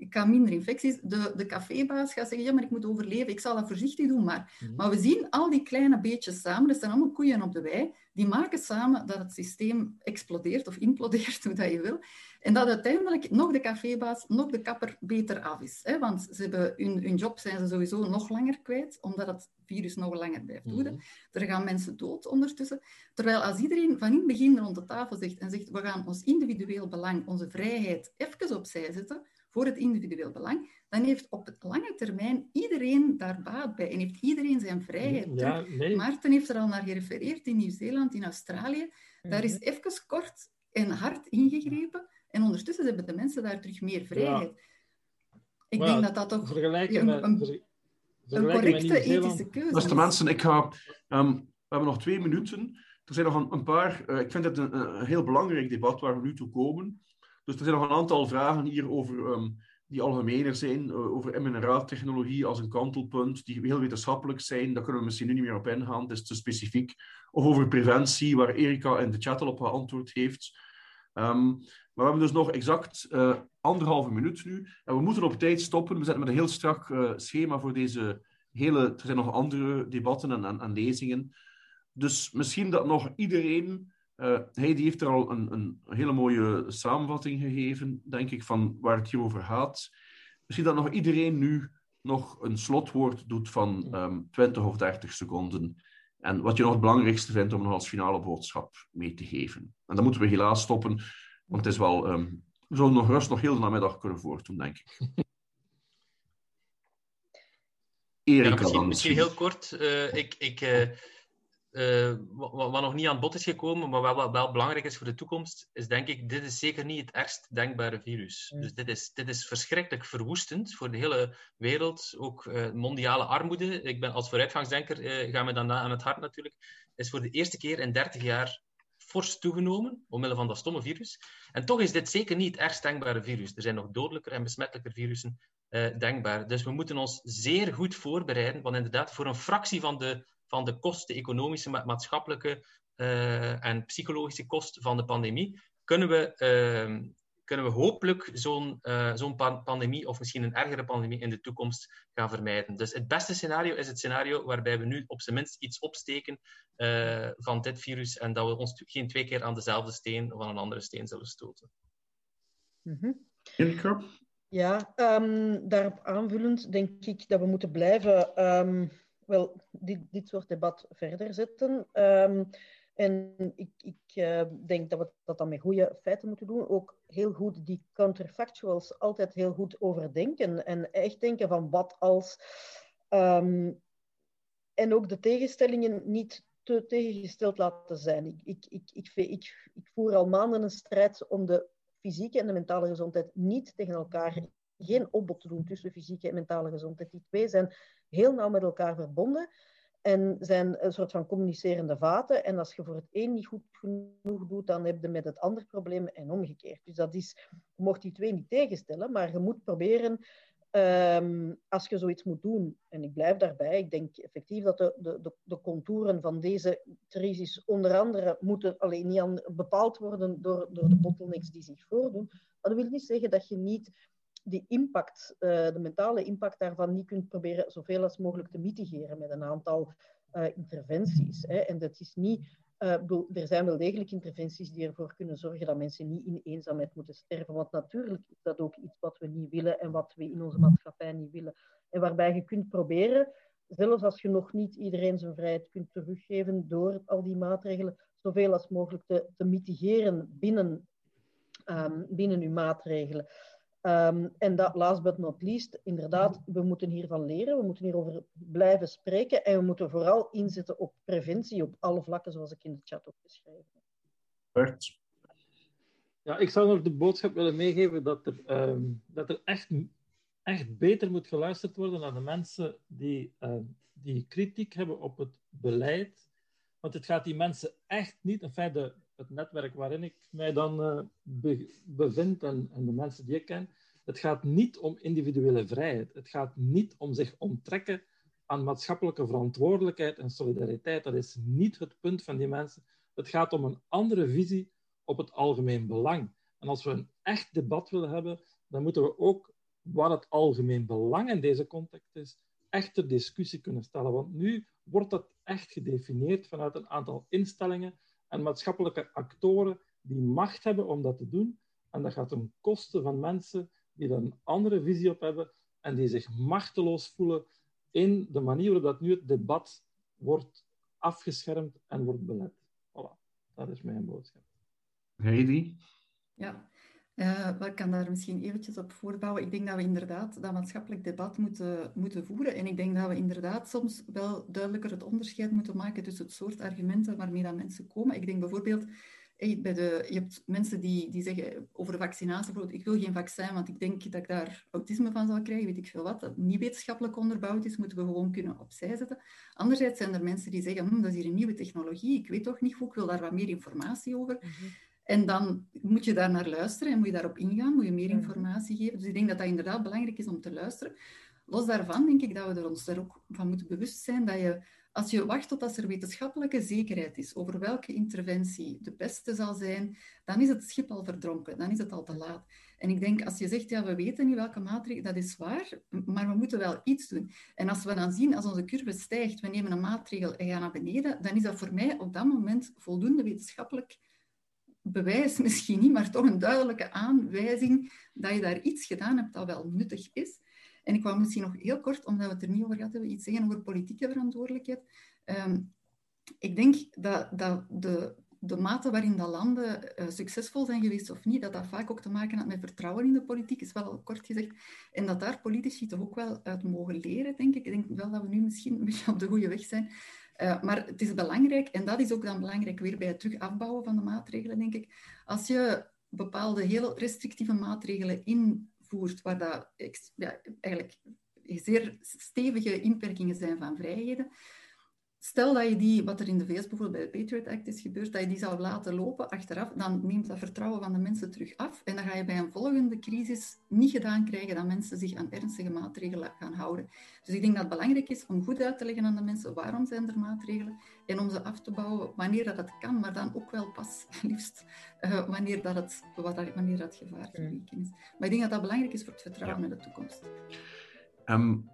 [SPEAKER 6] Ik ga minder infecties. De, de cafébaas gaat zeggen, ja, maar ik moet overleven. Ik zal dat voorzichtig doen. Maar, mm. maar we zien al die kleine beetjes samen. Dat zijn allemaal koeien op de wei. Die maken samen dat het systeem explodeert of implodeert, (laughs) hoe dat je wil. En dat uiteindelijk nog de cafébaas, nog de kapper beter af is. Hè? Want ze hebben hun, hun job zijn ze sowieso nog langer kwijt, omdat het virus nog langer blijft woeden. Mm. Er gaan mensen dood ondertussen. Terwijl als iedereen van in het begin rond de tafel zegt en zegt, we gaan ons individueel belang, onze vrijheid even opzij zetten, voor het individueel belang, dan heeft op het lange termijn iedereen daar baat bij en heeft iedereen zijn vrijheid
[SPEAKER 4] ja, nee.
[SPEAKER 6] Maarten heeft er al naar gerefereerd in Nieuw-Zeeland, in Australië. Daar is even kort en hard ingegrepen en ondertussen hebben de mensen daar terug meer vrijheid. Ja. Ik denk dat dat toch een, een,
[SPEAKER 4] met,
[SPEAKER 6] een correcte ethische keuze
[SPEAKER 2] Beste
[SPEAKER 6] is.
[SPEAKER 2] mensen, ik ga, um, we hebben nog twee minuten. Er zijn nog een, een paar, uh, ik vind het een, een, heel belangrijk debat waar we nu toe komen. Dus er zijn nog een aantal vragen hier over, um, die algemener zijn, uh, over mRNA-technologie als een kantelpunt, die heel wetenschappelijk zijn. Daar kunnen we misschien nu niet meer op ingaan, het is te specifiek. Of over preventie, waar Erika in de chat al op geantwoord heeft. Um, maar we hebben dus nog exact uh, anderhalve minuut nu. En we moeten op tijd stoppen. We zitten met een heel strak uh, schema voor deze hele... Er zijn nog andere debatten en, en, en lezingen. Dus misschien dat nog iedereen... Uh, hij die heeft er al een, een, hele mooie samenvatting gegeven, denk ik, van waar het hier over gaat. Misschien dat nog iedereen nu nog een slotwoord doet van um, 20 of 30 seconden. En wat je nog het belangrijkste vindt om nog als finale boodschap mee te geven. En dan moeten we helaas stoppen, want het is wel... Um, we zullen nog rust nog heel de namiddag kunnen voortdoen, denk ik. Erika
[SPEAKER 5] ja, misschien,
[SPEAKER 2] dan
[SPEAKER 5] misschien heel kort. Uh, ik... ik uh... Uh, wat, wat, nog niet aan bod is gekomen, maar wel, wat wel belangrijk is voor de toekomst, is denk ik, dit is zeker niet het ergst denkbare virus. Mm. Dus dit is, dit is verschrikkelijk verwoestend voor de hele wereld, ook uh, mondiale armoede. Ik ben als vooruitgangsdenker, uh, ga me dan aan het hart natuurlijk, is voor de eerste keer in 30 jaar fors toegenomen, omwille van dat stomme virus. En toch is dit zeker niet het ergst denkbare virus. Er zijn nog dodelijker en besmettelijker virussen denkbaar. Dus we moeten ons zeer goed voorbereiden, want inderdaad, voor een fractie van de van de kosten, economische, maatschappelijke uh, en psychologische kosten van de pandemie, kunnen we, uh, kunnen we hopelijk zo'n uh, zo'n pan pandemie of misschien een ergere pandemie in de toekomst gaan vermijden. Dus het beste scenario is het scenario waarbij we nu op zijn minst iets opsteken van dit virus en dat we ons geen twee keer aan dezelfde steen of aan een andere steen zullen stoten.
[SPEAKER 3] Mm -hmm. Ja, um, daarop aanvullend denk ik dat we moeten blijven um, wel dit, dit soort debat verder zetten. Um, en ik, ik uh, denk dat we dat dan met goede feiten moeten doen. Ook heel goed die counterfactuals altijd heel goed overdenken. En echt denken van wat als... Um, en ook de tegenstellingen niet te tegengesteld laten zijn. Ik, ik, ik, ik voer al maanden een strijd om de fysieke en de mentale gezondheid niet tegen elkaar geen opbod te doen tussen fysieke en mentale gezondheid. Die twee zijn heel nauw met elkaar verbonden en zijn een soort van communicerende vaten. En als je voor het een niet goed genoeg doet, dan heb je met het andere probleem en omgekeerd. Dus dat is, je mocht die twee niet tegenstellen, maar je moet proberen, um, als je zoiets moet doen, en ik blijf daarbij, ik denk effectief dat de, de, de contouren van deze crisis onder andere moeten alleen niet aan, bepaald worden door, door de bottlenecks die zich voordoen. Maar dat wil niet zeggen dat je niet die impact, uh, de mentale impact daarvan niet kunt proberen zoveel als mogelijk te mitigeren met een aantal uh, interventies. Hè. En dat is niet, uh, er zijn wel degelijk interventies die ervoor kunnen zorgen dat mensen niet in eenzaamheid moeten sterven. Want natuurlijk is dat ook iets wat we niet willen en wat we in onze maatschappij niet willen. En waarbij je kunt proberen, zelfs als je nog niet iedereen zijn vrijheid kunt teruggeven door al die maatregelen, zoveel als mogelijk te, te mitigeren binnen um, binnen uw maatregelen. Um, en dat, last but not least, inderdaad, we moeten hiervan leren, we moeten hierover blijven spreken en we moeten vooral inzetten op preventie op alle vlakken, zoals ik in de chat ook beschreven heb.
[SPEAKER 2] Bert?
[SPEAKER 4] Ja, ik zou nog de boodschap willen meegeven dat er, um, dat er echt, echt beter moet geluisterd worden naar de mensen die, uh, die kritiek hebben op het beleid. Want het gaat die mensen echt niet, in feite het netwerk waarin ik mij dan be, bevind en, en de mensen die ik ken, het gaat niet om individuele vrijheid. Het gaat niet om zich onttrekken aan maatschappelijke verantwoordelijkheid en solidariteit. Dat is niet het punt van die mensen. Het gaat om een andere visie op het algemeen belang. En als we een echt debat willen hebben, dan moeten we ook wat het algemeen belang in deze context is, echt ter discussie kunnen stellen. Want nu wordt dat echt gedefinieerd vanuit een aantal instellingen en maatschappelijke actoren die macht hebben om dat te doen. En dat gaat ten koste van mensen die daar een andere visie op hebben en die zich machteloos voelen in de manier waarop dat nu het debat wordt afgeschermd en wordt belet. Voilà, dat is mijn boodschap.
[SPEAKER 2] Heidi?
[SPEAKER 6] Ja, uh, ik kan daar misschien eventjes op voorbouwen. Ik denk dat we inderdaad dat maatschappelijk debat moeten, moeten voeren. En ik denk dat we inderdaad soms wel duidelijker het onderscheid moeten maken tussen het soort argumenten waarmee dat mensen komen. Ik denk bijvoorbeeld, bij de, je hebt mensen die, die zeggen over de vaccinatie, ik wil geen vaccin, want ik denk dat ik daar autisme van zal krijgen, weet ik veel wat. Dat niet wetenschappelijk onderbouwd is, moeten we gewoon kunnen opzij zetten. Anderzijds zijn er mensen die zeggen, hm, dat is hier een nieuwe technologie, ik weet toch niet hoe, ik wil daar wat meer informatie over. -hmm. En dan moet je daar naar luisteren en moet je daarop ingaan, moet je meer informatie geven. Dus ik denk dat dat inderdaad belangrijk is om te luisteren. Los daarvan denk ik dat we er ons er ook van moeten bewust zijn dat je, als je wacht tot er wetenschappelijke zekerheid is over welke interventie de beste zal zijn, dan is het schip al verdronken, dan is het al te laat. En ik denk, als je zegt, ja, we weten niet welke maatregel, dat is waar, maar we moeten wel iets doen. En als we dan zien, als onze curve stijgt, we nemen een maatregel en gaan naar beneden, dan is dat voor mij op dat moment voldoende wetenschappelijk bewijs (laughs) misschien niet, maar toch een duidelijke aanwijzing dat je daar iets gedaan hebt dat wel nuttig is. En ik wou misschien nog heel kort, omdat we het er niet over gehad hebben, iets zeggen over politieke verantwoordelijkheid. Um, ik denk dat, dat de, de mate waarin dat landen uh, succesvol zijn geweest of niet, dat dat vaak ook te maken had met vertrouwen in de politiek, is wel al kort gezegd. En dat daar politici toch ook wel uit mogen leren, denk ik. Ik denk wel dat we nu misschien een beetje op de goede weg zijn. Uh, maar het is belangrijk, en dat is ook dan belangrijk weer bij het terug afbouwen van de maatregelen, denk ik. Als je bepaalde heel restrictieve maatregelen invoert, waar dat ja, eigenlijk zeer stevige inperkingen zijn van vrijheden, Stel dat je die, wat er in de VS bijvoorbeeld bij de Patriot Act is gebeurd, dat je die zou laten lopen achteraf, dan neemt dat vertrouwen van de mensen terug af. En dan ga je bij een volgende crisis niet gedaan krijgen dat mensen zich aan ernstige maatregelen gaan houden. Dus ik denk dat het belangrijk is om goed uit te leggen aan de mensen waarom zijn er maatregelen en om ze af te bouwen wanneer dat het kan, maar dan ook wel pas (laughs) liefst uh, wanneer, dat het, wanneer dat gevaar geweken is. Maar ik denk dat dat belangrijk is voor het vertrouwen ja. in de toekomst.
[SPEAKER 2] Um,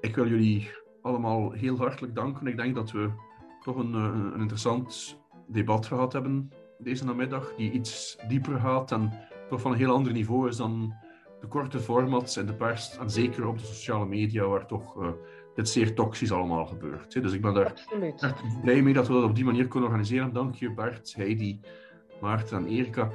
[SPEAKER 2] ik wil jullie allemaal heel hartelijk danken. Ik denk dat we toch een, eh, een interessant debat gehad hebben deze namiddag, die iets dieper gaat en toch van een heel ander niveau is dan de korte formats en de pers, en zeker op de sociale media, waar toch uh, dit zeer toxisch allemaal gebeurt. Dus ik ben daar echt blij mee dat we dat op die manier kunnen organiseren. Dank je Bart, Heidi, Maarten en Erika.